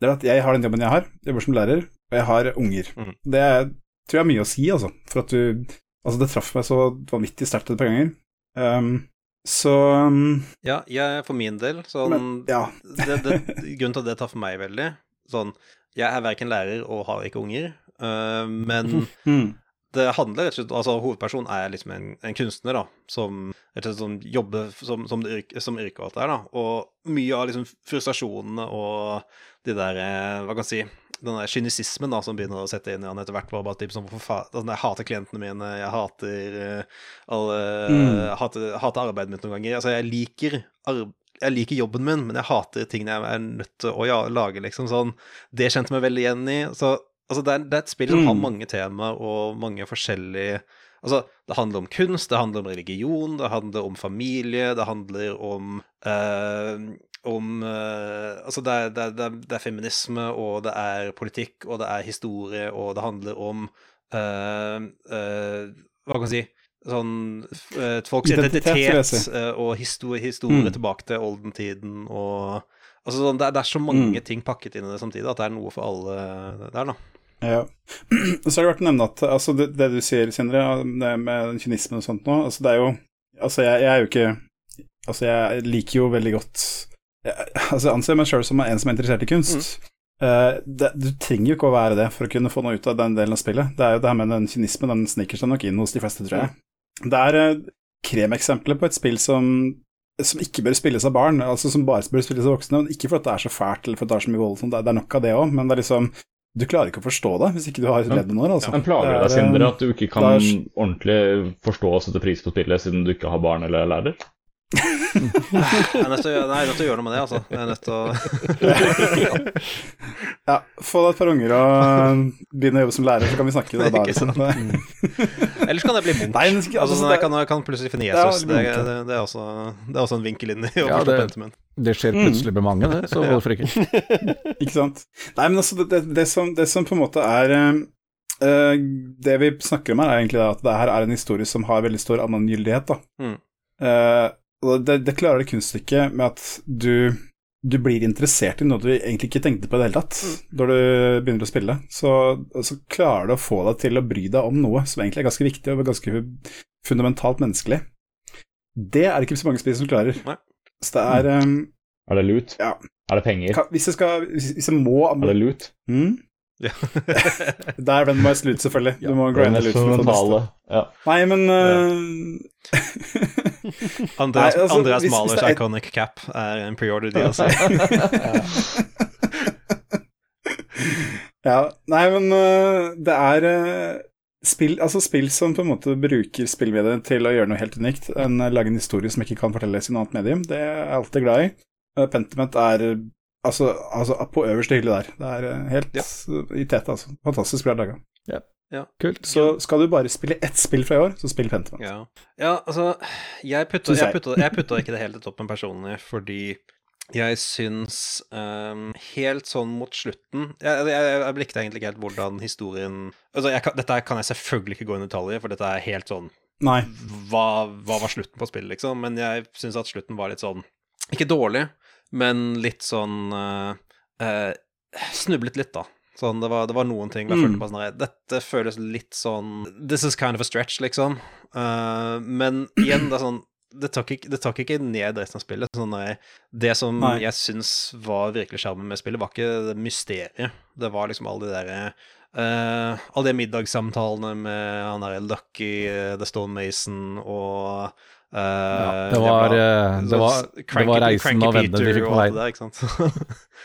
det er at jeg har den jobben jeg har, jeg jobber som lærer, og jeg har unger. Mm. Det er, tror jeg er mye å si, altså. For at du Altså, det traff meg så vanvittig sterkt et par ganger. Um, så um, Ja, jeg for min del, sånn Men, ja. det, det, Grunnen til at det traff meg veldig Sånn, jeg er verken lærer og har ikke unger, uh, men Mm. Det handler rett og slett Altså, hovedpersonen er liksom en, en kunstner, da, som slett som jobber som, som, yrke, som yrke og alt det der, da. Og mye av liksom frustrasjonene og de der eh, Hva kan jeg si den der kynisismen da, som begynner å sette inn i han etter hvert, var bare typ som for fa altså, Jeg hater klientene mine, jeg hater eh, alle Mm. hater, hater arbeidet mitt noen ganger. Altså, jeg liker arbeid jeg liker jobben min, men jeg hater tingene jeg er nødt til å ja, lage, liksom sånn. Det kjente meg veldig igjen i. Så altså, det, er, det er et spill som har Mm. mange temaer og mange forskjellige Altså, det handler om kunst, det handler om religion, det handler om familie, det handler om eh, om eh, Altså, det er, det, er, det, er, feminisme, og det er politikk, og det er historie, og det handler om eh, Hva kan man si Sånn folks Identitet, og historie, historie Mm. tilbake til oldentiden og Altså, sånn, det, er, det er så mange Mm. ting pakket inn i det samtidig at det er noe for alle der, da. Ja. Så har det vært å nevne at altså, det, det du sier, Sindre, med kynismen og sånt nå, altså, det er jo Altså, jeg, jeg er jo ikke Altså, jeg liker jo veldig godt jeg, Altså, jeg anser meg sjøl som en som er interessert i kunst. Eh, det, du trenger jo ikke å være det for å kunne få noe ut av den delen av spillet. Det er jo det her med den kynismen, den sniker seg nok inn hos de fleste, tror jeg. Det er uh, kremeksempler på et spill som som ikke bør spilles av barn, altså som bare bør spilles av voksne. Ikke fordi det er så fælt eller fordi det er så mye vold, det, det er nok av det òg, men det er liksom Du klarer ikke å forstå det hvis ikke du har ledd noen år, altså. Men plager det deg, er, Sindre, at du ikke kan er- ordentlig forstå og sette pris på spillet siden du ikke har barn eller er lærer? Jeg er nødt til å gjøre, nei, jeg er nødt til å gjøre noe med det, altså. Jeg er nødt til å Ja, få deg et par unger og begynne å jobbe som lærer, så kan vi snakke da. da liksom. Ellers kan det bli Munch. Altså, altså, sånn, jeg, det- kan, jeg kan plutselig finne Jesus. Det, Munch, det, det, er også, det er også en vinkel inn i å Ja, forstå det- Pentiment. Det skjer plutselig med mange, det, så hvorfor ikke? Ikke sant? Nei, men altså, det, det, det, som, det som på en måte er eh, eh, Det vi snakker om her, er egentlig at det her er en historie som har veldig stor allmenngyldighet, da. Mm. Eh, og det, det klarer det kunststykket med at du du blir interessert i noe du egentlig ikke tenkte på i det hele tatt når du begynner å spille. Så, så klarer du å få deg til å bry deg om noe som egentlig er ganske viktig og ganske fundamentalt menneskelig. Det er det ikke så mange spill som klarer. Nei. Så det er um, Er det lut? Ja. Er det penger? Hvis jeg skal Hvis, hvis jeg må Er det lut? Mm? Ja. Der ven må jeg slutte, selvfølgelig. Du må Det er grinde mest for det beste. Ja. Nei, men uh... Andreas, Nei, altså, Andreas hvis- Malers hvis er- iconic cap er en pre-order DLC. Ja, nei, men uh, det er uh, spill, altså spill som på en måte bruker spillmediet til å gjøre noe helt unikt. En, lage en historie som ikke kan fortelles i noe annet medium. Det er jeg alltid glad i. Pentiment er altså, altså på øverste hylle der. Det er øh, helt Ja. i tete, altså. Fantastisk bra laga. Kult. Så skal du bare spille ett spill fra i år, så spill Pentiment. Ja. ja, altså Jeg putter, jeg. putta, jeg putta ikke det helt i toppen personlig, fordi jeg syns um, helt sånn mot slutten Jeg, jeg, jeg blikket egentlig ikke helt hvordan historien Altså, kan, Dette kan jeg selvfølgelig ikke gå inn i detaljer, for dette er helt sånn Nei. hva, hva var slutten på spillet, liksom? Men jeg syns at slutten var litt sånn Ikke dårlig, men litt sånn eh, eh, Snublet litt, da. Sånn, det, var, det var noen ting jeg Mm. følte på sånn her, Dette føles litt sånn This is kind of a stretch, liksom. Uh, men igjen, det er sånn det tok, ikke, det tok, ikke ned resten av spillet. Sånn der, det som Nei. jeg syns var virkelig sjarmen med spillet, var ikke det mysteriet. Det var liksom alle de derre uh, Alle de middagssamtalene med han derre Lucky, The Stone Mason og eh, Ja, det var, eh, det var, sånn det var reisen av vennene de fikk på veien. det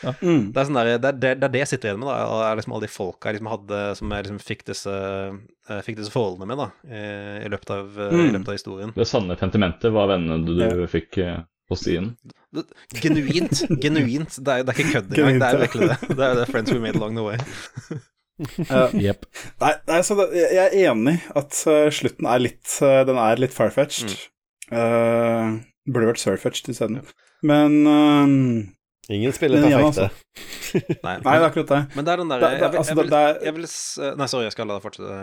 ja. Mm. Det er, sånn der, det, det, det er det jeg sitter igjen med, da. og er liksom alle de folka jeg liksom hadde, som jeg liksom fikk disse, eh, fikk disse forholdene med da, i, i, løpet av, mm. i Mm. løpet av historien. Det sanne sentimentet var vennene du, du Ja. fikk eh, på stien. Genuint. Genuint. Det er, det er ikke kødd engang. Det er virkelig det. Det er det Friends We Made Along the Way. uh, yep. Nei, nei så det, jeg er enig at uh, slutten er litt uh, Den er litt farfetched. Uh, burde vært surfetched isteden. Men øh, Ingen spiller Men Ja, altså. Nei, Nei, det er akkurat det. Men det er den derre jeg, jeg, altså, jeg, vil- er- jeg vil Nei, sorry, jeg skal la deg fortsette.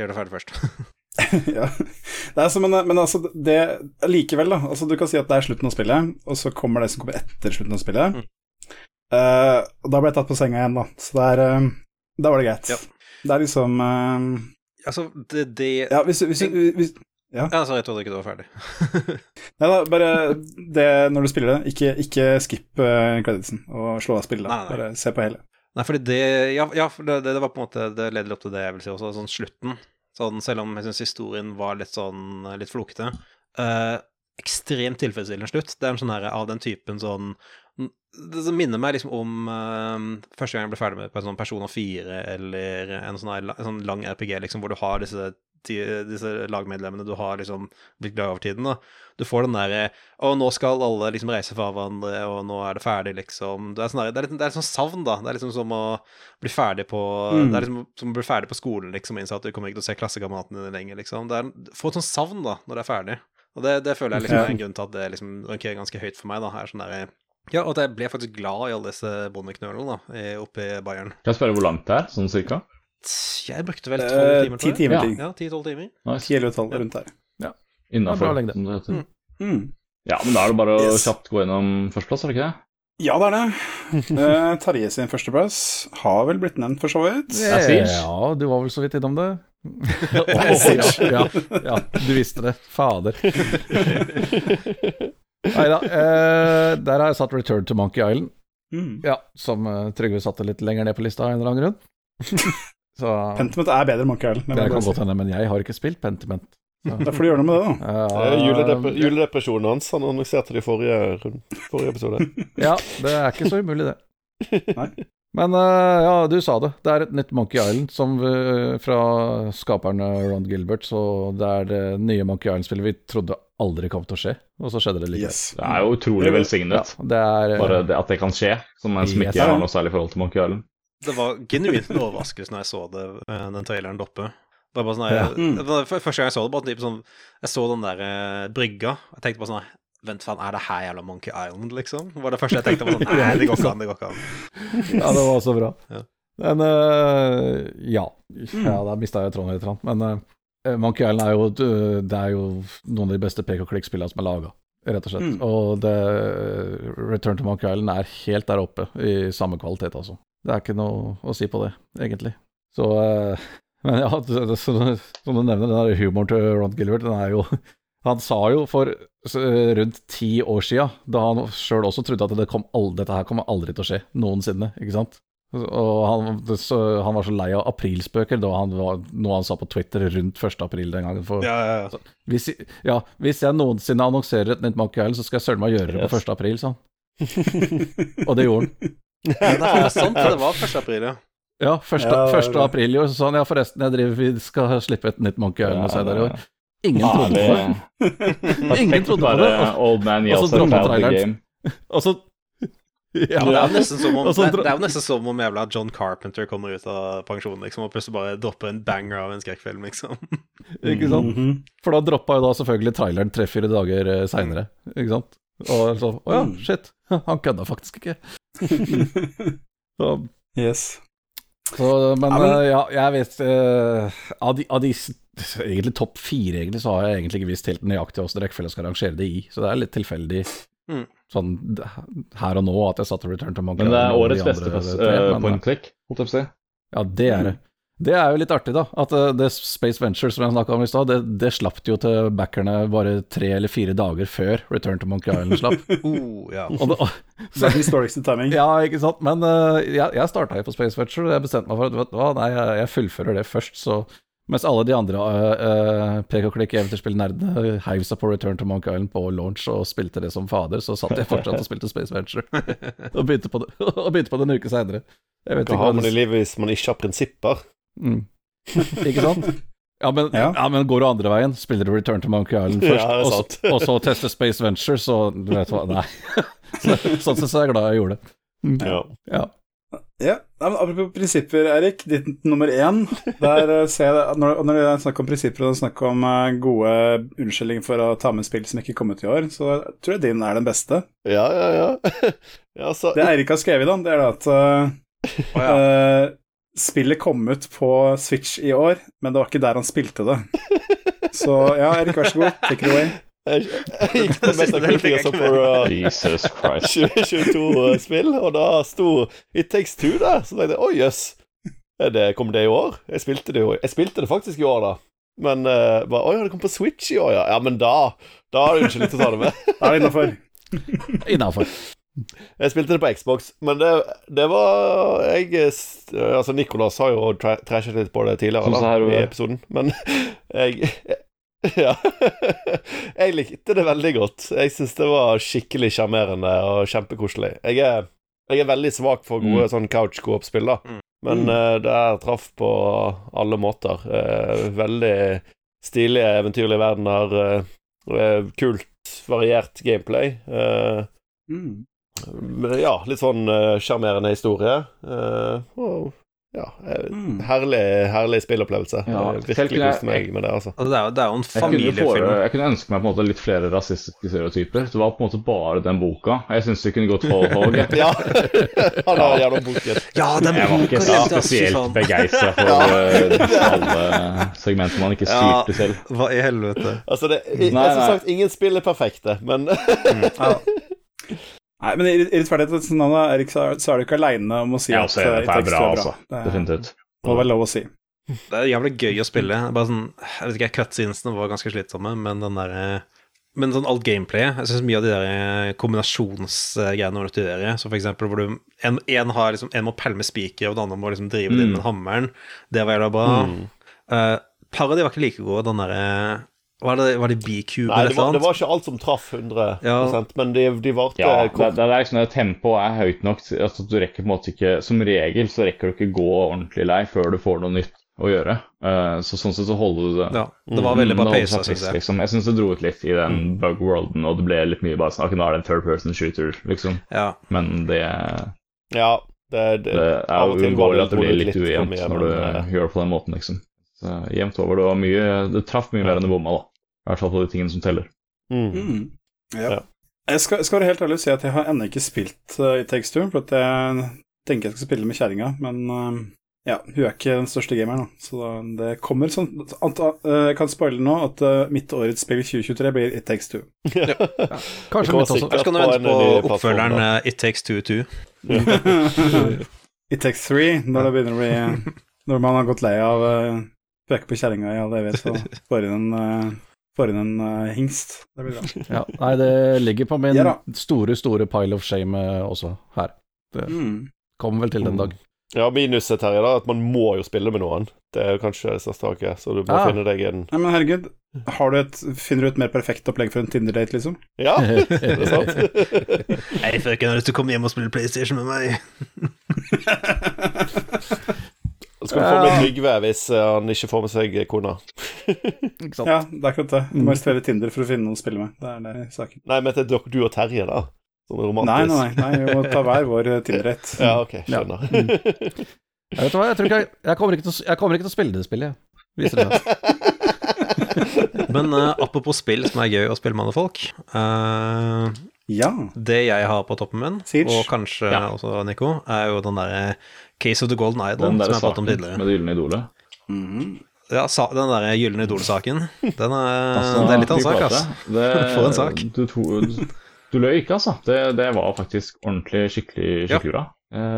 Gjøre det ferdig først. ja. Det er så, men, men altså, det Likevel, da. Altså, du kan si at det er slutten av spillet, og så kommer det som kommer etter slutten av spillet. Mm. Uh, og da ble jeg tatt på senga igjen, da. Så det er eh, Da var det greit. Ja. Det er liksom uh, Altså, det, det Ja, hvis, hvis, hvis Ja, sorry, jeg trodde ikke du var ferdig. Nei da, bare det når du spiller det, ikke, ikke skip uh, creditsen og slå av spillet. Nei, nei. Bare se på hele. Nei, fordi det Ja, ja for det, det, var på en måte Det leder opp til det jeg vil si også, sånn slutten. Sånn, selv om jeg syns historien var litt sånn litt flokete. eh, ekstremt tilfredsstillende slutt. Det er en sånn her av den typen sånn Det som minner meg liksom om eh, første gang jeg ble ferdig med på en sånn Persona 4 eller en sånn, en sånn lang RPG, liksom, hvor du har disse, disse lagmedlemmene du har liksom blitt glad i over tiden. da. Du får den derre Å, nå skal alle liksom reise fra hverandre, og nå er det ferdig, liksom. Det er, sånn det er, litt, det er litt sånn savn, da. Det er liksom som å bli ferdig på Mm. Det er liksom som å bli ferdig på skolen, liksom, innse at du kommer ikke til å se klassekameratene dine lenger, liksom. Det er, få et sånt savn, da, når det er ferdig. Og det, det føler jeg liksom er en grunn til at det liksom rankerer ganske høyt for meg, da. Er sånn der, ja, og at jeg ble faktisk glad i alle disse bondeknølene, da, oppe i Bayern. Kan jeg spørre hvor langt det er, sånn cirka? Jeg brukte vel tolv Eh, timer, Ti tror jeg. timer Ja. ting. Ja, ti-tolv timer. Ti eller tolv rundt Ja, Innafor, Ja, som det heter. Mm. Mm. Ja, men da er det bare å Yes. kjapt gå gjennom førsteplass, er det ikke det? Ja, det er det. Uh, Terje sin førsteplass har vel blitt nevnt, for så vidt. Ja, du var vel så vidt innom det. oh, ja, ja, du visste det. Fader. Nei da. eh, der har jeg satt Return to Monkey Island, Mm. ja, som eh, Trygve satte litt lenger ned på lista av en eller annen grunn. Så Pentiment er bedre enn Monkey Island. det kan godt hende, men jeg har ikke spilt Pentiment. Så, Da får du gjøre noe med det, da. ja, Det er juledep juledepresjonen hans. Han annonserte det i forrige, forrige episode. Ja, det er ikke så umulig, det. Nei. Men eh, ja, du sa det. Det er et nytt Monkey Island som eh, fra skaperne eh, Ron Gilbert. Så det er det nye Monkey Island-spillet vi trodde aldri kom til å skje, og så skjedde det likevel. Yes. Det er jo utrolig Ja, velsignet. det er Bare det at det kan skje, som en som Yes. ikke har noe særlig forhold til Monkey Island. Det var genuint en overraskelse når jeg så det, eh, den traileren oppe. Det var bare sånn, jeg, det var Første gang jeg så det, bare typ sånn Jeg så den der eh, brygga. Jeg tenkte bare sånn Vent, faen, er det her jævla Monkey Island, liksom? Det var det første jeg tenkte. Bare sånn, Nei, det går ikke an, det går ikke an. Ja, det var så bra. Ja. Men uh, ja. ja da mista jeg tråden litt. Men uh, Monkey Island er jo, det er jo noen av de beste pek-og-klikk-spillene som er laga, rett og slett. Mm. Og det, Return to Monkey Island er helt der oppe i samme kvalitet, altså. Det er ikke noe å si på det, egentlig. Så uh, Men ja, det, som, som du nevner, den der humoren til Ron Gilbert, den er jo Han sa jo for rundt ti år sia, da han sjøl også trodde at det kom aldri, dette her kommer aldri til å skje noensinne, ikke sant? Og han, det, så, han var så lei av aprilspøker, da han var, noe han sa på Twitter rundt 1. april den gangen. For Ja, ja, ja. hvis, jeg- ja, hvis jeg noensinne annonserer et nytt Monkey Island, så skal jeg søren meg gjøre det på 1. april, sa han. Og det gjorde han. Ja, det er sant, det var 1. april, ja. Ja, 1. Ja, er 1. april i år, så sa han ja, forresten, jeg driver, vi skal slippe et nytt Monkey Island hos deg der i år. Ingen trodde på det. Ingen trodde på det. Old man og så droppet droppa traileren. Og så ja, Det er jo nesten som om, det, det er jo nesten som om jævla John Carpenter kommer ut av pensjon, liksom, og plutselig bare dropper en banger av en skrekkfilm, liksom. Ikke sant? Mhm. For da droppa jo da selvfølgelig traileren tre-fire dager eh, seinere, ikke sant? Og så Å ja, shit. Han kødda faktisk ikke. Så, Yes. så men, Ja, men- eh, ja, jeg vet uh, Av de, av de egentlig topp fire, egentlig, så har jeg egentlig ikke visst helt nøyaktig hvordan rekkefølge skal rangere det i. Så det er litt tilfeldig Mm. sånn her og nå at jeg satte Return to Monkey Men det er årets beste tre, eh, point click, holdt jeg på å si. Ja, det er det. Det er jo litt artig, da. At eh, det Space Venture som jeg snakka om i stad, det, det slapp jo til backerne bare tre eller fire dager før Return to Monkey Island slapp. Oh, ja. Det, Så det er historisk timing. ja, ikke sant. Men uh, jeg, jeg starta jo på Space Venture, og jeg bestemte meg for at vet du hva, nei, jeg, jeg fullfører det først, så mens alle de andre uh, pek og klikk eventyrspillnerdene heiv seg på Return to Monkey Island på launch og spilte det som fader, så satt jeg fortsatt og spilte Space Venture. og begynte på det, og begynte på det en uke seinere. Hva har man i livet hvis man ikke har prinsipper? Mm. Ikke sant? Ja men, ja. Ja. men går du andre veien, spiller du Return to Monkey Island først, Ja, og, så- og så tester Space Venture, så du vet hva Nei. så, sånn sett så er jeg glad jeg gjorde det. Mm. Ja. Ja. Ja, Apropos prinsipper, Erik. Ditt nummer én. Der eh, ser jeg når, når det er snakk om prinsipper og snakk om eh, gode unnskyldninger for å ta med spill som ikke kom ut i år, så tror jeg din er den beste. Ja, ja, ja. ja så, Det Eirik har skrevet, da, det er da at uh, oh, ja. eh, spillet kom ut på Switch i år, men det var ikke der han spilte det. Så ja, Erik, vær så god. Take it away. jeg, jeg gikk på Metacritic altså for uh, Jesus Christ. 2022-spill, og da sto It Takes Two der. Så tenkte jeg å jøss, yes. kom det i år? Jeg spilte det jo Jeg spilte det faktisk i år, da. Men uh, bare, Oi, det kom på Switch i år, ja. Ja, men da Da er det unnskyld å ta det med. Da er det innafor. Innafor. Jeg spilte det på Xbox, men det, det var Jeg Altså, Nicolas har jo tra trashet litt på det tidligere da, her, i episoden, men jeg Ja. Jeg likte det veldig godt. Jeg syns det var skikkelig sjarmerende og kjempekoselig. Jeg er, jeg er veldig svak for gode Mm. sånn couch co-op-spill, da. Mm. Men Mm. eh, det her traff på alle måter. Eh, veldig stilige, eventyrlige verdener. eh, eh, kult, variert gameplay. Eh, Mm. Ja, litt sånn eh, sjarmerende historie. eh, og ja, eh, Mm. herlig, herlig spillopplevelse. Ja, virkelig koste meg med det, altså. Altså, det, er jo, det er jo en Jeg kunne, familiefilm. jeg kunne ønske meg på en måte litt flere rasistiske stereotyper. Det var på en måte bare den boka. Jeg syns det kunne gått whole hog. jeg. Ja, han har gjennom boken. Ja, den Jeg var ikke så jeg, spesielt sånn. begeistra for ja. alle segmenter man ikke Ja. styrte selv. Hva i helvete? Altså, det, i, Nei, som sagt, ingen spill er perfekte, men Ja. Nei, men i rettferdighetens navn, da, Erik, så er er du ikke aleine om å si Jeg at eh, det er It Takes bra, altså. Det er- Definitivt. må være lov å si. Det er jævlig gøy å spille. Bare sånn, jeg vet ikke, Cutsinesene var ganske slitsomme, men den der, men sånn alt gameplayet Jeg syns mye av de der kombinasjonsgreiene var. Så for eksempel hvor du En, en, har liksom, en må pælme spiker, og den andre må liksom drive det inn med hammeren. Det var jævla bra. Uh, par av de var ikke like gode. Den derre Var det, var det B-cube Nei, eller det et var, det var ikke alt som traff 100 Ja. men de, de varte Ja, det, kort. det er liksom at tempoet er høyt nok til at du rekker på en måte ikke Som regel så rekker du ikke gå ordentlig lei før du får noe nytt å gjøre. Uh, så sånn sett så holder du det. Ja, det var veldig bra Mm, det holder syns jeg. Liksom. Jeg syns det dro ut litt i den bug worlden, og det ble litt mye bare sånn Ok, nå er det en third person shooter, liksom. Ja. Men det, Ja, det, det, det er jo uunngåelig at det blir litt litt ujevnt når du men, eh, gjør det på den måten, liksom. Så jevnt over. Det var mye Det traff mye mer enn det bomma, da. I hvert fall på de tingene som teller. mm. Mm. Ja. Ja. Jeg, skal, skal være helt ærlig og si at jeg har ennå ikke spilt uh, i Takes Two, for at jeg tenker jeg skal spille med kjerringa, men uh, ja, hun er ikke den største gameren, da. Så da, det kommer sånn anta, eh, Jeg kan spoile nå at mitt årets spill 2023 blir It Takes Two. Kanskje Det kommer mitt også. Kanskje kan du vente en på oppfølgeren eh, It Takes Two Two. It Takes Three, når det begynner å bli Når man har gått lei av uh, peke på kjerringa i all evighet og får inn en, eh, får inn en uh, hingst. Det blir bra. Ja, nei, det ligger på min Ja store, store pile of shame eh, også her. Det Mm. kommer vel til den dag. Ja, minuset her er da at man må jo spille med noen. Det er jo kanskje det største haket, så du må ja. finne deg en Nei, men herregud, har du et, finner du et mer perfekt opplegg for en Tinder-date, liksom? Ja, det er det sant? Hei, frøken, har du lyst til å komme hjem og spille PlayStation med meg? Skal vi få med Trygve hvis eh, han ikke får med seg kona? Ikke sant? Ja, det er akkurat det. Du må installere Tinder for å finne noen å spille med. Det er det saken. Nei, men det dere- du og Terje, da. Sånn romantisk. nei, nei, nei, vi må ta hver vår eh, Tinder-date. Ja, ok, skjønner. Jeg vet du hva, jeg tror ikke jeg, jeg, kommer ikke til, å- jeg kommer ikke til å spille det spillet, jeg. Viser det seg. Men uh, apropos spill som er gøy å spille med andre folk. Uh, Ja. det jeg har på toppen min, Siege. og kanskje Ja. også Nico, er jo den derre Case of the Golden Idol, Den som der jeg pratet om tidligere. med det gylne idolet. -hmm. Ja, sa, den der Gylne Idol-saken. Den er, Altså, det er litt av en sak, altså. For en sak. Du, to, du, du løy ikke, altså. Det, det var faktisk ordentlig skikkelig, Ja.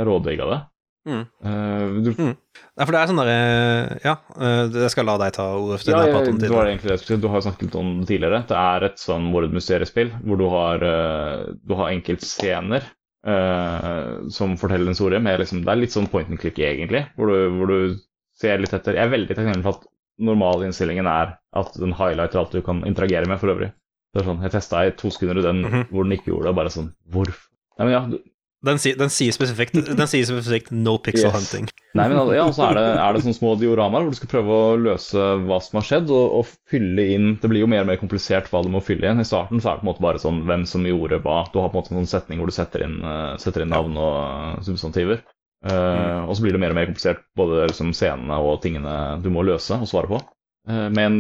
Rådigga. Det. Mm. Uh, du, Nei, for det er sånn derre Ja, eh, jeg skal la deg ta ordet, for ja, om det var egentlig det jeg skulle si. Du har snakket litt om det tidligere. Det er et sånn mordmysteriespill hvor du har, eh, du har enkeltscener eh, som forteller en historie. Med liksom, det er litt sånn point and click, egentlig. Hvor du, hvor du ser litt etter Jeg er veldig takknemlig for at normalinnstillingen er at den highlighter alt du kan interagere med for øvrig. Det er sånn, Jeg testa i to sekunder den Mhm. hvor den ikke gjorde det. og Bare sånn Hvorfor? Nei, men ja, du, Den, sier- den sier spesifikt Den sier spesifikt 'no pixel Yes. hunting'. Nei, men ja, så er det, er det sånne små dioramaer hvor du skal prøve å løse hva som har skjedd, og, og fylle inn Det blir jo mer og mer komplisert hva du må fylle inn. I starten så er det på en måte bare sånn hvem som gjorde hva. Du har på en måte en sånn setning hvor du setter inn, eh, setter inn navn og eh, substantiver. Uh, Og så blir det mer og mer komplisert, både liksom scenene og tingene du må løse og svare på. Uh, med en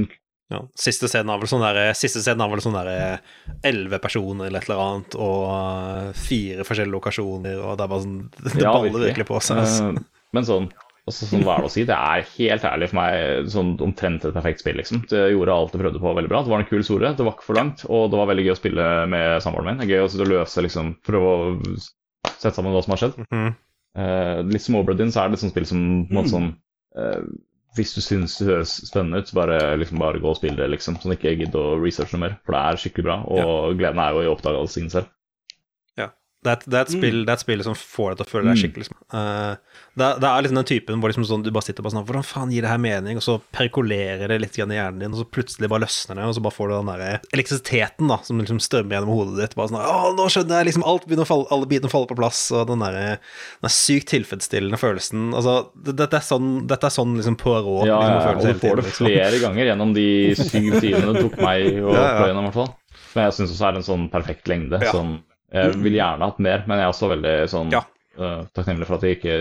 Ja, siste scenen er vel sånn der, siste scenen har vel sånn der elleve personer eller et eller annet, og eh, fire forskjellige lokasjoner, og det er bare sånn Det Ja, baller virkelig. virkelig på seg. Altså. Eh, Men sånn, også, sånn hva er det å si? Det er helt ærlig for meg sånn omtrent et perfekt spill, liksom. Det gjorde alt det prøvde på veldig bra. Det var en kul sore, det var ikke for langt, og det var veldig gøy å spille med samboeren min. Det er gøy å sitte og løse, liksom, prøve å sette sammen hva som har skjedd. Mm -hmm. uh, litt som Oberdin, så er det et sånt spill som på en måte sånn eh, Hvis du syns det høres spennende ut, så bare, liksom, bare gå og spill det, liksom. Sånn ikke gidd å researche noe mer, for det er skikkelig bra. Og gleden er jo i oppdagelsen selv. Det, er, et- det, er et spill, det er et spill som får deg til å føle deg Mm. skikkelig liksom. Uh, det, det er liksom den typen hvor liksom sånn, du bare sitter og bare sånn Hvordan faen gir det her mening? Og så perkulerer det litt i hjernen din, og så plutselig bare løsner det, og så bare får du den der elektrisiteten da som liksom strømmer gjennom hodet ditt. Bare sånn Å, nå skjønner jeg! Liksom alt begynner å falle, alle bitene faller på plass, og den der, den der sykt tilfredsstillende følelsen Altså, det, dette er sånn, dette er sånn liksom Poirot Ja, liksom, føles og du får det liksom. flere ganger gjennom de syv timene det tok meg å Ja, ja. gjennom, i hvert fall. Men jeg syns også er en sånn perfekt lengde. Ja. Sånn, jeg vil gjerne hatt mer, men jeg er også veldig sånn Ja. uh, takknemlig for at jeg ikke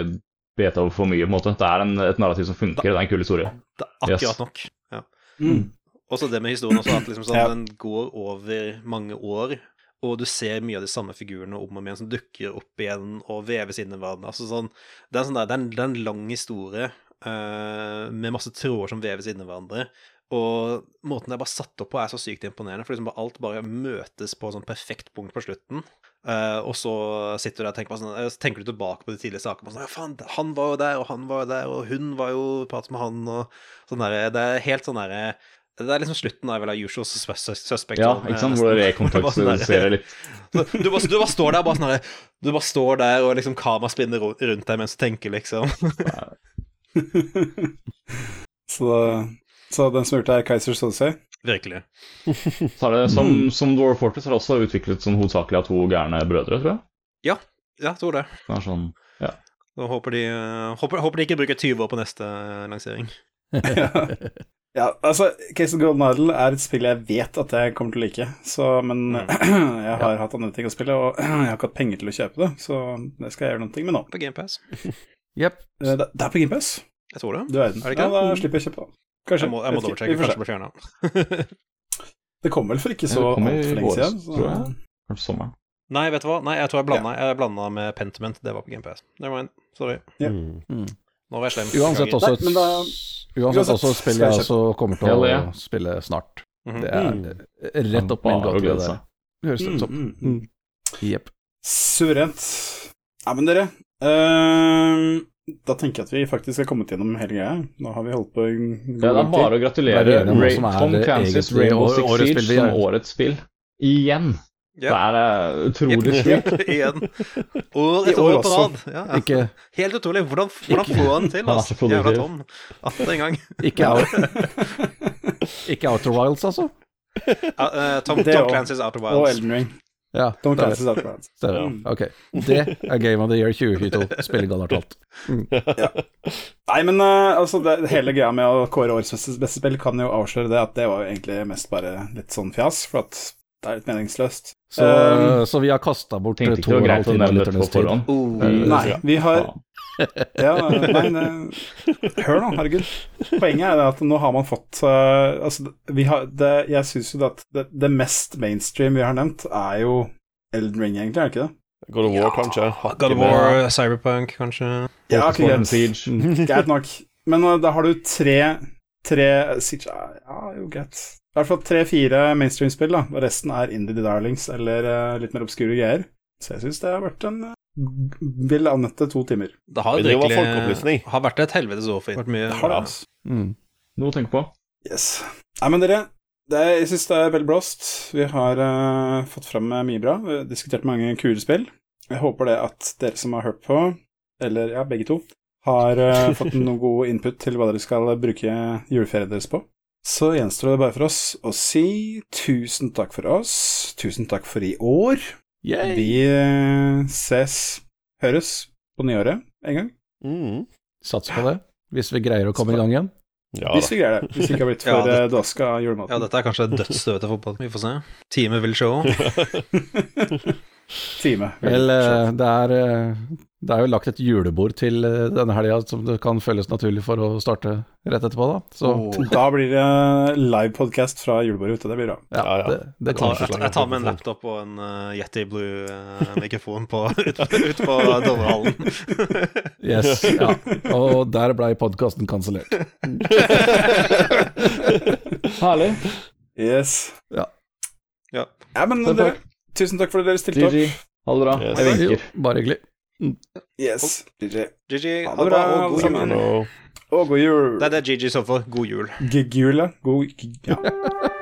vet over for mye. på en måte. Det er en, et narrativ som funker, det er en kul historie. Det er akkurat Yes. nok. Ja. Mm. Også det med historien også, at liksom sånn, Ja. den går over mange år, og du ser mye av de samme figurene om og om igjen som dukker opp igjen og veves inn i hverandre. Altså sånn, det, er sånn der, det, er en, det er en lang historie uh, med masse tråder som veves inn i hverandre, Og måten det er bare satt opp på, er så sykt imponerende. For liksom bare alt bare møtes på et sånn perfekt punkt på slutten. Uh, og så sitter du der og tenker, på sånn, eh, tenker du tilbake på de tidligere sakene. Sånn, ja, faen, han var jo der, og han var jo der, og hun var jo pratet med han, og sånn der, Det er helt sånn derre Det er liksom slutten av Usual Suspect. Ja, sånn, ikke sant, eh, hvor det nesten. Bare sånn rekontaktiserer litt. så du, bare, du bare står der bare sånn Du bare står der, og liksom kamera spinner rundt deg mens du tenker, liksom. så, så den det, er Kaiser Sosei. Virkelig. Så er det, som, som Dwarf Fortress har det også utviklet som hovedsakelig av to gærne brødre, tror jeg. Ja, jeg tror det. Det er sånn, Da håper de, eh, håper, håper de ikke bruker 20 år på neste eh, lansering. Ja, altså, Case of Golden Idol er et spill jeg vet at jeg kommer til å like, så, men jeg har hatt andre ting å spille, og jeg har ikke hatt penger til å kjøpe det, så det skal jeg gjøre noe med nå. På GamePass. Jepp. Eh, Det det er på GamePass, Jeg tror det. du verden. Er det ikke Ja, da slipper jeg å kjøpe det. Kanskje. Jeg må, jeg må dobbeltsjekke. Kanskje blir fjerna. Det kom vel for ikke så Ja, altfor lenge siden. tror jeg. Kanskje sommeren. Nei, vet du hva? Nei, jeg tror jeg blanda, jeg blanda med Pentiment. Det var på GamePass. Never mind. Sorry. Yeah. Mm. Mm. Nå var jeg slem. Uansett også Nei, da- Uansett uansett, også spill jeg også kommer til å Ja, spille snart. Mhm. Det er eh, rett opp min gate, det der. Høres ut som. Mm, mm, mm. Jepp. Suverent. Ja, men dere eh, Da tenker jeg at vi faktisk har kommet gjennom hele greia. Nå har vi holdt på en god Ja, det er bare å gratulere er Ray, Tom Clancy's Rainbow Six Siege som årets spill. Igjen. Yep. Det er eh, utrolig sjukt. Igjen. Og et år på rad. Ja, ja. Ikke, Helt utrolig. Hvordan, hvordan får han til, altså? Jævla Tom. Atter en gang. ikke, out, ikke Outer Wilds, altså? Uh, uh, Tom, Tom Clancy's Outer Og Elden Ring. Ja, Don't. Det er det. Mm. Ok. Det er Game of the Year 2022. Spillegallart alt. Nei, men uh, altså, det, hele greia med å kåre årets beste, beste spill kan jo avsløre det at det var jo egentlig mest bare litt sånn fjas, for at det er litt meningsløst. Så, Um, så vi har kasta bort to og en halv time av på lytternes tid. forhånd. Oh. Nei, vi har Ja, nei, nei, hør nå, herregud. Poenget er at nå har man fått uh, Altså, vi har det, Jeg syns jo at det, det mest mainstream vi har nevnt, er jo Elden Ring, egentlig, er det ikke det? God of War, kanskje. God of. War, Cyberpunk, kanskje. Ja, Focus greit. Greit nok. Men uh, da har du tre Tre Siege Ja, ja, jo, greit. I hvert fall tre-fire mainstream-spill, da. Og resten er Indie Darlings eller uh, litt mer obskure greier. Så jeg syns det har vært en uh, Vil anette to timer. Det har virkelig har vært et helvetes år for. Mye Det har det, altså. Mm. Noe å tenke på. Yes. Nei, men dere, det er, jeg syns det er veldig blåst. Vi har uh, fått fram mye bra. Vi har diskutert mange kule spill. Jeg håper det at dere som har hørt på, eller ja, begge to, har fått noe god input til hva dere skal bruke juleferien deres på. Så gjenstår det bare for oss å si tusen takk for oss. Tusen takk for i år. Yay! Vi eh, ses, høres, på nyåret en gang. Mm. Satser på det. Hvis vi greier å komme i gang igjen. Ja Hvis vi greier det. Hvis vi ikke har blitt Ja, for det- ja, dåska av Ja, dette er kanskje dødsstøvet til fotball. Vi får se. Teamet vil show. Time. Vel, eh, det er, eh, det er jo lagt et julebord til eh, denne helga som det kan føles naturlig for å starte rett etterpå, da. Så Da blir det livepodkast fra julebordet ute. Det blir bra. ja, Ja, ja. det, det Jeg tar, jeg, jeg tar med en laptop og en uh, Yeti Blue-mikrofon uh, ut, ut på Dovrehallen. Yes, ja. Og der blei podkasten kansellert. Herlig. Yes. Ja. Ja. Ja, men dere, tusen takk for at dere stilte GG. opp. Ha det bra. Yes. Jeg Jo, vinker. bare hyggelig. Yes. GG. GG, Ha det bra, og god jul. Og god jul. Det er GG i så fall. God jul. Gigula. God jul Ja.